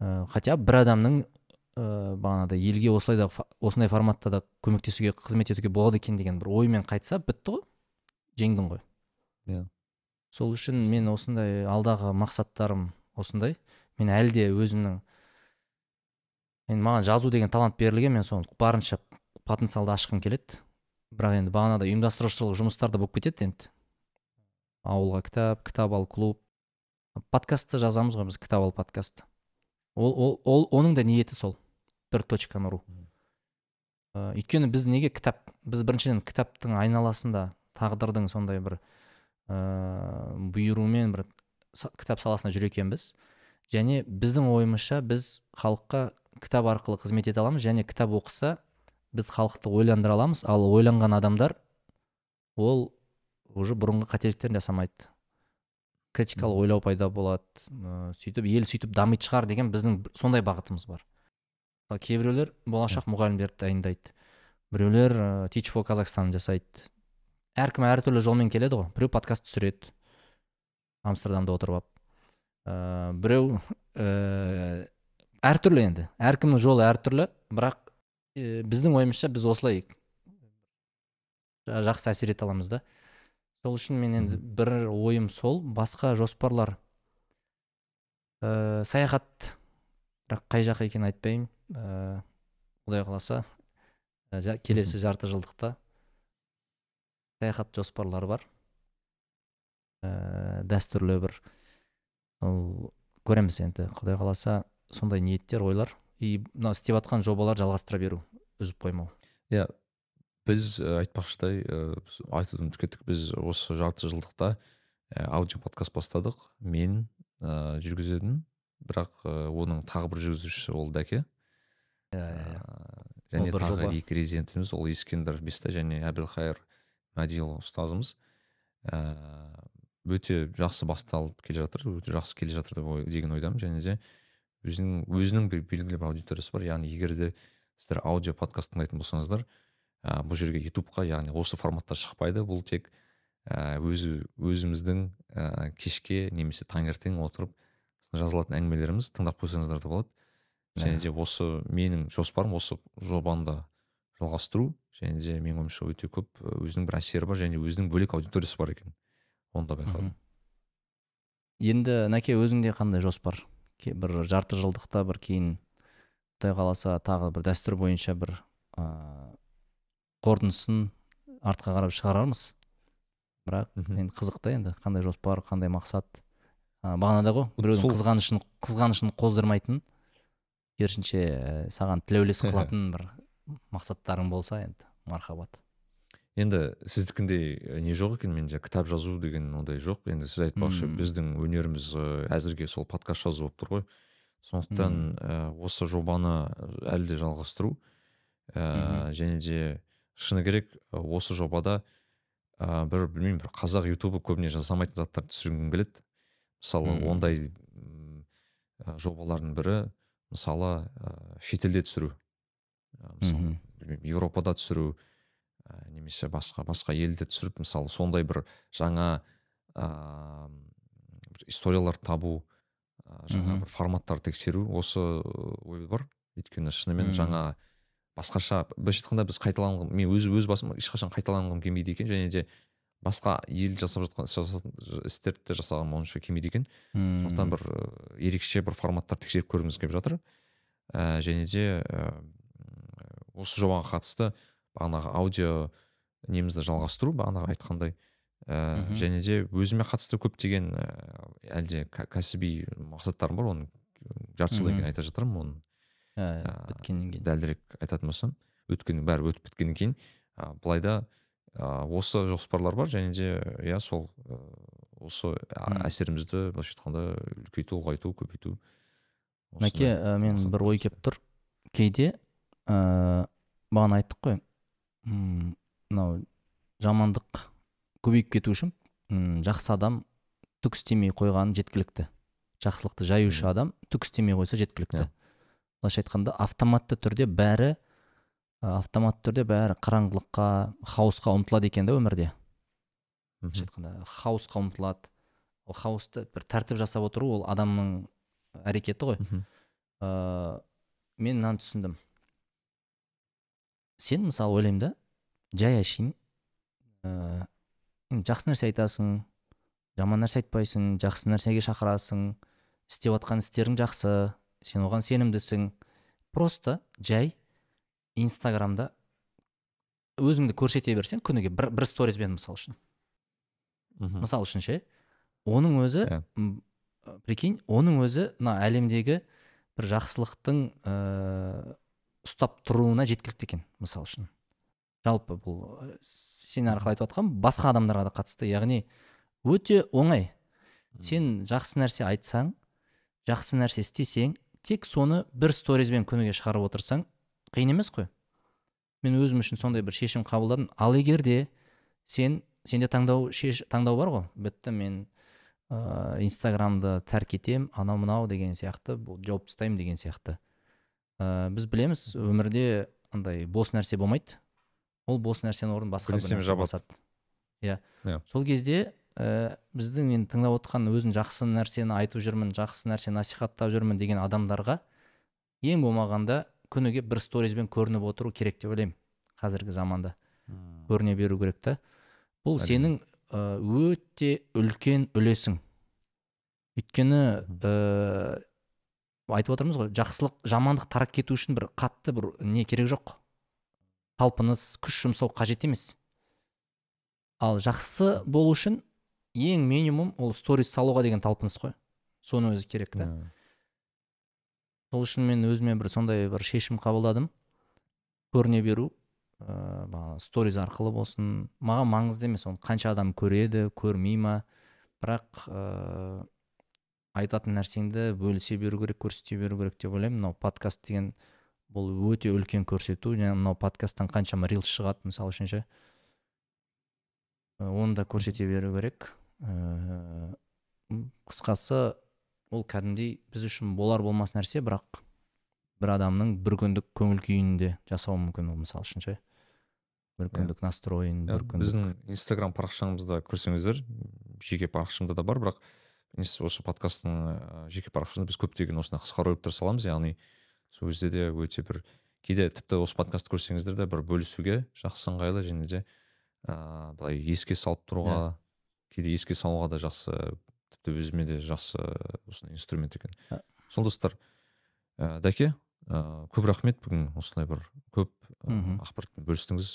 ә, хотя бір адамның ә, бағанағыдай елге осылай да осындай форматта да көмектесуге қызмет етуге болады екен деген бір оймен қайтса бітті ғой. Жеңдің ғой. Иә. Сол үшін мен осындай алдағы мақсаттарым осындай. Мен әлі де өзімнің енді маған жазу деген талант берілген мен соны барынша потенциалды ашқым келеді. Бірақ енді бағанағыдай ұйымдастырушылық жұмыстар да болып кетеді енді. Ауылға кітап кітап ал клуб. Подкастты жазамыз ғой біз кітап ал подкаст. Ол, ол, ол оның да ниеті сол. Бір точка нұру Ә, өйткені біз неге кітап біз біріншіден кітаптың айналасында тағдырдың сондай бір ыыы бұйыруымен бір са- кітап саласында жүр екенбіз. Және біздің ойымызша біз халыққа кітап арқылы қызмет ете аламыз және кітап оқыса біз халықты ойландыра аламыз. Ал ойланған адамдар ол уже бұрынғы қателіктерін жасамайды. Критикалық ойлау пайда болады ыыы сөйтіп ел сөйтіп дамитын шығар деген біздің бір- сондай бағытымыз бар. Ал кейбіреулер болашақ мұғалімдерді дайындайды. Біреулер ыыы teach for казахстан жасайды. Әркім әртүрлі жолмен келеді ғой. Біреу подкаст түсіреді. Амстердамда отырып алып. Ыыы біреу ііі әртүрлі енді. Әркімнің жолы әртүрлі бірақ і, біздің ойымызша біз осылай жа- жақсы әсер ете аламыз да. Сол үшін мен енді бір ойым сол. Басқа жоспарлар. Ыыы саяхат бірақ қай жаққа екенін айтпаймын. Ыыы құдай қаласа ә, келесі жарты жылдықта саяхат жоспарлары бар ә, дәстүрлі бір ол көреміз енді құдай қаласа сондай ниеттер ойлар и мына істеп жатқан жобалар жалғастыра беру үзіп қоймау. Иә біз ә, айтпақшыдай біз айтудан ұмытып кеттік біз осы жарты жылдықта ә, аудио подкаст бастадық. Мен ә, жүргізетін бірақ ә, оның тағы бір жүргізушісі ол дәке Ә, және Ол бір тағы екі резидентіміз ол ескендір бестай және әбілхайыр мәдиұлы ұстазымыз. Ә, өте жақсы басталып келе жатыр өте жақсы келе жатыр деп ой- деген ойдамын. Және де өзінің өзінің бір белгілі бір аудиториясы бар. Яғни егер де сіздер аудио подкаст тыңдайтын болсаңыздар ә, бұл жерге ютубқа яғни осы форматта шықпайды. Бұл тек ә, өзі өзіміздің ә, кешке немесе таңертең отырып жазылатын әңгімелеріміз тыңдап қойсаңыздар да болады. Және де осы менің жоспарым осы жобаны да жалғастыру және де менің ойымша өте көп ә, өзінің бір әсері бар және өзінің бөлек аудиториясы бар екен. Оны да байқадым. Енді нәке өзіңде қандай жоспар? Бір жарты жылдықта бір кейін құдай қаласа тағы бір дәстүр бойынша бір ыыы қорытындысын артқа қарап шығарармыз. Бірақ енді қызық та енді қандай жоспар қандай мақсат. Ә, бағанада ғой біреудің қызғанышын қызғанышын қоздырмайтын керісінше ә, саған тілеулес қылатын бір мақсаттарың болса енді мархабат. Енді сіздікіндей ә, не жоқ екен менде? Кітап жазу деген ондай жоқ. Енді сіз айтпақшы Мм. біздің өнеріміз ә, әзірге сол подкаст жазу болып тұр ғой. Сондықтан ә, осы жобаны әлі де жалғастыру. Ә, және де шыны керек осы жобада ә, бір білмеймін бір қазақ ютубы көбіне жасамайтын заттарды түсіргім келеді. Мысалы ондай ә, жобалардың бірі мысалы ә, шетелде түсіру. Мысалы білмеймін еуропада түсіру ә, немесе басқа басқа елде түсіріп мысалы сондай бір жаңа ә, бір историяларды табу ә, жаңа бір форматтарды тексеру осы ой бар. Өйткені шынымен жаңа басқаша былайша айтқанда біз қайталанғым мен өз өз басым ешқашан қайталанғым келмейді екен және де басқа ел жасап жатқан істерді де жасағым онша келмейді екен. Сондықтан бір ә, ерекше бір форматтар тексеріп көргіміз келіп жатыр. Ә, және де ә, осы жобаға қатысты бағанағы аудио немізді жалғастыру бағанағы айтқандай ә, Мгм. және де өзіме қатысты көптеген ә, әлде кәсіби мақсаттарым бар оны жарты жылдан кейін айта жатырмын оны Ә, біткеннен кейін. дәлірек айтатын болсам. Өйткені бәрі өтіп біткеннен кейін ә, былайда ә, осы жоспарлар бар және де иә сол ә, осы әсерімізді былайша айтқанда үлкейту ұлғайту көбейту мәке ә, мен бір ой келіп тұр. Кейде ә, бағана айттық қой. М, мынау жамандық көбейіп кету үшін м, жақсы адам түк істемей қойғаны жеткілікті. Жақсылықты жаюшы адам түк істемей қойса жеткілікті. Иә. былайша айтқанда автоматты түрде бәрі автоматты түрде бәрі қараңғылыққа хаосқа ұмтылады екен да өмірде. Былайша айтқанда хаосқа ұмтылады. Ол хаосты бір тәртіп жасап отыру ол адамның әрекеті ғой. Ыыы мен мынаны түсіндім. Сен мысалы ойлаймын да жай әшейін ыыы енді жақсы нәрсе айтасың жаман нәрсе айтпайсың жақсы нәрсеге шақырасың істеп жатқан істерің жақсы сен оған сенімдісің просто жай инстаграмда өзіңді көрсете берсең күніге бір, бір сторизбен мысал үшін Мгм. мысал үшін ше оның өзі Иә. м, ә, прикинь оның өзі мына әлемдегі бір жақсылықтың ә, ұстап тұруына жеткілікті екен мысал үшін. Жалпы бұл ә, сен арқылы айтып жатқан басқа адамдарға да қатысты яғни өте оңай. Сен жақсы нәрсе айтсаң жақсы нәрсе істесең тек соны бір сторизбен күніге шығарып отырсаң қиын емес қой. Мен өзім үшін сондай бір шешім қабылдадым. Ал егер де сен сенде таңдау шеш, таңдау бар ғой. Бітті мен ыыы инстаграмды тәрк етемін анау мынау деген сияқты бұл жауып тастаймын деген сияқты. Ә, біз білеміз өмірде андай бос нәрсе болмайды. Ол бос нәрсенің орнын басқа бір нәрсе басады. Иә. Иә. сол кезде ә, біздің мен тыңдап отқан өзін жақсы нәрсені айтып жүрмін жақсы нәрсе насихаттап жүрмін деген адамдарға ең болмағанда күніге бір сторизбен көрініп отыру керек деп ойлаймын қазіргі заманда. Мм. көріне беру керек та. Бұл Әрине. сенің ә, өте үлкен үлесің. Өйткені ә, айтып отырмыз ғой жақсылық жамандық тарап кету үшін бір қатты бір не керек жоқ. Талпыныс күш жұмсау қажет емес. Ал жақсы болу үшін ең минимум ол сторис салуға деген талпыныс қой. Соның өзі керек та. Сол үшін мен өзіме бір сондай бір шешім қабылдадым. Көріне беру ыыы бағана сториз арқылы болсын. Маған маңызды емес оны қанша адам көреді көрмей ма? Бірақ ыыы айтатын нәрсеңді бөлісе беру керек көрсете беру керек деп ойлаймын. Мынау подкаст деген бұл өте үлкен көрсету. Және мынау подкасттан қаншама рилс шығады мысалы үшін ше. Ә, оны да көрсете беру керек. Ыыы қысқасы ол кәдімгідей біз үшін болар болмас нәрсе бірақ бір адамның бір күндік көңіл күйін де жасауы мүмкін ол мысалы үшін ше. Бір күндік настройын Иә, бір күндік біздің инстаграм парақшамызда көрсеңіздер жеке парақшамда да бар бірақ осы подкасттың ә, жеке парақшасында біз көптеген осындай қысқа роликтер саламыз. Яғни сол кезде де өте бір кейде тіпті осы подкастты көрсеңіздер де бір бөлісуге жақсы ыңғайлы және де ыыы былай еске салып тұруға кейде еске салуға да жақсы тіпті өзіме де жақсы осындай инструмент екен. Ә. сол достар ә, дәке ә, көп рахмет. Бүгін осылай бір көп ә, ақпаратпен бөлістіңіз.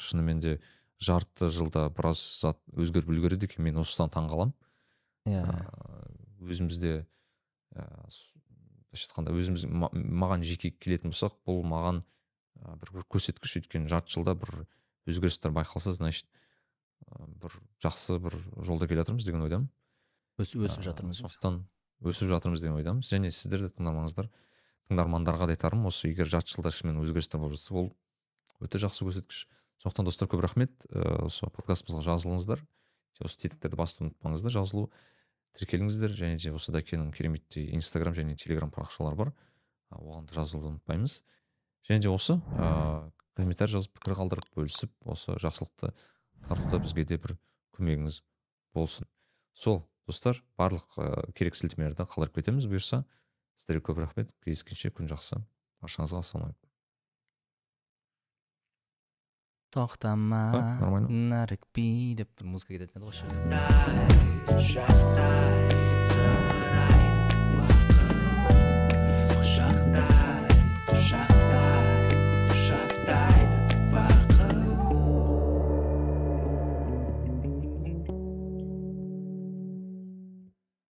Шынымен де жарты жылда біраз зат өзгеріп үлгереді екен мен осыдан таңқаламын иә. Өзімізде былайша айтқанда өзіміз ма- маған жеке келетін болсақ бұл маған бір, бір көрсеткіш өйткені жарты жылда бір өзгерістер байқалса значит бір жақсы бір жолда келе жатырмыз деген ойдамын. Өс, өсіп жатырмыз сондықтан өсіп жатырмыз деген ойдамыз. Және сіздер де тыңдарманыңыздар тыңдармандарға да айтарым осы егер жарты жылда шынымен өзгерістер болып жатса ол өте жақсы көрсеткіш. Сондықтан достар көп рахмет. Ыыы осы подкастымызға жазылыңыздар. Осы тетіктерді басты ұмытпаңыздар жазылу. Тіркеліңіздер және де осы дәкеннің кереметтей инстаграм және телеграм парақшалары бар. Оған да жазылуды ұмытпаймыз. Және де осы ыыы комментарий жазып пікір қалдырып бөлісіп осы жақсылықты тартуда бізге де бір көмегіңіз болсын. Сол достар барлық ә, керек сілтемелерді қалдырып кетеміз бұйырса. Сіздерге көп рахмет. Кездескенше күн жақсы. Баршаңызға ассалаумағалейкум. to'xtama нарик пи deb muzikaga aytadiku shu